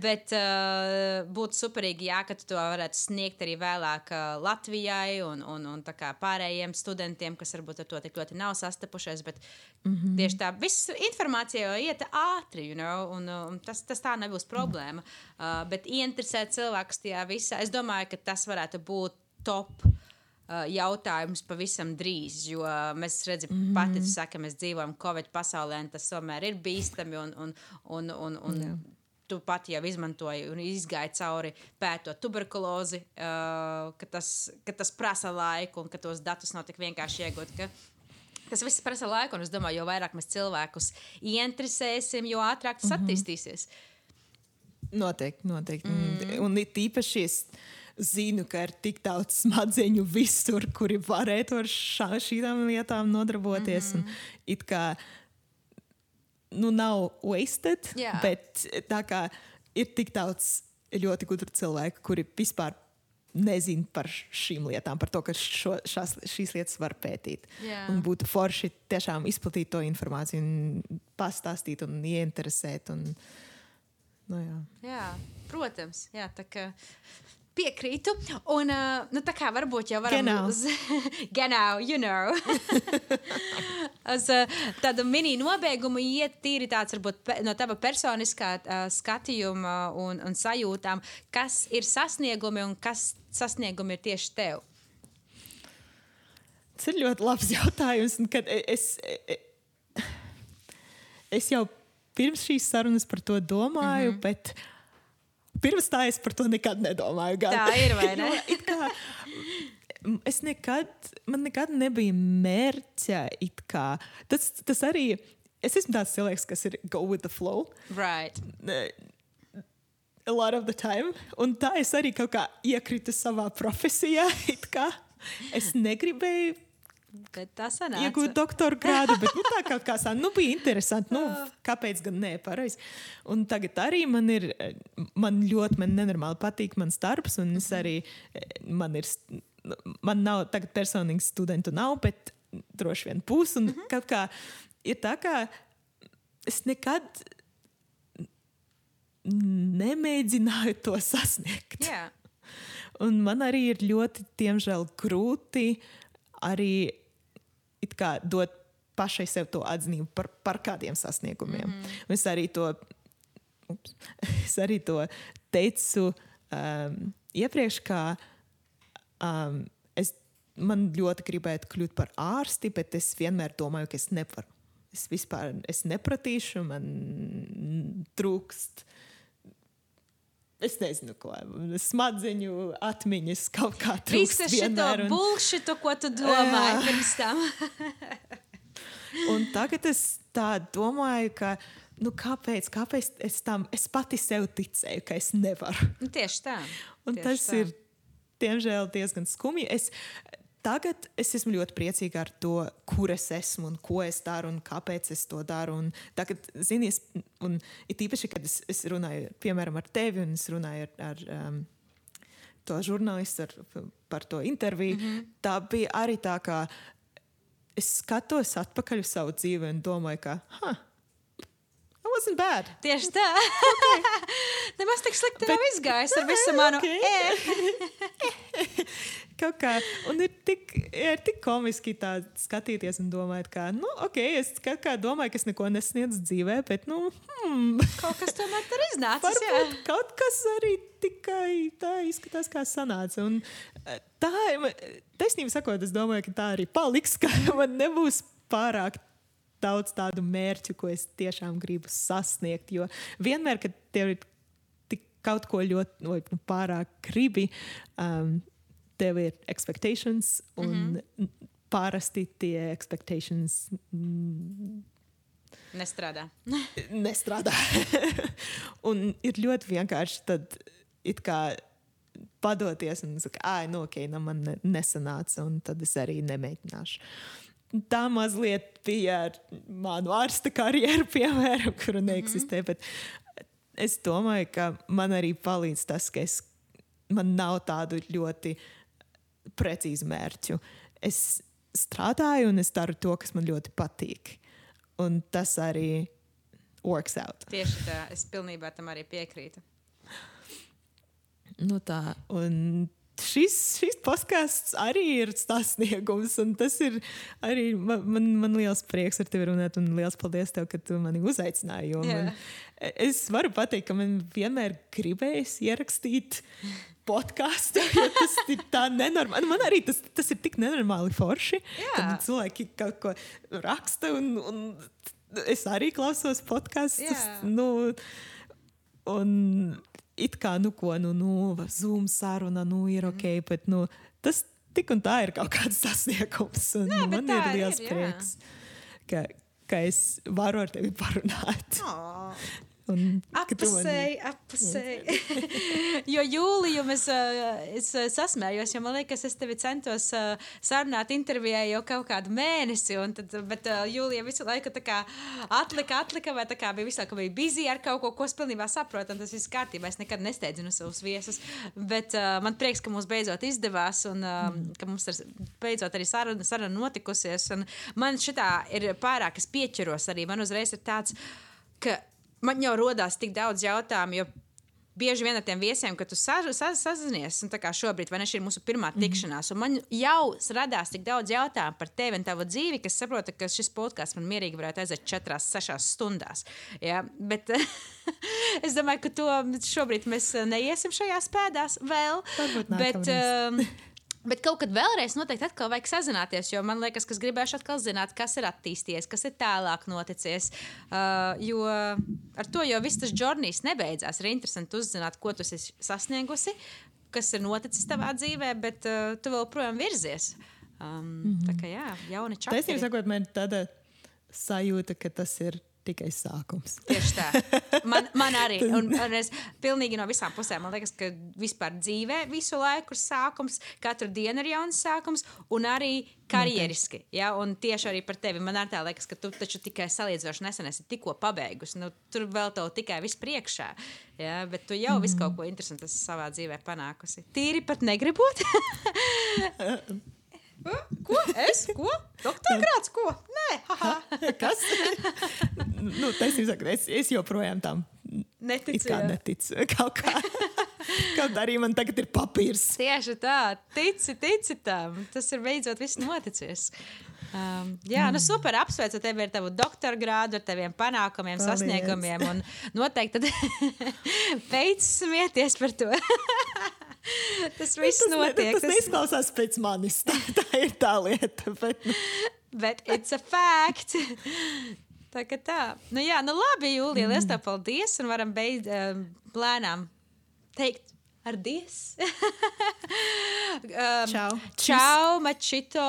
Bet uh, būtu superīgi, jā, ka tu to varētu sniegt arī vēlāk uh, Latvijai un, un, un pārējiem studentiem, kas varbūt ar to tik ļoti nav sastapušies. Bet mm -hmm. tieši tā, viss informācija jau iet ātri, you know, un, un tas, tas tā nebūs problēma. Uh, bet ieinteresēt cilvēkus tajā visā, es domāju, ka tas varētu būt top uh, jautājums pavisam drīz. Jo mēs redzam, mm -hmm. pati tu saki, ka mēs dzīvojam Covid pasaulē, un tas tomēr ir bīstami. Un, un, un, un, un, Jā. Tu pati jau izmantoji un izgāji cauri pētot tuberkulozi, uh, ka, tas, ka tas prasa laiku un ka tos datus nav tik vienkārši iegūt. Ka, Tas viss prasa laiku, un es domāju, jo vairāk mēs cilvēkus ieinteresēsim, jo ātrāk tas mm -hmm. attīstīsies. Noteikti, noteikti. Mm. Un it īpaši es zinu, ka ir tik daudz smadzeņu visur, kuri varētu ar šā, šīm lietām nodarboties. Mm -hmm. It kā nu, nav wasted, Jā. bet tā kā ir tik daudz ļoti gudru cilvēku, kuri vispār nezina par šīm lietām, par to, ka šo, šās, šīs lietas var pētīt. Jā. Un būtu forši tiešām izplatīt to informāciju, un pastāstīt un ieinteresēt. Un, nu, jā. Jā, protams, jā, tā kā piekrītu. Un, uh, nu, tā kā varbūt jau varam Genau. uz Genau, you know. uz uh, tādu mini nobeigumu iet tīri tāds, varbūt pe, no tava personiskā uh, skatījuma un, un sajūtām, kas ir sasniegumi un kas sasniegumi ir tieši tev. Tas ir ļoti labs jautājums. un kad Es, es, es jau pirms šīs sarunas par to domāju, mm -hmm. bet pirms tā es par to nekad nedomāju. Gan. Tā ir, vai ne? Jo kā, es nekad, man nekad nebija mērķa. Tas, tas arī. Es esmu tāds cilvēks, kas ir go with the flow. Right. A lot of the time. Un tā es arī kaut kā iekritu savā profesijā. Es negribēju Bet tā sanāca. iegūt doktora grādu, bet nu, tā kaut kā tā nu, bija interesanti. Nu, kāpēc gan ne? Pareizi. Un tagad arī man ir, man ļoti, man nenormāli patīk mans darbs, un es arī, eh, man ir, man nav tagad personīgi studentu nav, bet droši vien būs. Un kaut kā ir tā, kā es nekad nemēģināju to sasniegt. Jā. Un man arī ir ļoti, diemžēl, grūti arī dot pašai sev to atzinību par, par kādiem sasniegumiem. Mm -hmm. Es arī to, ups, es arī to teicu um, iepriekš, ka um, es, man ļoti gribētu kļūt par ārsti, bet es vienmēr domāju, ka es nevaru. Es vispār es nepratīšu, man trūkst Es nezinu, ko smadzeņu atmiņas kaut kā trūkst. Visu šo un- bullshitu, ko tu domāji pirms tam. Un tagad es tā domāju, ka nu, kāpēc, kāpēc es tam es pati sev ticēju, ka es nevaru. Nu, tieši tā. Un Tieši tas tā. ir diemžēl diezgan skumji. Es, tagad es esmu ļoti priecīga ar to, kur es esmu un ko es daru un kāpēc es to daru. Un tagad, zini, es, un it īpaši, kad es, es runāju piemēram ar tevi un es runāju ar. ar um, To žurnālistu ar, par to interviju. Mm -hmm. Tā bija arī tā, ka es skatos atpakaļ uz savu dzīvi un domāju, ka, huh, that wasn't bad. Tieši tā. Nemaz tik slikti nav izgājis ar visu manu ok. e. Kaut kā, un ir tik, ir tik komiski tā skatīties un domāt, ka, nu, ok, es kaut kā domāju, ka es neko nesniedzu dzīvē, bet, nu, hmm, Kaut kas tomēr tur iznācis. jā. varbūt kaut kas arī tikai tā izskatās, kā sanāca. Un eh, tā, taisnība sakot, es domāju, ka tā arī paliks, ka man nebūs pārāk daudz tādu mērķu, ko es tiešām gribu sasniegt. Jo vienmēr, kad tev ir tik kaut ko ļoti vai, nu, pārāk gribi, um, tev ir expectations, un mm -hmm. parasti tie expectations mm, Nestrādā. nestrādā. un ir ļoti vienkārši tad it kā padoties un saka, ah, nu, ok, nu, man ne- nesanāca, un tad es arī nemēģināšu. Tā mazliet bija ar manu ārsta karjeru, piemēram, kuru neeksistē. Mm -hmm. Es domāju, ka man arī palīdz tas, ka es, man nav tādu ļoti precīzu mērķu. Es strādāju un es daru to, kas man ļoti patīk. Un tas arī works out. Tieši tā. Es pilnībā tam arī piekrītu. Nu tā, un šis, šis podkāsts arī ir sasniegums. un Tas ir arī man, man, man liels prieks ar tevi runāt, un liels paldies tev, ka tu mani uzaicināji. Jā. Man, es varu pateikt, ka man vienmēr gribējās ierakstīt podkāstu. Tas ir tā nenormāli. Man arī tas, tas ir tik nenormāli forši. Jā. Kad cilvēki kaut ko raksta, un, un es arī klausos podkāstus. Jā. Nu, un it kā, nu, ko, nu, nu Zoom saruna, nu, ir ok, bet nu, tas tik un tā ir kaut kāds sasniegums. Un Jā, bet man ir liels ir, jā. prieks, ka, ka es varu ar tevi parunāt. Oh. Apusēji, apusēji. jo jūliju es, uh, es uh, sasmējos, jo man liekas, es tevi centos uh, sarunāt intervijā jau kaut kādu mēnesi. Tad, bet jūlija visu laiku kā atlika, atlika, vai tā kā bija visu laiku bija busy ar kaut ko, ko es pilnībā saprotu. Tas viss kārtībā. Es nekad nesteidzinu savus viesus. Bet man prieks, ka mums beidzot izdevās un mm. ka mums ir beidzot arī saruna, saruna notikusies. Un man šitā ir pārāk, es pieķeros arī. Man uzreiz ir tāds, ka man jau rodās tik daudz jautājumu. Jo Bieži vien ar tiem viesiem, kad tu sa- sa- sazinies, un tā kā šobrīd, vai ne šī ir mūsu pirmā tikšanās, un man jau radās tik daudz jautājumu par tevi un tavu dzīvi, ka es saprotu, ka šis podkāsts man mierīgi varētu aiziet 4, 6 stundās. Ja? Bet es domāju, ka to šobrīd mēs neiesim šajās pēdās vēl. Varbūt Bet, nākamreiz. um, Bet kaut kad vēlreiz noteikti atkal vajag sazināties, jo man liekas, ka es gribēšu atkal zināt, kas ir attīstījies, kas ir tālāk noticis. Uh, jo ar to jau viss tas journey's nebeidzās. Ir interesanti uzzināt, ko tu esi sasniegusi, kas ir noticis tavā dzīvē, bet uh, tu vēl projām virzies. Um, mm -hmm. Tā kā jā, jauni čakri. Taisnība sakot, man ir tāda sajūta, ka tas ir tikai sākums. Tieši tā. Man, man arī. Un, un es pilnīgi no visām pusēm. Man liekas, ka vispār dzīvē visu laiku ir sākums, katru dienu ir jauns sākums, un arī karjeriski. Ja? Un tieši arī par tevi. Man arī liekas, ka tu taču tikai salīdzinoši nesen esi tikko pabeigusi. Nu, tur vēl tev tikai viss priekšā. Ja? Bet tu jau mm. visu kaut ko interesantu savā dzīvē panākusi. Tīri pat negribot. Ko? Es? Ko? Doktorgrāts? Ko? Nē, haha. Kas? nu, taisnība sakot, es, es joprojām tam Neticu. kā neticu. Kaut kā. Kaut arī man tagad ir papīrs. Tieši tā, tici, tici tam. Tas ir beidzot viss noticis. Um, jā, nu super, apsveicu tevi ar tavu doktora grādu, ar taviem panākumiem, Paldies. sasniegumiem. Un noteikti beidz smieties par to. tas viss Tas, ne, notiek. tas neizklausās pēc manis. Tā, tā ir tā lieta. Bet, Bet it's a fact. Tā kā tā. Nu, jā, nu labi, Jūlija, liels tev paldies. Un varam beigt um, plēnām teikt ar dies. um, Čau. Čau, mačito,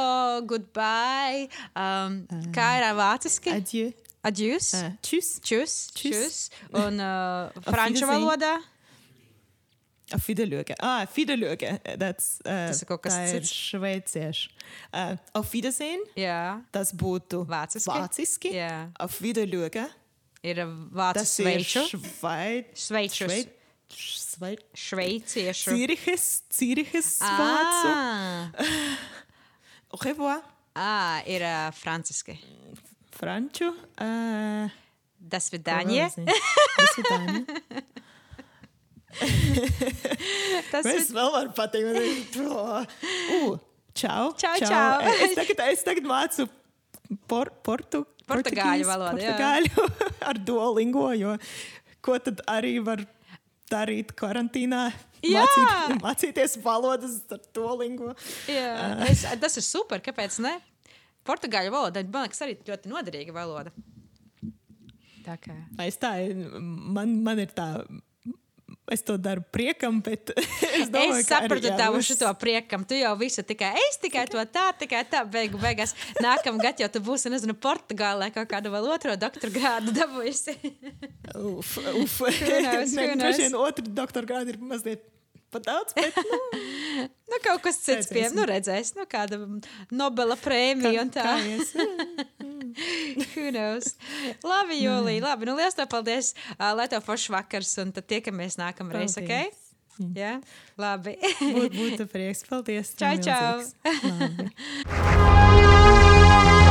goodbye. Um, kā ir vāciski? adieu. Adjūs. Uh, Čus. Čus. Tschüss. Čus. Un uh, franču valodā. Auf Wiederlöge. Ah, Wiederlöge. Das, uh, Tas ir kaut kas tā ir cits. šveiciešu. Uh, auf Wiedersehen. Jā, Tas būtu Vāciski. vāciski. Jā. Auf Wiederlöge. ir vācu Tas ir sveiču. švai... Šveičus. švei- švei- Šveiciešu. Ziriches, Ziriches vācu. Ah, Au revoir. Ah, ir uh, franciski. Franču. Uh, Das vidāņie. Tas ir tā. Tas Es ir vēl varu pateikt, uh, čau. Čau, čau. Es tagad, es tagad mācu por, portu, Portugāļu valodu. Portugāļu ar duolingo, jo ko tad arī var darīt karantīnā? Mācīt, mācīties valodas ar duolingo. Jā, es, tas ir super. Kāpēc ne? Portugāļu valoda, man liekas, arī ļoti noderīga valoda. Tā kā. Es tā, man, man ir tā. Es to daru priekam, bet es domāju, Es sapratu tavu šo priekam. Tu jau visu tikai es tikai to tā, tikai tā. Beigu, beigās nākamā gada jau tu būsi, nezinu, Portugālē kaut kādu vēl otro doktora grādu dabūjusi. Uf, uf. droši vien otru doktora grādu ir mazliet pat daudz, bet nu, nu, kaut kas cits pie, Redzēsim. nu redzēs, nu kāda Nobela prēmija un tā. Who knows? Labi, Jūlija, labi. Nu, liels tev paldies. Uh, lai tev foršs vakars, un tad tiekamies nākamreiz, ok? Paldies. Jā, labi. Būt, būtu prieks. Paldies. Čau, čau.